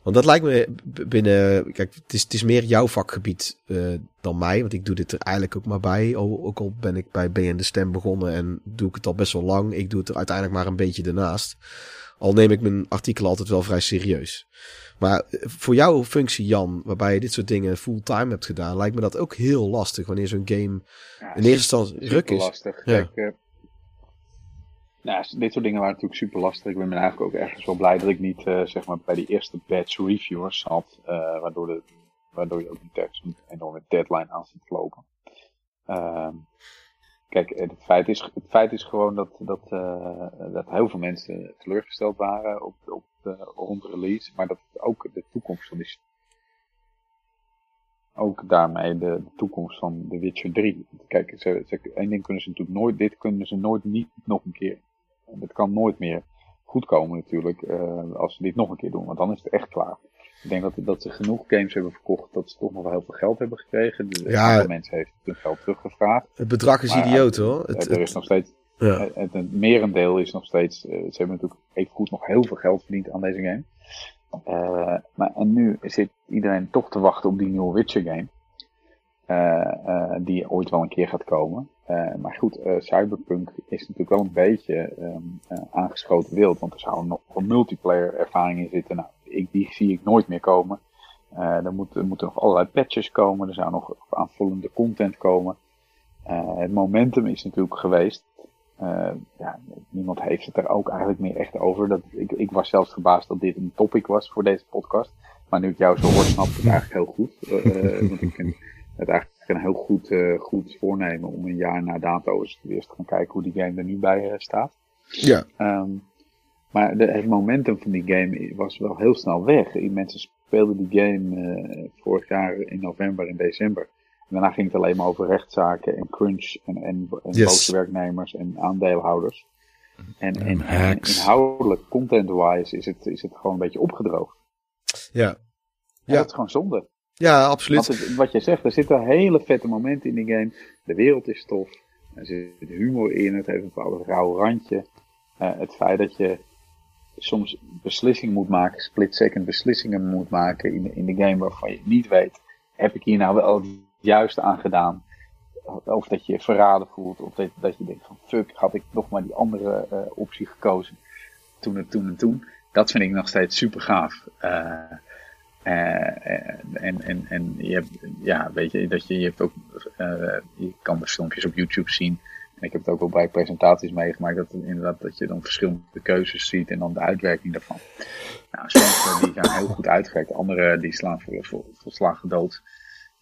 Want dat lijkt me binnen. Kijk, het is, het is meer jouw vakgebied eh, dan mij. Want ik doe dit er eigenlijk ook maar bij. Ook al ben ik bij BN de Stem begonnen en doe ik het al best wel lang. Ik doe het er uiteindelijk maar een beetje ernaast. Al neem ik mijn artikel altijd wel vrij serieus. Maar eh, voor jouw functie, Jan, waarbij je dit soort dingen fulltime hebt gedaan, lijkt me dat ook heel lastig wanneer zo'n game Ja, in eerste instantie ruk is. lastig. Ja. Kijk, eh, nou, dit soort dingen waren natuurlijk super lastig. Ik ben eigenlijk ook ergens wel blij dat ik niet eh, zeg maar bij die eerste batch reviewers zat. eh, waardoor, de, waardoor je ook niet tegen zo'n enorme deadline aan zit te lopen. Ehm, kijk, het feit, is, het feit is gewoon dat, dat, eh, dat heel veel mensen teleurgesteld waren op, op de, rond de release. Maar dat ook de toekomst van die ook daarmee de, de toekomst van The Witcher 3. Kijk, één ding kunnen ze natuurlijk nooit, dit kunnen ze nooit niet nog een keer. Dit kan nooit meer goed komen natuurlijk, eh, als ze dit nog een keer doen, want dan is het echt klaar. Ik denk dat, dat ze genoeg games hebben verkocht, dat ze toch nog wel heel veel geld hebben gekregen. De, Ja. andere mensen heeft hun geld teruggevraagd. Het bedrag is Maar, idioot hoor. Eh, Het, er is het- nog steeds, ja. het, het, het merendeel is nog steeds, eh, ze hebben natuurlijk even goed nog heel veel geld verdiend aan deze game. Eh, maar, en nu zit iedereen toch te wachten op die nieuwe Witcher game. Eh, eh, die ooit wel een keer gaat komen. Eh, maar goed, eh, Cyberpunk is natuurlijk wel een beetje eh, aangeschoten wild. Want er zou nog een multiplayer ervaring in zitten. Nou, ik, die zie ik nooit meer komen. Er, moet, moeten nog allerlei patches komen. Er zou nog aanvullende content komen. Het momentum is natuurlijk geweest. Ja, niemand heeft het er ook eigenlijk meer echt over. Dat, ik, ik was zelfs verbaasd dat dit een topic was voor deze podcast. Maar nu ik jou zo hoor, snap ik het eigenlijk heel goed. Want ik het eigenlijk een heel goed, eh, goed voornemen om een jaar na dato eens te gaan kijken hoe die game er nu bij eh, staat. ja. Ehm, maar de, het momentum van die game was wel heel snel weg. Mensen speelden die game eh, vorig jaar in november en december. En daarna ging het alleen maar over rechtszaken en crunch en, en, en Yes. boze werknemers en aandeelhouders. En, en, en hacks. inhoudelijk, content-wise, is het, is het gewoon een beetje opgedroogd. ja. Ja. Ja. Dat is gewoon zonde. Ja, absoluut. Wat je zegt, er zitten hele vette momenten in die game. De wereld is tof. Er zit humor in. Het heeft een bepaald rauw randje. Eh, het feit dat je soms beslissingen moet maken, split-second beslissingen moet maken in de, in de game waarvan je niet weet, heb ik hier nou wel het juiste aan gedaan? Of dat je je verraden voelt, of dat, dat je denkt van fuck, had ik nog maar die andere eh, optie gekozen toen en toen en toen. Dat vind ik nog steeds super gaaf. Eh, en, en, en je hebt, ja, weet je, dat je, je hebt ook, eh, je kan de filmpjes op YouTube zien. En ik heb het ook wel bij presentaties meegemaakt, dat, inderdaad, dat je dan verschillende keuzes ziet en dan de uitwerking daarvan. Nou, sommige die zijn heel goed uitgewerkt, andere die slaan voor, voor, dood.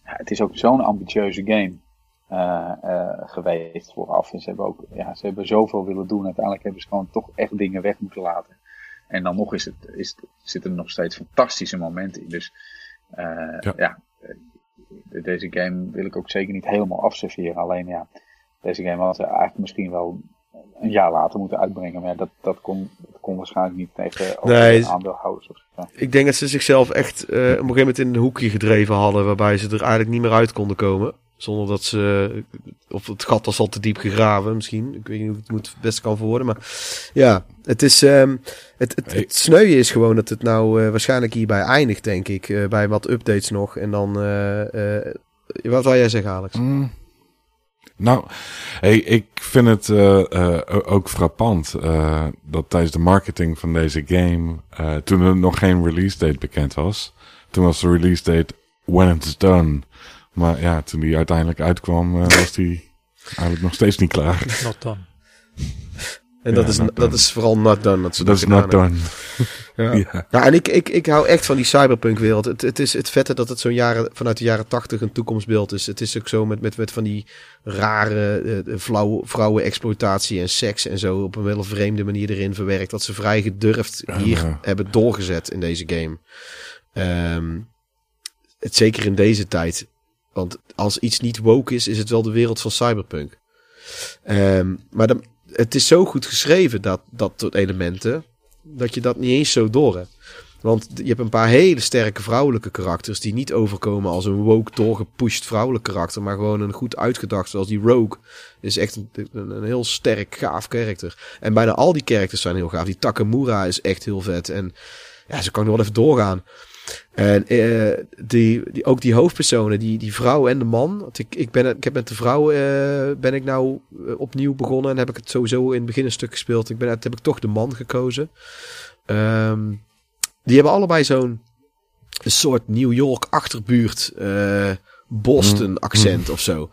Ja, het is ook zo'n ambitieuze game eh, eh, geweest vooraf. En ze hebben ook, ja, ze hebben zoveel willen doen. Uiteindelijk hebben ze gewoon toch echt dingen weg moeten laten. En dan nog is het, is, zitten er nog steeds fantastische momenten in. Dus eh, Ja. ja, eh, deze game wil ik ook zeker niet helemaal afserveren. Alleen ja, deze game had ze eigenlijk misschien wel een jaar later moeten uitbrengen. Maar ja, dat, dat, kon, dat kon waarschijnlijk niet tegen Nee. de aandeelhouders. Of zo. Ik denk dat ze zichzelf echt eh, op een gegeven moment in een hoekje gedreven hadden. Waarbij ze er eigenlijk niet meer uit konden komen. Zonder dat ze. Of het gat was al te diep gegraven, misschien. Ik weet niet hoe ik het best kan verwoorden. Maar ja, het is. ehm, het, het, sneuien is gewoon dat het nou eh, waarschijnlijk hierbij eindigt, denk ik. eh, bij wat updates nog. En dan. eh, wat wil jij zeggen, Alex? Mm. Nou, hey, ik vind het ook frappant dat tijdens de marketing van deze game, toen er nog geen release date bekend was, toen was de release date when it's done. Maar ja, toen die uiteindelijk uitkwam, eh, was die eigenlijk nog steeds niet klaar. Not done. En Ja, dat, is, not dat done. is vooral not done. Dat, ze Dat is not done. Ja. Ja. Ja, en ik, ik, ik hou echt van die cyberpunk wereld. Het, het is het vette dat het zo'n jaren, vanuit de jaren tachtig een toekomstbeeld is. Het is ook zo met, met, met van die rare eh, vrouw, vrouwenexploitatie en seks en zo op een wel vreemde manier erin verwerkt. Dat ze vrij gedurfd hier ja. hebben doorgezet in deze game. Ehm, het, zeker in deze tijd. Want als iets niet woke is, is het wel de wereld van cyberpunk. Ehm, maar dan, het is zo goed geschreven, dat, dat soort elementen, dat je dat niet eens zo door hebt. Want je hebt een paar hele sterke vrouwelijke karakters die niet overkomen als een woke doorgepusht vrouwelijk karakter, maar gewoon een goed uitgedacht, zoals die Rogue is echt een, een, heel sterk, gaaf karakter. En bijna al die characters zijn heel gaaf. Die Takamura is echt heel vet en ja, zo kan nog wel even doorgaan. En eh, die, die, ook die hoofdpersonen, die, die vrouw en de man. Want ik, ik, ben, ik heb met de vrouw eh, ben ik nou eh, opnieuw begonnen. En heb ik het sowieso in het begin een stuk gespeeld. Ik ben, heb ik toch de man gekozen. Ehm, die hebben allebei zo'n soort New York achterbuurt Boston accent of zo.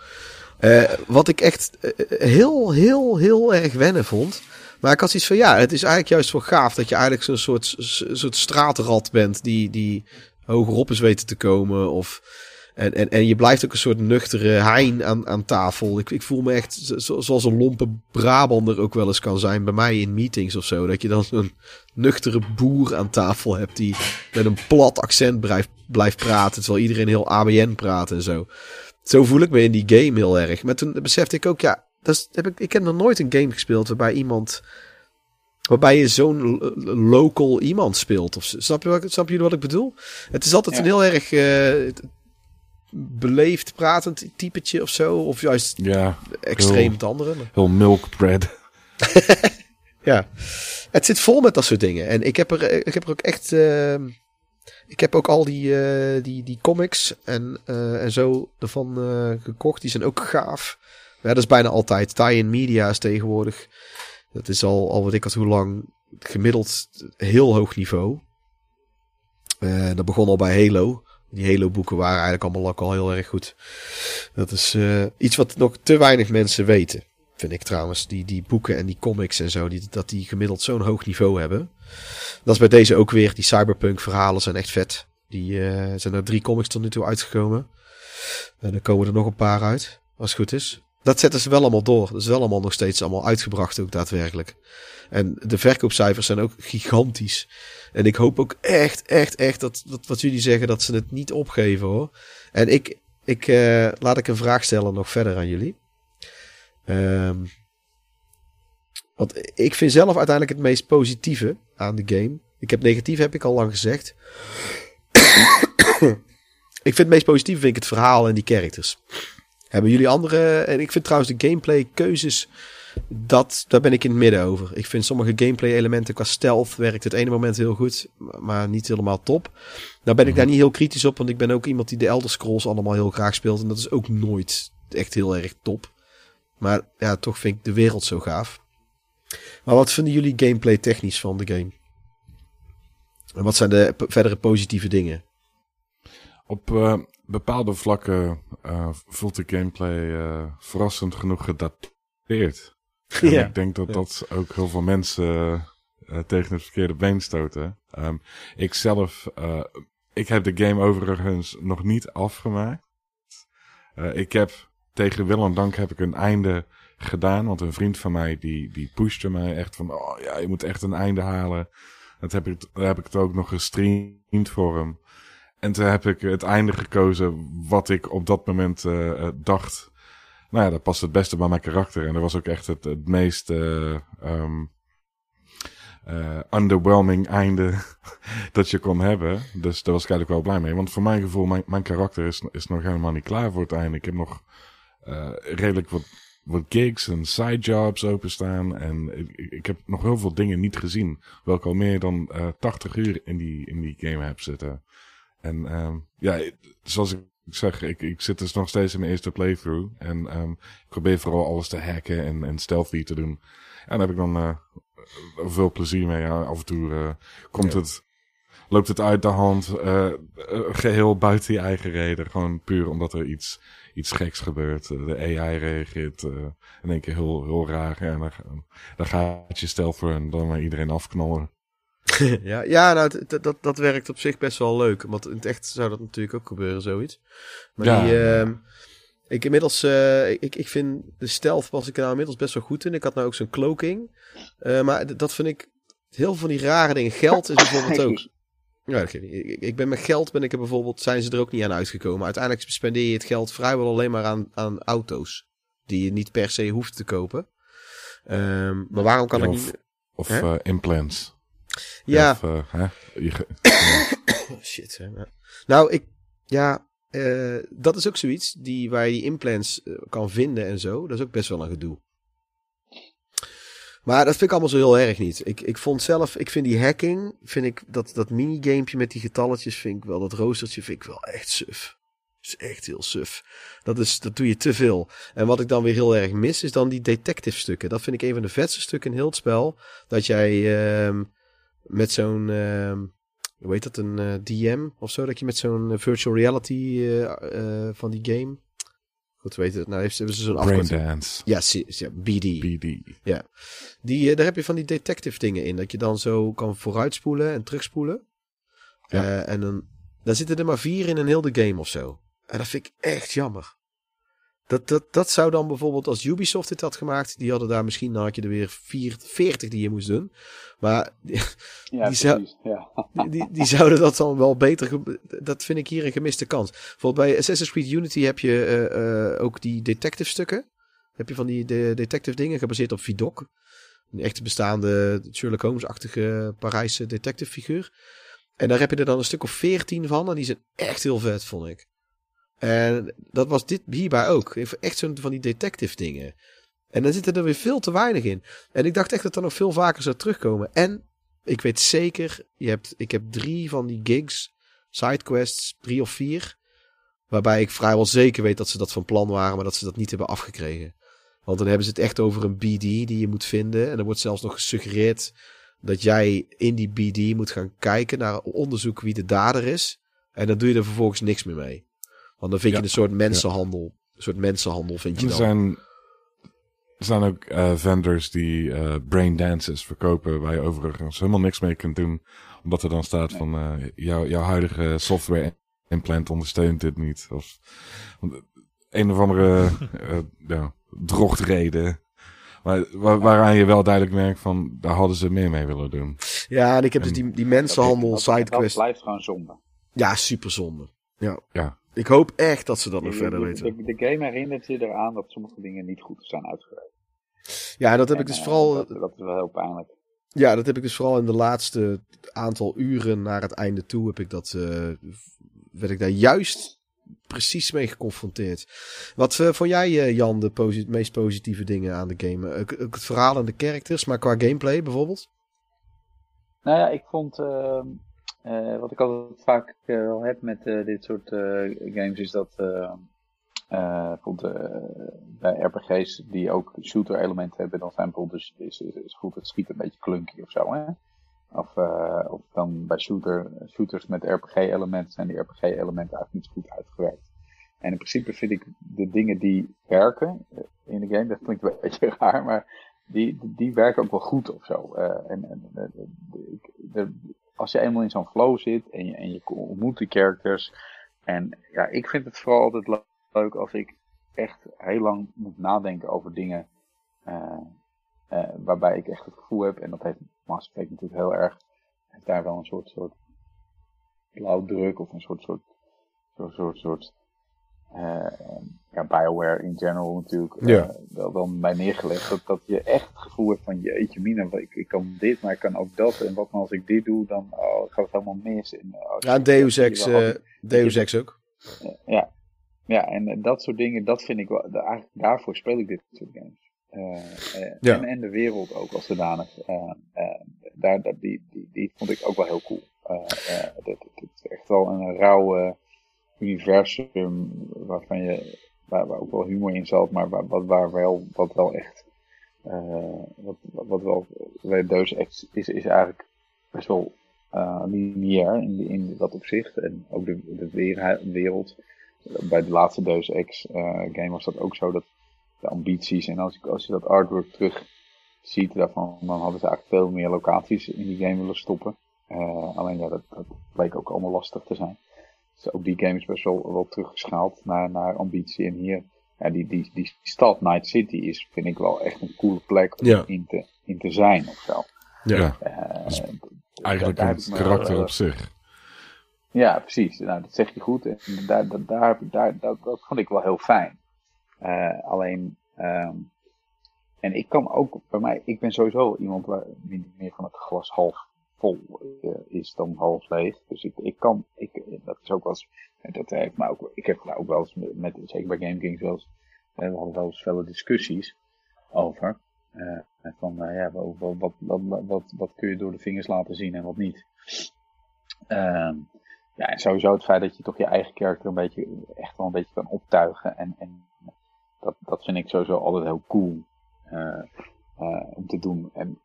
Wat ik echt heel, heel, heel erg wennen vond. Maar ik had zoiets van, ja, het is eigenlijk juist wel gaaf dat je eigenlijk zo'n soort, soort straatrat bent die, die hogerop is weten te komen. Of, en, en, en je blijft ook een soort nuchtere hein aan, aan tafel. Ik, ik voel me echt zo- zoals een lompe Brabander ook wel eens kan zijn bij mij in meetings of zo. Dat je dan zo'n nuchtere boer aan tafel hebt die met een plat accent blijft, blijft praten. Terwijl iedereen heel ABN praat en zo. Zo voel ik me in die game heel erg. Maar toen besefte ik ook, ja, dat is, heb ik, ik heb nog nooit een game gespeeld waarbij iemand. Waarbij je zo'n lo- local iemand speelt. Of, zo. snap, je wat, ik- snap jullie wat ik bedoel? Het is altijd Ja. een heel erg eh, beleefd pratend typetje of zo. Of juist Ja, extreem Heel- het andere. heel milk bread. Ja, het zit vol met dat soort dingen. En ik heb er, ik heb er ook echt. eh, ik heb ook al die, eh, die, die comics en, eh, en zo ervan eh, gekocht. Die zijn ook gaaf. Ja, dat is bijna altijd. Tie-in media is tegenwoordig. Dat is al, al wat ik had hoe lang. Gemiddeld heel hoog niveau. Eh, dat begon al bij Halo. Die Halo-boeken waren eigenlijk allemaal al heel erg goed. Dat is eh, iets wat nog te weinig mensen weten. Vind ik trouwens. Die, die boeken en die comics en zo. Die, dat die gemiddeld zo'n hoog niveau hebben. Dat is bij deze ook weer. Die cyberpunk verhalen zijn echt vet. Die eh, zijn er drie comics tot nu toe uitgekomen. En er komen er nog een paar uit. Als het goed is. Dat zetten ze wel allemaal door. Dat is wel allemaal nog steeds allemaal uitgebracht ook daadwerkelijk. En de verkoopcijfers zijn ook gigantisch. En ik hoop ook echt, echt, echt dat, dat wat jullie zeggen, dat ze het niet opgeven hoor. En ik, ik eh, laat ik een vraag stellen nog verder aan jullie. Ehm, want ik vind zelf uiteindelijk het meest positieve aan de game. Ik heb negatief, heb ik al lang gezegd. ik vind het meest positief vind ik het verhaal en die characters. Hebben jullie andere... En ik vind trouwens de gameplay keuzes... Dat, daar ben ik in het midden over. Ik vind sommige gameplay elementen qua stealth werkt het ene moment heel goed, maar niet helemaal top. Nou ben ik daar niet heel kritisch op, want ik ben ook iemand die de Elder Scrolls allemaal heel graag speelt. En dat is ook nooit echt heel erg top. Maar ja, toch vind ik de wereld zo gaaf. Maar wat vinden jullie gameplay technisch van de game? En wat zijn de verdere positieve dingen? Op eh, bepaalde vlakken eh, voelt de gameplay eh, verrassend genoeg gedateerd. En Ja. ik denk dat Ja. dat ook heel veel mensen eh, tegen het verkeerde been stoten. Ehm, ik zelf, ik heb de game overigens nog niet afgemaakt. Ik heb tegen wil en dank heb ik een einde gedaan. Want een vriend van mij die, die pushte mij echt van, oh ja, je moet echt een einde halen. Dat heb ik, daar heb ik het ook nog gestreamd voor hem. En toen heb ik het einde gekozen wat ik op dat moment eh, eh, dacht. Nou ja, dat past het beste bij mijn karakter. En dat was ook echt het, het meest eh, ehm, eh, underwhelming einde dat je kon hebben. Dus daar was ik eigenlijk wel blij mee. Want voor mijn gevoel, mijn, mijn karakter is, is nog helemaal niet klaar voor het einde. Ik heb nog redelijk wat, wat gigs en sidejobs openstaan. En ik, ik- heb nog heel veel dingen niet gezien. Ik al meer dan eh 80 uur in die, in die game heb zitten. En ehm, ja, zoals ik zeg, ik, ik zit dus nog steeds in mijn eerste playthrough. En ehm, ik probeer vooral alles te hacken en, en stealthy te doen. En daar heb ik dan eh, veel plezier mee. Ja, af en toe eh, komt Ja. het, loopt het uit de hand. eh, eh, geheel buiten je eigen reden. Gewoon puur omdat er iets, iets geks gebeurt. De AI reageert eh, in één keer heel, heel raar. En dan, dan gaat je stealth voor en dan maar iedereen afknallen. ja, ja nou, dat, dat werkt op zich best wel leuk. Want in het echt zou dat natuurlijk ook gebeuren, zoiets. Maar Ja. die, ehm, ik inmiddels, eh, ik, ik vind de stealth was ik nou inmiddels best wel goed in. Ik had nou ook zo'n cloaking. Eh, maar dat vind ik, heel veel van die rare dingen. Geld is bijvoorbeeld ook. Ja, ik, ik ben met geld ben ik er bijvoorbeeld, zijn ze er ook niet aan uitgekomen. Uiteindelijk spendeer je het geld vrijwel alleen maar aan, aan auto's. Die je niet per se hoeft te kopen. Ehm, maar waarom kan Ja, ik of- niet... Of eh, implants. Ja, Of, eh, hè? Je Oh, shit. Hè? Nou, ik. Ja, eh, dat is ook zoiets die, waar je die implants eh, kan vinden en zo. Dat is ook best wel een gedoe. Maar dat vind ik allemaal zo heel erg niet. Ik, ik vond zelf, ik vind die hacking, vind ik dat, dat minigamepje met die getalletjes, vind ik wel, dat roostertje vind ik wel echt suf. Dat is echt heel suf. Dat, is, dat doe je te veel. En wat ik dan weer heel erg mis, is dan die detective stukken. Dat vind ik een van de vetste stukken in heel het spel. Dat jij ehm, met zo'n, ehm, hoe heet dat, een eh, DM of zo, dat je met zo'n eh, virtual reality eh, van die game. Goed, weet het. Nou, heeft, hebben ze zo'n afkorting. Ja, ja, BD. BD. Die, eh, daar heb je van die detective dingen in. Dat je dan zo kan vooruitspoelen en terugspoelen. Ja. En dan, dan zitten er maar vier in een heel de game of zo. En dat vind ik echt jammer. Dat, dat, dat zou dan bijvoorbeeld als Ubisoft dit had gemaakt. Die hadden daar misschien, dan had je er weer vier, 40 die je moest doen. Maar die, Ja, Die zou- precies. Ja. die, zouden dat dan wel beter. Dat vind ik hier een gemiste kans. Bijvoorbeeld bij Assassin's Creed Unity heb je eh, eh, ook die detective stukken. Heb je van die de detective dingen gebaseerd op Vidocq. Een echt bestaande Sherlock Holmes-achtige Parijse detective figuur. En daar heb je er dan een stuk of veertien van. En die zijn echt heel vet, vond ik. En dat was dit hierbij ook. Echt zo'n van die detective dingen. En dan zitten er weer veel te weinig in. En ik dacht echt dat dat nog veel vaker zou terugkomen. En ik weet zeker, je hebt, ik heb drie van die gigs, sidequests, drie of vier. Waarbij ik vrijwel zeker weet dat ze dat van plan waren, maar dat ze dat niet hebben afgekregen. Want dan hebben ze het echt over een BD die je moet vinden. En er wordt zelfs nog gesuggereerd dat jij in die BD moet gaan kijken naar onderzoek wie de dader is. En dan doe je er vervolgens niks meer mee. Want dan vind Ja. je een soort mensenhandel. Een soort mensenhandel vind je Er dan. zijn, er zijn ook eh, vendors die eh, brain dances verkopen waar je overigens helemaal niks mee kunt doen. Omdat er dan staat van eh, jouw, jouw huidige software implant ondersteunt dit niet. Of een of andere eh ja. Maar wa- waaraan je wel duidelijk merkt van daar hadden ze meer mee willen doen. Ja, en ik heb dus die, die mensenhandel dat, dat sidequest. blijft gewoon zonde. Ja, super zonde. Ja. Ja. Ik hoop echt dat ze dat nog De- verder de, weten. de, de game herinnert je eraan dat sommige dingen niet goed zijn uitgewerkt. Ja, dat heb ik dus eh, vooral. Dat, dat is wel heel pijnlijk. Ja, dat heb ik dus vooral in de laatste aantal uren naar het einde toe heb ik dat eh, werd ik daar juist precies mee geconfronteerd. Wat eh, vond jij, Jan, de meest positieve dingen aan de game? Ook het verhaal en de characters, maar qua gameplay bijvoorbeeld? Nou ja, ik vond, eh, wat ik altijd vaak eh, wel heb met eh, dit soort eh, games, is dat eh, eh, eh, bij RPG's die ook shooter elementen hebben, dan zijn bijvoorbeeld, dus, is, is, goed het schieten een beetje clunky of zo, hè? Of, eh, of dan bij shooter, shooters met RPG-elementen zijn die RPG-elementen eigenlijk niet goed uitgewerkt. En in principe vind ik de dingen die werken eh, in de game, dat klinkt een beetje raar, maar die, die werken ook wel goed of zo. Eh, en, en eh, als je eenmaal in zo'n flow zit en je, en je ontmoet die characters. En ja, ik vind het vooral altijd le- leuk als ik echt heel lang moet nadenken over dingen. eh, eh, waarbij ik echt het gevoel heb, en dat heeft Mass Effect natuurlijk heel erg, heeft daar wel een soort, soort blauwdruk of een soort, soort, soort, soort, soort ja, Bioware in general natuurlijk Ja. eh, wel, wel bij neergelegd. Dat, dat je echt het gevoel hebt van jeetje mina, ik, ik kan dit, maar ik kan ook dat. En wat nou als ik dit doe, dan oh, gaat het helemaal mis. En, oh, Ja, Deus Ex, eh, Deus Ex ook. ja, ja en eh, dat soort dingen, dat vind ik wel, eigenlijk daarvoor speel ik dit soort games. Eh, eh, Ja. en, en de wereld ook als zodanig. Eh, eh, daar, dat, die, die, die vond ik ook wel heel cool. Eh, eh, het is echt wel een rauw universum waarvan je, waar, waar ook wel humor in zat, maar waar, wat, waar wel, wat wel echt, eh, wat, wat wel, Deus Ex is, is eigenlijk best wel eh lineair in, in dat opzicht. En ook de, de wereld. Bij de laatste Deus Ex eh, game was dat ook zo dat de ambities en als, ik, als je dat artwork terug ziet daarvan, dan hadden ze eigenlijk veel meer locaties in die game willen stoppen. Alleen ja, dat, dat bleek ook allemaal lastig te zijn. Dus ook die game is best wel, wel teruggeschaald naar, naar ambitie. En hier, ja, die, die, die stad Night City is, vind ik wel echt een coole plek om Ja. in, te, in te zijn of zo. Ja. Daar- eigenlijk een karakter wel- op zich. ja, precies. Nou, dat zeg je goed. En daar, daar, daar, heb ik- daar, dat, dat vond ik wel heel fijn. Eh, alleen, ehm, en ik kan ook, bij mij, ik ben sowieso iemand waar die meer van het glas half vol eh, is dan half leeg. Dus ik, ik kan, ik, dat is ook wel eens, en dat heeft ook, ik heb daar ook wel eens met, zeker bij Game Kings wel eh, we hadden wel eens felle discussies over. Eh, van, eh, ja, wat, wat, wat, wat, wat, kun je door de vingers laten zien en wat niet. Ehm, ja, en sowieso het feit dat je toch je eigen karakter een beetje, echt wel een beetje kan optuigen. En, en dat, dat vind ik sowieso altijd heel cool eh, eh, om te doen. En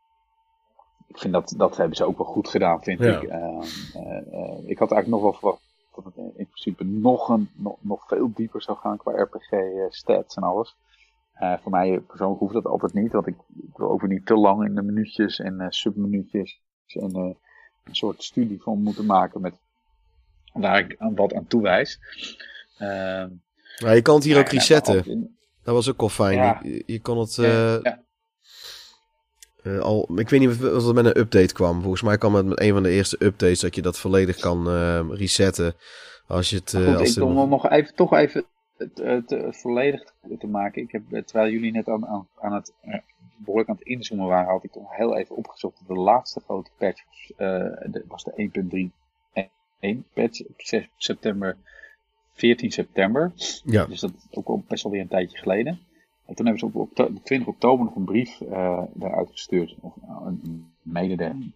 ik vind dat, dat hebben ze ook wel goed gedaan, vind Ja. ik. Ehm, eh, eh, ik had eigenlijk nog wel verwacht dat het in principe nog, een, nog, nog veel dieper zou gaan qua RPG-stats en alles. Eh, voor mij persoonlijk hoeft dat altijd niet, want ik, ik wil ook weer niet te lang in de minuutjes en eh, subminuutjes en eh, een soort studie van moeten maken met waar ik aan wat aan toewijs. Ehm, Maar je kan het hier ook resetten. in- Dat was ook wel fijn. Ja. Je, je kon het ja, eh, ja. Eh, al... Ik weet niet of of het met een update kwam. Volgens mij kwam het met een van de eerste updates dat je dat volledig kan eh, resetten. Als je het... eh, Goed, als ik het- om nog even, toch even het, het, het volledig te- maken. Ik heb, eh, terwijl jullie net aan, aan, aan het, eh, behoorlijk aan het inzoomen waren, had ik toch heel even opgezocht. De laatste grote patch was, eh, de, was de 1.3.1 patch op 6 september, 14 september. Ja. Dus dat is ook al best wel weer een tijdje geleden. En toen hebben ze op okto- 20 oktober nog een brief eruit gestuurd, of nou, een mededeling,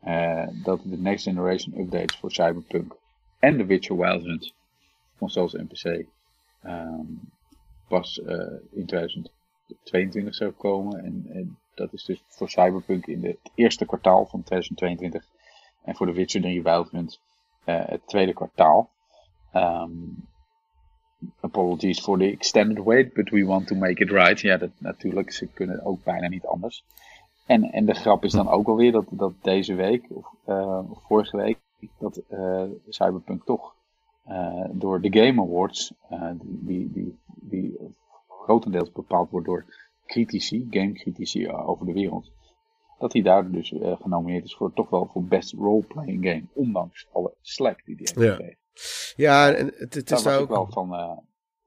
eh, dat de Next Generation updates voor Cyberpunk en The Witcher Wild Hunt, consoles en PC, ehm, pas eh, in 2022 zou komen. En, en dat is dus voor Cyberpunk in het eerste kwartaal van 2022 en voor The Witcher 3 Wild Hunt eh, het tweede kwartaal. Ehm, apologies for the extended wait, but we want to make it right. Ja, dat, natuurlijk, ze kunnen ook bijna niet anders. En, en de grap is dan ook alweer dat, dat deze week, of, eh, vorige week, dat eh, Cyberpunk toch eh, door de Game Awards, die, die, die grotendeels bepaald wordt door critici, gamecritici over de wereld, dat hij daar dus genomineerd is voor toch wel voor Best Role-Playing Game, ondanks alle slack die hij heeft Ja. gekregen. Ja, en het, het is ik ook... wel van, eh,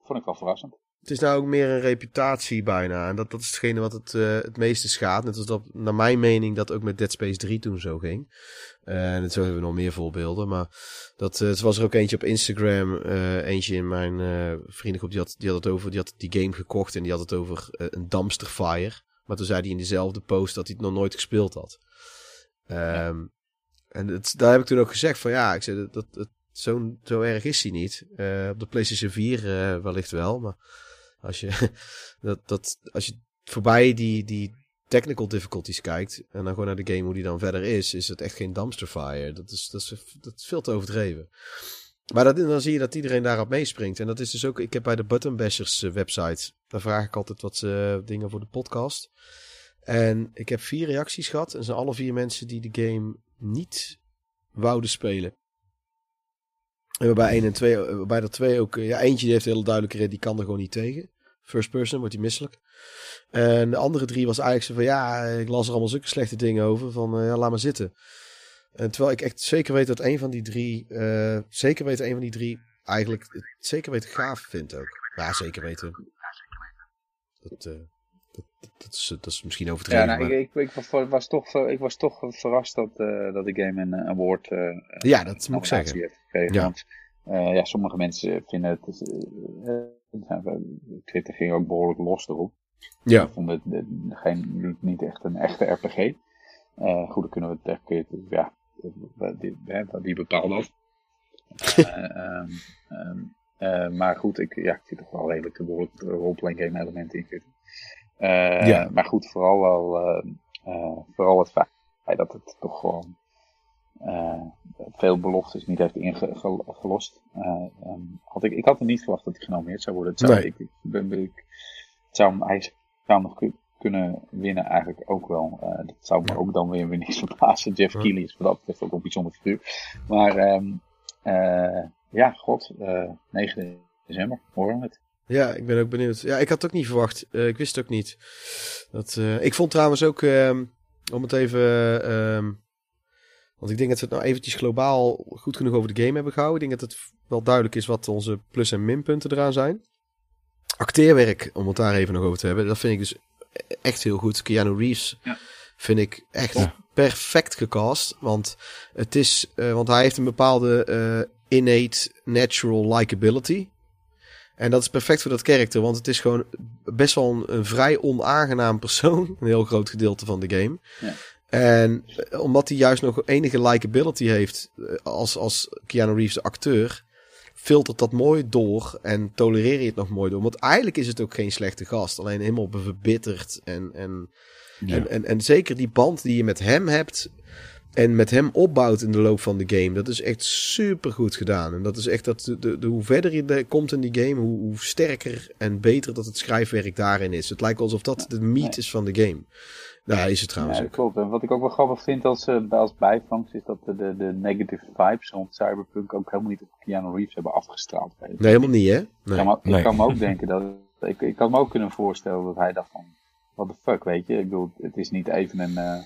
vond ik wel verrassend. het is nou ook meer een reputatie bijna. En dat, dat is hetgene wat het, uh, het meeste schaadt. Net als dat, naar mijn mening, dat ook met Dead Space 3 toen zo ging. Uh, en zo hebben we nog meer voorbeelden. Maar dat, uh, was er ook eentje op Instagram. eentje in mijn vriendengroep, die had, die had het over, die had die game gekocht. En die had het over een dumpster fire. Maar toen zei hij in dezelfde post dat hij het nog nooit gespeeld had. Um, en het, daar heb ik toen ook gezegd van ja, ik zei, dat, dat zo, zo erg is hij niet. op de PlayStation 4 wellicht wel, maar als je, dat, dat, als je voorbij die, die technical difficulties kijkt en dan gewoon naar de game hoe die dan verder is, is het echt geen dumpster fire. Dat is, dat is, dat veel te overdreven. Maar dan zie je dat iedereen daarop meespringt. En dat is dus ook, ik heb bij de Button Bashers eh, website, daar vraag ik altijd wat uh, dingen voor de podcast. En ik heb vier reacties gehad. En zijn alle vier mensen die de game niet wouden spelen. En bij 1 en 2, bij de twee ook, ja, eentje die heeft hele duidelijke reden, die kan er gewoon niet tegen. First person, wordt hij misselijk. En de andere drie was eigenlijk zo van, ja, ik las er allemaal zulke slechte dingen over, van, uh, ja, laat maar zitten. En terwijl ik echt zeker weet dat een van die drie, uh, zeker weet een van die drie eigenlijk zeker weten gaaf vindt ook. Ja, zeker weten. Dat, uh, dat, is, dat is misschien overdreven. Ja, nou, ik, ik, ik, was toch, ik was toch verrast dat, uh, dat de game een award uh, Ja, dat moet ik zeggen. Heeft gekregen, ja. Want uh, ja, sommige mensen vinden het... Twitter ging ook behoorlijk los erop. Ja. Ik vond het geen, niet, niet echt een echte RPG. goed, dan kunnen we het. Ja, die, die bepaalt dat. um, um, uh, maar goed, ik, ja, ik zie toch wel redelijk de roleplaying game elementen in zitten. Uh, ja. Maar goed, vooral wel uh, vooral het feit dat het toch gewoon veel beloftes niet heeft ingelost. Um, had ik, ik had er niet verwacht dat hij genomineerd zou worden. Het zou, nee. ik, ik, ben, ik, het zou, hij zou nog kunnen winnen eigenlijk ook wel. dat zou me ook dan weer weer niks verbazen. Jeff ja. Keighley is wat dat betreft ook een bijzonder figuur. Maar um, ja, god, 9 december, horen we het. Ja, ik ben ook benieuwd. Ja, ik had het ook niet verwacht. Uh, ik wist het ook niet. Dat, uh, ik vond trouwens ook, um, om het even... Um, want ik denk dat we het nou eventjes globaal goed genoeg over de game hebben gehouden. Ik denk dat het wel duidelijk is wat onze plus- en minpunten eraan zijn. Acteerwerk, om het daar even nog over te hebben. Dat vind ik dus echt heel goed. Keanu Reeves ja. vind ik echt ja. perfect gecast. Want, het is, uh, want hij heeft een bepaalde innate natural likability. En dat is perfect voor dat karakter, want het is gewoon best wel een, een, vrij onaangenaam persoon. Een heel groot gedeelte van de game. Ja. En omdat hij juist nog enige likability heeft als, als Keanu Reeves de acteur, filtert dat mooi door en tolereer je het nog mooi door. Want eigenlijk is het ook geen slechte gast, alleen helemaal verbitterd. En, en, ja. en, en, en zeker die band die je met hem hebt, en met hem opbouwt in de loop van de game. Dat is echt super goed gedaan. En dat is echt dat de, de, de hoe verder je de, komt in die game, hoe, hoe, sterker en beter dat het schrijfwerk daarin is. Het lijkt alsof dat de meat is van de game. Nou, is het trouwens ja, ook. Klopt. En wat ik ook wel grappig vind als, uh, als bijvangst is dat de, de, de, negative vibes rond Cyberpunk ook helemaal niet op Keanu Reeves hebben afgestraald. Nee, helemaal niet hè? Nee. Ik, kan me, nee. ik kan me ook denken dat, ik, ik kan me ook kunnen voorstellen dat hij dacht van, what the fuck, weet je. Ik bedoel, het is niet even een... Uh,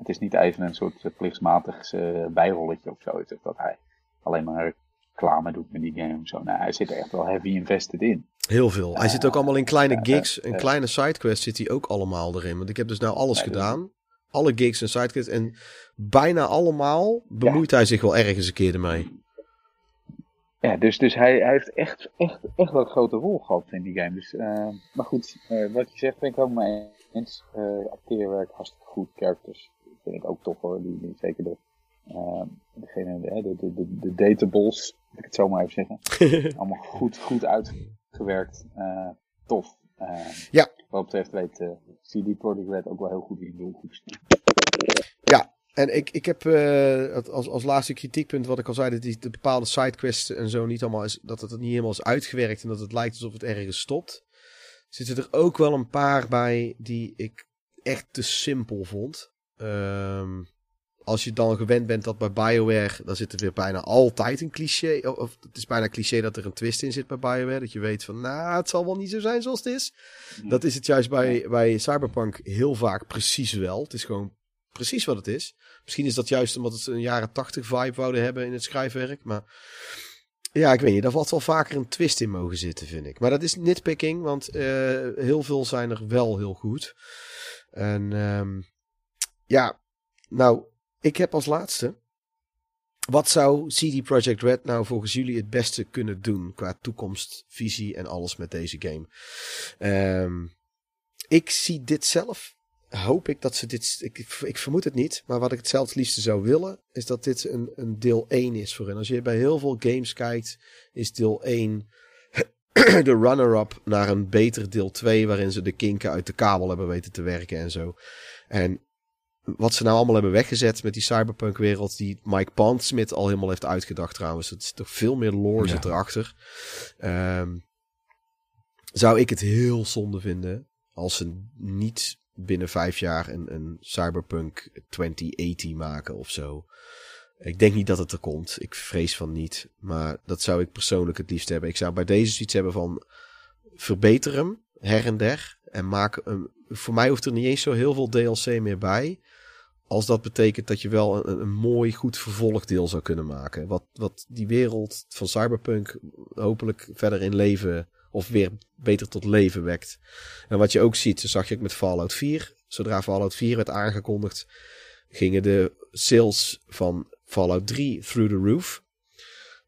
het is niet even een soort plichtsmatig uh, bijrolletje of zo. Dat hij alleen maar reclame doet met die game. Zo. Nou, hij zit er echt wel heavy invested in. Heel veel. Hij zit ook allemaal in kleine gigs en kleine sidequests zit hij ook allemaal erin. Want ik heb dus nou alles Ja, gedaan. Alle gigs en sidequests. En bijna allemaal bemoeit hij zich wel ergens een keer ermee. Ja, dus, dus hij, hij heeft echt, echt, echt wel een grote rol gehad in die game. Dus, uh, maar goed, uh, wat je zegt ben ik ook mee eens. Uh, acteerwerk, hartstikke goed, characters vind ik ook tof hoor. Die, die zeker de, uh, degene, de, de, de, de datables, moet ik het zo maar even zeggen. allemaal goed, goed uitgewerkt. Uh, tof. Uh, ja. Wat betreft weet CD Projekt Red ook wel heel goed in de doelgroep. Ja, en ik, ik heb uh, als, als laatste kritiekpunt wat ik al zei, dat die de bepaalde sidequests en zo niet allemaal is, dat het niet helemaal is uitgewerkt en dat het lijkt alsof het ergens stopt. Zitten er ook wel een paar bij die ik echt te simpel vond. Um, als je dan gewend bent dat bij BioWare, dan zit er weer bijna altijd een cliché. Of het is bijna cliché dat er een twist in zit bij BioWare. Dat je weet van, nou, het zal wel niet zo zijn zoals het is. Dat is het juist bij, bij Cyberpunk heel vaak precies wel. Het is gewoon precies wat het is. Misschien is dat juist omdat het een jaren tachtig vibe wouden hebben in het schrijfwerk. Maar Ja, ik weet niet. Daar valt wel vaker een twist in mogen zitten, vind ik. Maar dat is nitpicking, want eh, heel veel zijn er wel heel goed. En ehm, ja, nou, ik heb als laatste. Wat zou CD Projekt Red nou volgens jullie het beste kunnen doen qua toekomstvisie en alles met deze game? Ehm, ik zie dit zelf. Hoop ik dat ze dit. Ik, ik vermoed het niet. Maar wat ik het zelf het liefste zou willen. Is dat dit een, een deel 1 is voor hen. Als je bij heel veel games kijkt. Is deel 1 de runner-up naar een beter deel 2. Waarin ze de kinken uit de kabel hebben weten te werken en zo. En wat ze nou allemaal hebben weggezet met die cyberpunk wereld. Die Mike Pondsmith al helemaal heeft uitgedacht trouwens. Het is toch veel meer lore Ja. zit erachter. Ehm, zou ik het heel zonde vinden. Als ze niet binnen vijf jaar een, een cyberpunk 2080 maken of zo. Ik denk niet dat het er komt. Ik vrees van niet. Maar dat zou ik persoonlijk het liefst hebben. Ik zou bij deze zoiets hebben van... Verbeter hem, her en der. En maak hem... Voor mij hoeft er niet eens zo heel veel DLC meer bij. Als dat betekent dat je wel een, een mooi, goed vervolgdeel zou kunnen maken. Wat, wat die wereld van Cyberpunk hopelijk verder in leven... Of weer beter tot leven wekt. En wat je ook ziet, dat zag je met Fallout 4. Zodra Fallout 4 werd aangekondigd, gingen de sales van Fallout 3 through the roof.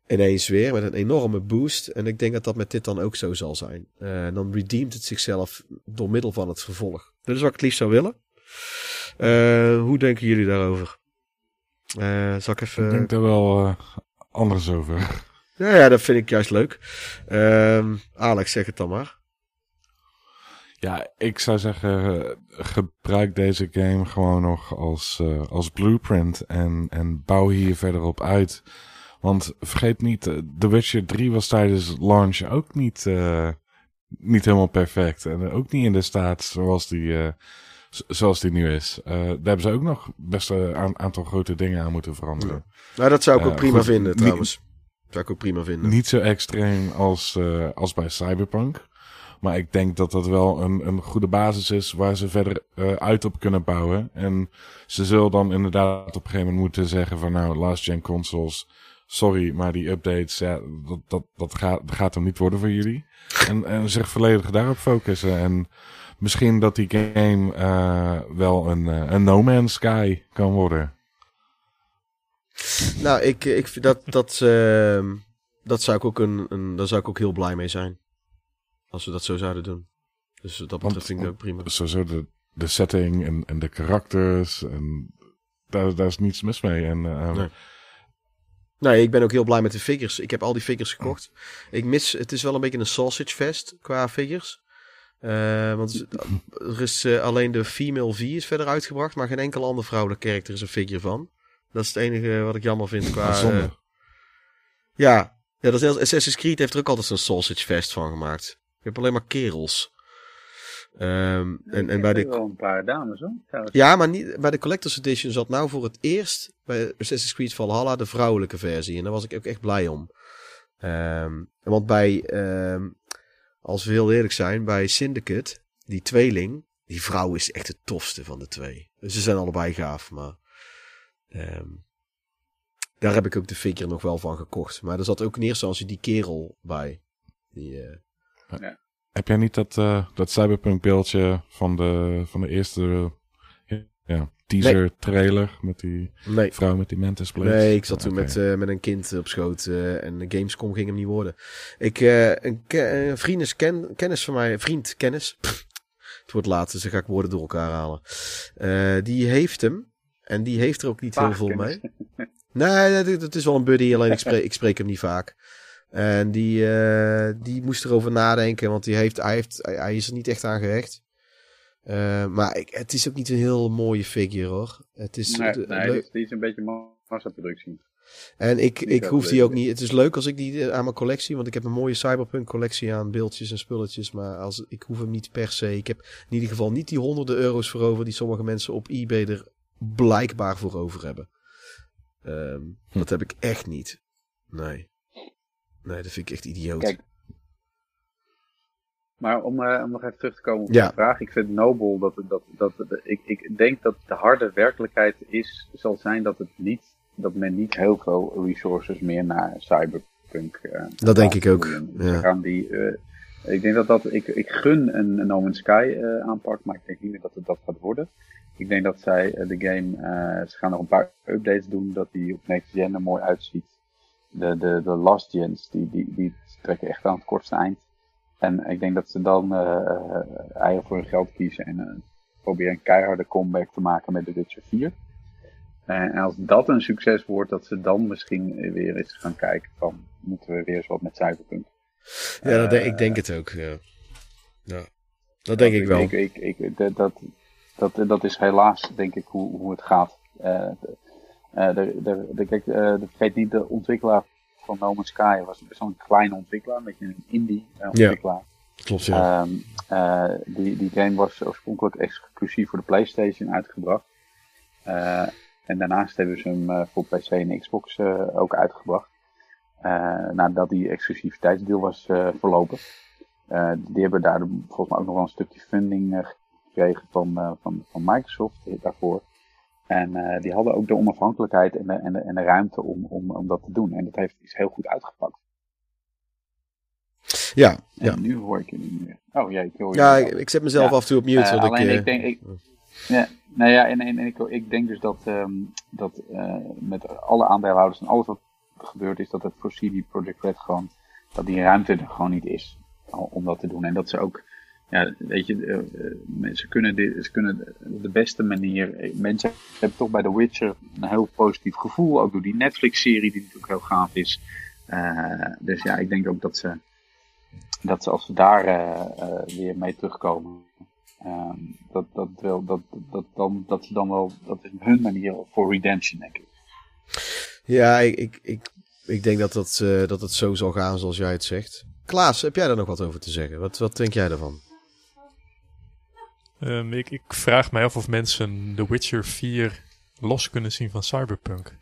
Ineens weer met een enorme boost. En ik denk dat dat met dit dan ook zo zal zijn. Eh, dan redeemt het zichzelf door middel van het vervolg. Dat is wat ik het liefst zou willen. Eh, hoe denken jullie daarover? Eh, zal ik even... Ik denk daar wel anders over. Ja, ja, dat vind ik juist leuk. Ehm, Alex, zeg het dan maar. Ja, ik zou zeggen, gebruik deze game gewoon nog als, als blueprint en, en bouw hier verder op uit. Want vergeet niet, eh, The Witcher 3 was tijdens launch ook niet, eh, niet helemaal perfect. En ook niet in de staat zoals die, eh, zoals die nu is. Daar hebben ze ook nog best een aan- aantal grote dingen aan moeten veranderen. Nou, dat zou ik ook prima goed, vinden trouwens. Zou ik ook prima vinden. Niet zo extreem als, als bij Cyberpunk. Maar ik denk dat dat wel een, een goede basis is waar ze verder uit op kunnen bouwen. En ze zullen dan inderdaad op een gegeven moment moeten zeggen van nou, last gen consoles, sorry, maar die updates, ja, dat, dat, dat, gaat, dat gaat hem niet worden voor jullie. En, en zich volledig daarop focussen. En misschien dat die game eh, wel een, eh, een No Man's Sky kan worden. Nou, ik, ik dat, dat, ehm, dat zou ik ook een, een, daar zou ik ook heel blij mee zijn. Als we dat zo zouden doen. Dus dat betreft Want- vind ik dat ook prima. Sowieso de, de setting en, en de karakters. En daar, daar is niets mis mee. En, eh, Nee. Nee, ik ben ook heel blij met de figures. Ik heb al die figures gekocht. Ik mis, het is wel een beetje een sausage fest qua figures. Eh, want er is eh, alleen de female V is verder uitgebracht, maar geen enkel ander vrouwelijk karakter is een figure van. Dat is het enige wat ik jammer vind qua... zonde. eh, ja, ja dat is, Assassin's Creed heeft er ook altijd zo'n sausage fest van gemaakt. Je hebt alleen maar kerels. Ehm, en, en bij de, wel een paar dames hoor. trouwens. ja, maar niet, bij de Collector's Edition zat nou voor het eerst bij Assassin's Creed Valhalla de vrouwelijke versie. En daar was ik ook echt blij om. Ehm, want bij, ehm, als we heel eerlijk zijn, bij Syndicate, die tweeling, die vrouw is echt het tofste van de twee. Ze zijn allebei gaaf, maar daar heb ik ook de figure nog wel van gekocht. Maar er zat ook in eerste instantie die kerel bij. Die, eh, Heb jij niet dat, eh, dat cyberpunk beeldje van de, van de eerste eh, ja, teaser trailer met die nee. vrouw met die mantis blades? Nee, ik zat toen Oké. met, eh, met een kind op schoot eh, en de Gamescom ging hem niet worden. Ik, eh, een, een vriend is ken, kennis van mij, vriend, kennis. Pff, het wordt laat, dus dan ga ik woorden door elkaar halen. Eh, die heeft hem en die heeft er ook niet heel veel kennis. mee. Nee, dat, dat is wel een buddy, alleen ik spreek, ik spreek hem niet vaak. En die, eh, die moest erover nadenken, want die heeft, hij, heeft, hij, hij is er niet echt aan gehecht. Eh, maar ik, het is ook niet een heel mooie figure hoor. Het is, Nee, de- nee is, een beetje ma- massaproductie. en ik, Die ik hoef leuk die ook niet. Het is leuk als ik die eh, aan mijn collectie. Want ik heb een mooie Cyberpunk collectie aan beeldjes en spulletjes. Maar als, ik hoef hem niet per se. Ik heb in ieder geval niet die honderden euro's voor over. Die sommige mensen op eBay er blijkbaar voor over hebben. Ehm, Hm. Dat heb ik echt niet. Nee. Nee, dat vind ik echt idioot. Kijk, Maar om, eh, om nog even terug te komen op Ja. de vraag. Ik vind het nobel dat, dat, dat, dat- ik, ik denk dat de harde werkelijkheid is, zal zijn dat, het niet, dat men niet heel veel resources meer naar cyberpunk eh, Dat denk ik ook, ja. Gaan die, eh, ik denk dat dat, ik, ik gun een, een No Man's Sky aanpak, maar ik denk niet meer dat het dat gaat worden. Ik denk dat zij de game, ze gaan nog een paar updates doen, dat die op next gen er mooi uitziet. De, de, de last gens, die, die, die trekken echt aan het kortste eind. En ik denk dat ze dan eieren voor hun geld kiezen en eh, proberen een keiharde comeback te maken met The Witcher 4. Eh, en als dat een succes wordt, dat ze dan misschien weer eens gaan kijken van, moeten we weer eens wat met Cyberpunk. Ja, dat denk, ik denk het ook. Ja. Ja. Dat denk ik wel. Ik, ik, ik, dat, dat, dat, dat is helaas, denk ik, hoe, hoe het gaat. De, eh, de, de, de, kijk, eh, de- vergeet niet, de ontwikkelaar van No Man's Sky was best wel een kleine ontwikkelaar, een beetje een indie eh, ontwikkelaar. Klopt, ja. Ehm, eh, die, die game was oorspronkelijk exclusief voor de PlayStation uitgebracht. En daarnaast hebben ze hem voor PC en Xbox ook uitgebracht. Nadat die exclusiviteitsdeal was verlopen. Eh, die hebben daar volgens mij ook nog wel een stukje funding gekregen van, van, van Microsoft daarvoor. En eh, die hadden ook de onafhankelijkheid en de, en de, en de ruimte om, om, om dat te doen. En dat heeft, is heel goed uitgepakt. ja, En ja. nu hoor ik je niet meer. Oh ja, ik hoor je ja ik, ik zet mezelf Ja. af en toe op mute. Want alleen ik, ik, eh, denk, ik, ja, nou ja, en, en, en ik, ik denk dus dat, ehm, dat met alle aandeelhouders en alles wat gebeurd is, dat het voor CD Projekt Red gewoon, dat die ruimte er gewoon niet is om dat te doen. En dat ze ook, ja, weet je, eh, eh, ze kunnen, dit, ze kunnen de beste manier, eh, mensen hebben toch bij The Witcher een heel positief gevoel, ook door die Netflix-serie die natuurlijk heel gaaf is. Dus ja, ik denk ook dat ze, dat ze als ze daar weer mee terugkomen, Ehm, dat, dat, wel, dat, dat, dan, dat ze dan wel, dat is hun manier voor redemption, denk ik. ja, ik, ik, ik, denk dat, dat, dat het zo zal gaan zoals jij het zegt. Klaas, heb jij daar nog wat over te zeggen? Wat, wat denk jij daarvan? Ehm, ik, ik vraag mij af of mensen The Witcher 4 los kunnen zien van Cyberpunk.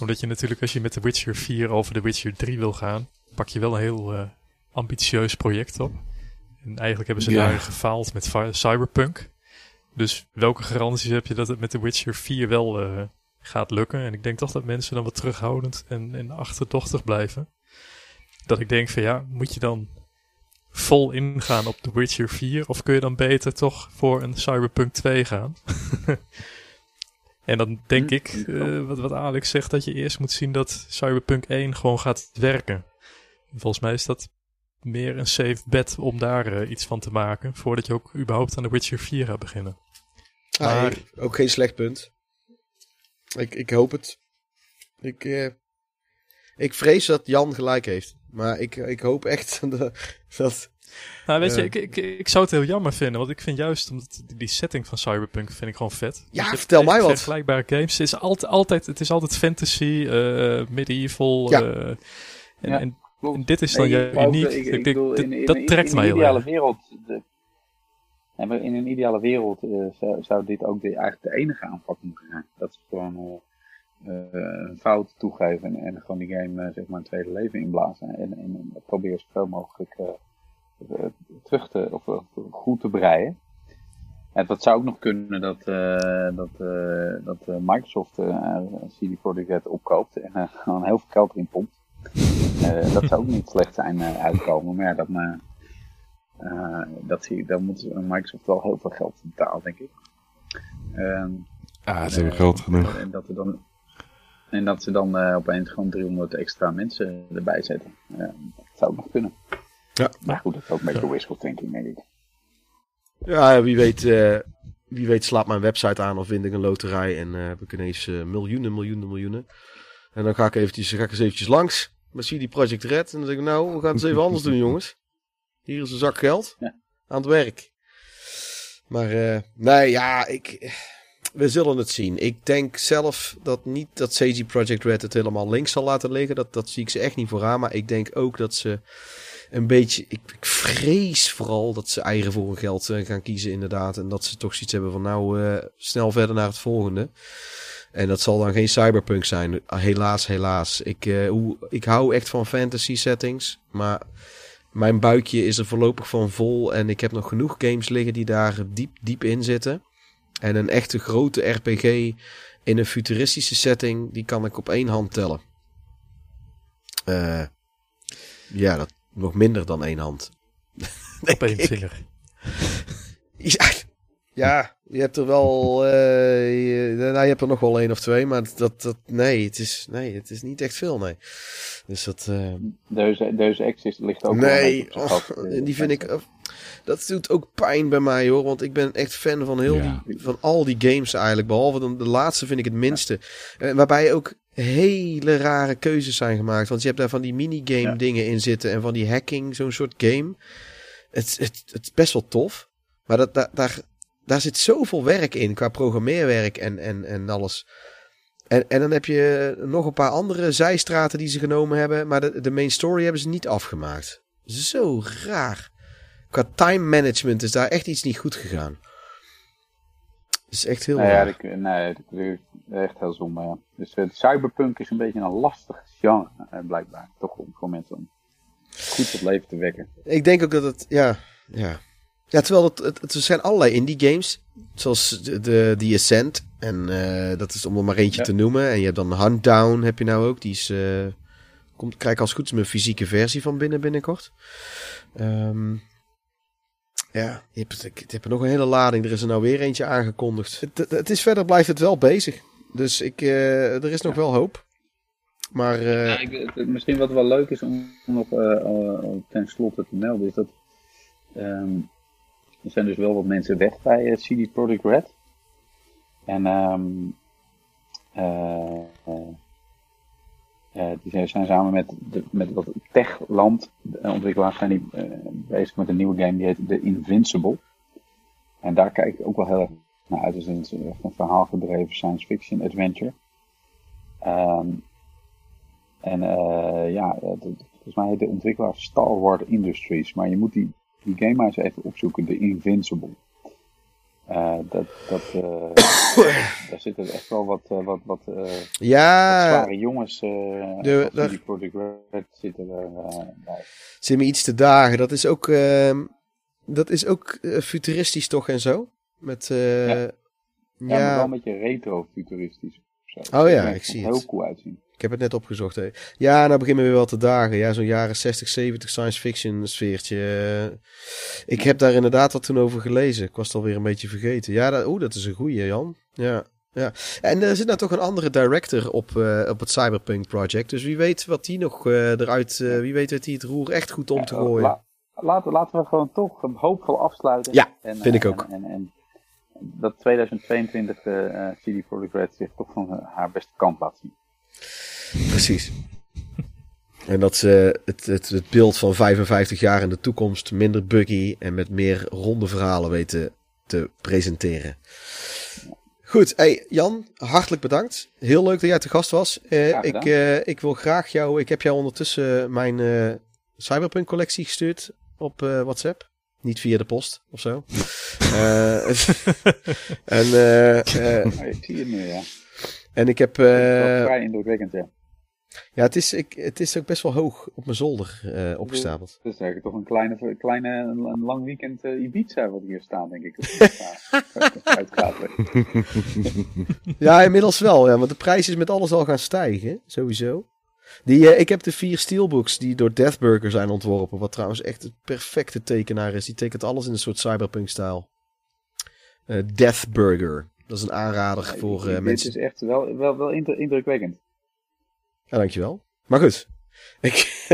Omdat je natuurlijk, als je met The Witcher 4 over The Witcher 3 wil gaan, pak je wel een heel eh, ambitieus project op. En eigenlijk hebben ze Ja. daar gefaald met Cyberpunk. Dus welke garanties heb je dat het met The Witcher 4 wel eh, gaat lukken? En ik denk toch dat mensen dan wat terughoudend en, en achterdochtig blijven. Dat ik denk van ja, moet je dan vol ingaan op The Witcher 4? Of kun je dan beter toch voor een Cyberpunk 2 gaan? en dan denk Hm, ik, eh, wat, wat Alex zegt, dat je eerst moet zien dat Cyberpunk 1 gewoon gaat werken. Volgens mij is dat meer een safe bet om daar eh, iets van te maken, voordat je ook überhaupt aan The Witcher 4 gaat beginnen. Ah, Maar- ik- ook geen slecht punt. Ik, ik hoop het. Ik, eh, ik vrees dat Jan gelijk heeft. Maar ik, ik hoop echt dat... dat Nou, weet je, ik, ik, ik zou het heel jammer vinden, want ik vind juist, omdat die- setting van Cyberpunk vind ik gewoon vet. Ja, vertel mij wat. Vergelijkbare games. Het is altijd, altijd, het is altijd fantasy, eh, medieval. Ja. eh, en, Ja, en, dit is dan Nee, ju- ik wou ook, uniek. eh, Ik ik denk, bedoel, dit- in- in- dat trekt in mij een heel ideale erg. wereld, de, maar in een ideale wereld eh, zou, zou dit ook de, eigenlijk de enige aanpak moeten zijn. Dat ze gewoon eh, eh, een fout toegeven en, en gewoon die game eh, zeg maar een tweede leven inblazen. En, en, proberen zoveel mogelijk eh, eh, terug te, of, of goed te breien. En dat zou ook nog kunnen dat, eh, dat, eh, dat eh, Microsoft eh CD Projekt Red opkoopt en eh, gewoon heel veel geld erin pompt. Eh, dat zou ook niet slecht zijn eh, uitkomen. Maar ja, dat, eh, eh, dat zie, dan moet Microsoft wel heel veel geld betalen, denk ik. Ehm, Ah, ze hebben eh, geld genoeg. En dat, er dan, en dat ze dan eh, opeens gewoon 300 extra mensen erbij zetten. Dat zou ook nog kunnen. Ja. Maar goed, dat is ook een beetje wishful thinking, denk ik. ja, wie weet, eh, wie weet slaat mijn website aan of win ik een loterij. En eh, heb ik ineens miljoenen, miljoenen, miljoenen. En dan ga ik, eventjes, ga ik eens eventjes langs. met CD Project Red. En dan zeg ik, nou, we gaan het eens even anders doen, jongens. Hier is een zak geld. Ja. Aan het werk. Maar, nee, ja, ik... We zullen het zien. Ik denk zelf dat niet dat CG Project Red het helemaal links zal laten liggen. Dat, dat zie ik ze echt niet vooraan. Maar ik denk ook dat ze een beetje... Ik, ik vrees vooral dat ze eieren voor hun geld eh, gaan kiezen inderdaad. En dat ze toch zoiets hebben van nou, eh, snel verder naar het volgende. En dat zal dan geen cyberpunk zijn. Helaas, helaas. Ik, eh, hoe, ik hou echt van fantasy settings. Maar mijn buikje is er voorlopig van vol. En ik heb nog genoeg games liggen die daar diep, diep in zitten. En een echte grote RPG in een futuristische setting, die kan ik op één hand tellen. Eh, ja, dat nog minder dan één hand. Vinger. Ja, ja, je hebt er wel. eh, je, nou, je hebt er nog wel één of twee, maar dat, dat, nee, het is, nee, het is niet echt veel, nee. Dus dat. eh, Deus, Deus Ex is, ligt ook nee, eh, die vind ik. Dat doet ook pijn bij mij hoor, want ik ben echt fan van heel Ja. die, van al die games eigenlijk. Behalve dan de laatste vind ik het minste. Eh, waarbij ook hele rare keuzes zijn gemaakt. Want je hebt daar van die minigame Ja. dingen in zitten en van die hacking, zo'n soort game. Het, het, het is best wel tof. Maar dat, daar, daar, daar zit zoveel werk in qua programmeerwerk en, en, en alles. En, en dan heb je nog een paar andere zijstraten die ze genomen hebben. Maar de, de main story hebben ze niet afgemaakt. Zo raar. Qua time management is daar echt iets niet goed gegaan. Dat is echt heel raar. nee, dat is echt heel zonde. Ja. Dus eh, cyberpunk is een beetje een lastig genre, eh, blijkbaar. Toch om voor mensen om goed tot leven te wekken. Ik denk ook dat het, ja, ja. Ja, terwijl het, het, het zijn allerlei indie games. Zoals de, de, The Ascent. En eh, dat is om er maar eentje Ja. te noemen. En je hebt dan Hunt Down heb je nou ook. Die is, komt, krijg als goed is mijn fysieke versie van binnen binnenkort. Ehm, ja, je hebt, het- ik, ik heb er nog een hele lading. Er is er nou weer eentje aangekondigd. Het, het, is verder blijft het wel bezig. Dus ik, eh, er is nog wel hoop. Maar eh, Ja, ik, misschien wat wel leuk is om nog eh, ten slotte te melden, is dat ehm, er zijn dus wel wat mensen weg bij CD Projekt Red. En ehm eh, die zijn- samen met, de, met wat Techland eh, ontwikkelaars zijn die eh, bezig met een nieuwe game die heet The Invincible. En daar kijk ik ook wel heel erg naar uit. Het is een, echt een verhaalgedreven science fiction adventure. Ehm, en ja, volgens mij heet de ontwikkelaar Star Wars Industries. Maar je moet die, die game maar eens even opzoeken, The Invincible. Eh, dat, dat, eh, daar zitten echt wel wat, eh, wat, wat, wat ja, zware jongens uh, de- daar- CD Projekt Red zitten er bij. zit me iets te dagen. Dat is ook, ehm, dat is ook futuristisch toch en zo? Met, Ja. ja, Ja, maar wel een beetje retro-futuristisch. Oh ja, ik zie er het. heel cool uitzien. Ik heb het net opgezocht. Hè. Ja, nou beginnen we weer wel te dagen. Ja, zo'n jaren 60, 70 science fiction sfeertje. Ik heb daar inderdaad wat toen over gelezen. Ik was het alweer een beetje vergeten. Ja, dat, oeh, dat is een goeie, Jan. Ja. Ja. En er zit nou toch een andere director op, eh, op het Cyberpunk Project. Dus wie weet wat die nog eh, eruit... eh, wie weet weet hij het roer echt goed om te gooien. la- laten, laten we gewoon toch hoopvol afsluiten. Ja, en, vind ik ook. En, en, dat 2022 de eh, CD Projekt Red zich toch van haar beste kant laat zien. Precies. En dat ze het, het, het beeld van 55 jaar in de toekomst minder buggy en met meer ronde verhalen weten te presenteren. Goed, hey Jan, hartelijk bedankt. Heel leuk dat jij te gast was. Eh, ik, eh, ik wil graag jou, ik heb jou ondertussen mijn eh, Cyberpunk collectie gestuurd op eh, WhatsApp. Niet via de post of zo. Eh, en, eh, eh, ik zie het nu, ja. En ik heb. Eh, vrij indrukwekkend, ja. ja, het is, ik, het is ook best wel hoog op mijn zolder eh, opgestapeld. Dat is eigenlijk toch een kleine, kleine een, lang weekend eh, Ibiza wat hier staat, denk ik. Ja, inmiddels wel. Ja, want de prijs is met alles al gaan stijgen. Sowieso. Die, eh, ik heb de vier steelbooks die door Deathburger zijn ontworpen. Wat trouwens echt het perfecte tekenaar is. Die tekent alles in een soort cyberpunk-stijl. Eh, Deathburger. Dat is een aanrader voor eh, Dit mensen. is echt wel, wel, wel indru- indrukwekkend. Ja, dankjewel. Maar goed. Ik,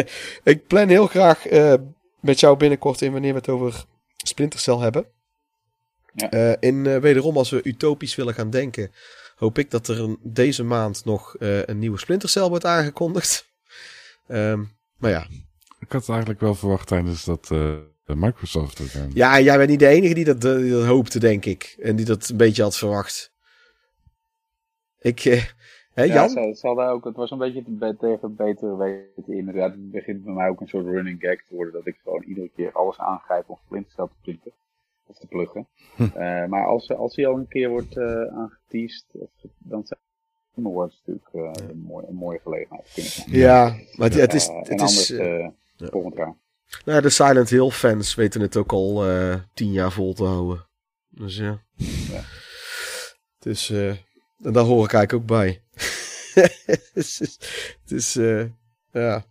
ik plan heel graag eh, met jou binnenkort in wanneer we het over Splinter Cell hebben. Ja. Eh, in wederom, als we utopisch willen gaan denken, hoop ik dat er een, deze maand nog eh, een nieuwe Splinter Cell wordt aangekondigd. Ehm, maar ja. Ik had het eigenlijk wel verwacht tijdens dat eh, Microsoft het aan. ja, jij bent niet de enige die dat, eh, die dat hoopte, denk ik. En die dat een beetje had verwacht. Ik, eh, hè, Ja, Jan? ze, ze ook, het was een beetje te tegen beter weten in. Ja, het begint bij mij ook een soort running gag te worden. Dat ik gewoon iedere keer alles aangrijp om Splinter Cell te printen. Of te pluggen. Eh, maar als, als hij al een keer wordt eh aangeteased, of, dan zijn wordt het natuurlijk eh, een, mooie, een mooie gelegenheid. Kunnen zijn. Ja, maar het, het is... Eh, Het en is anders eh, eh, volgend jaar. Nou, de Silent Hill fans weten het ook al eh, tien jaar vol te houden. Dus ja. Ja. Dus, en daar hoor ik eigenlijk ook bij. het is, het is eh, ja.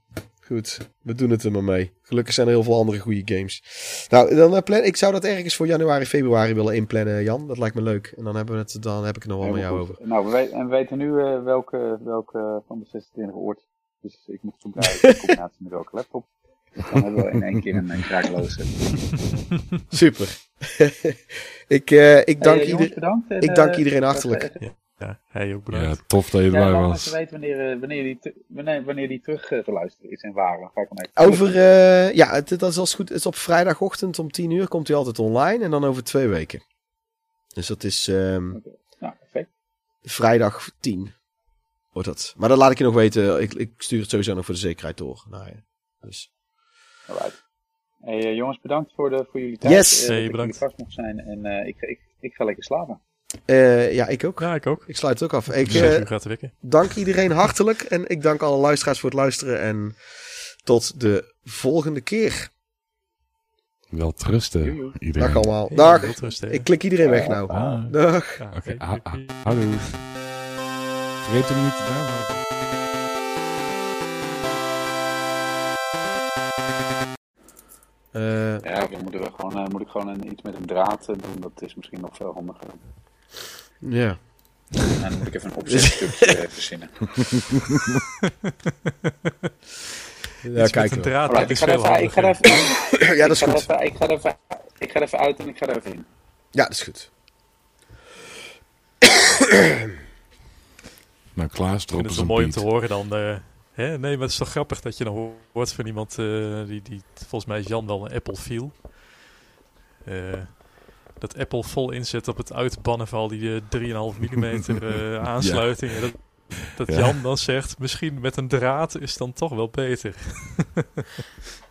Goed, we doen het er maar mee. Gelukkig zijn er heel veel andere goede games. Nou, dan plan, ik zou dat ergens voor januari, februari willen inplannen, Jan. Dat lijkt me leuk. En dan, hebben we het, dan heb ik het nog wel met jou over. Nou, we weten, en we weten nu welke, welke van de 26 oort. Dus ik moet zoeken uit in combinatie met welke laptop. Dus dan hebben we in één keer een, een kraakloze. Super. ik, uh, ik dank, hey, ieder, bedankt en, ik dank uh, iedereen hartelijk. Ja, ja hij ook bedankt. Ja, tof dat je erbij ja, was. Ja, weten wanneer, wanneer, die wanneer, wanneer die terug uh, te luisteren is en waar. Ga ik even over, uh, ja, het, dat is als goed. Het is op vrijdagochtend om 10 uur komt hij altijd online en dan over twee weken. Dus dat is um, okay. nou, perfect. vrijdag 10 wordt dat. Maar dat laat ik je nog weten. Ik, ik stuur het sowieso nog voor de zekerheid door. Nou, ja. dus. Alright. Hey, uh, jongens, bedankt voor, de, voor jullie tijd. Yes. Uh, hey, bedankt. Dat ik nog zijn en uh, ik, ik, ik ga lekker slapen. Uh, ja, ik ook. Ja, ik ook. Ik sluit het ook af. Ik uh, gaat wikken. dank iedereen hartelijk en ik dank alle luisteraars voor het luisteren en tot de volgende keer. Wel trusten, iedereen. Dag allemaal. Dag. Hey, trusten, ik klik iedereen weg nou. Ah. Dag. Ja, Oké, okay. okay. hallo. Vergeet hem niet te downloaden. Ja, dan moeten we gewoon, uh, moet ik gewoon een, iets met een draad doen. Dat is misschien nog veel handiger. Ja. En dan moet ik even een opzetstukje verzinnen. ja, kijk een draad, Alright, ik, ga even, ik ga er even, ja, dat is ik goed. Even, ik, ga er even, ik ga er even uit en ik ga er even in. Ja, dat is goed. nou, Klaas, drop Het is wel mooi om te horen dan... Uh, Hè? Nee, maar het is toch grappig dat je dan hoort van iemand uh, die, die, volgens mij is Jan wel een Apple viel. Uh, dat Apple vol inzet op het uitbannen van al die uh, 3,5 mm uh, aansluitingen. Ja. Dat, dat ja. Jan dan zegt, misschien met een draad is dan toch wel beter.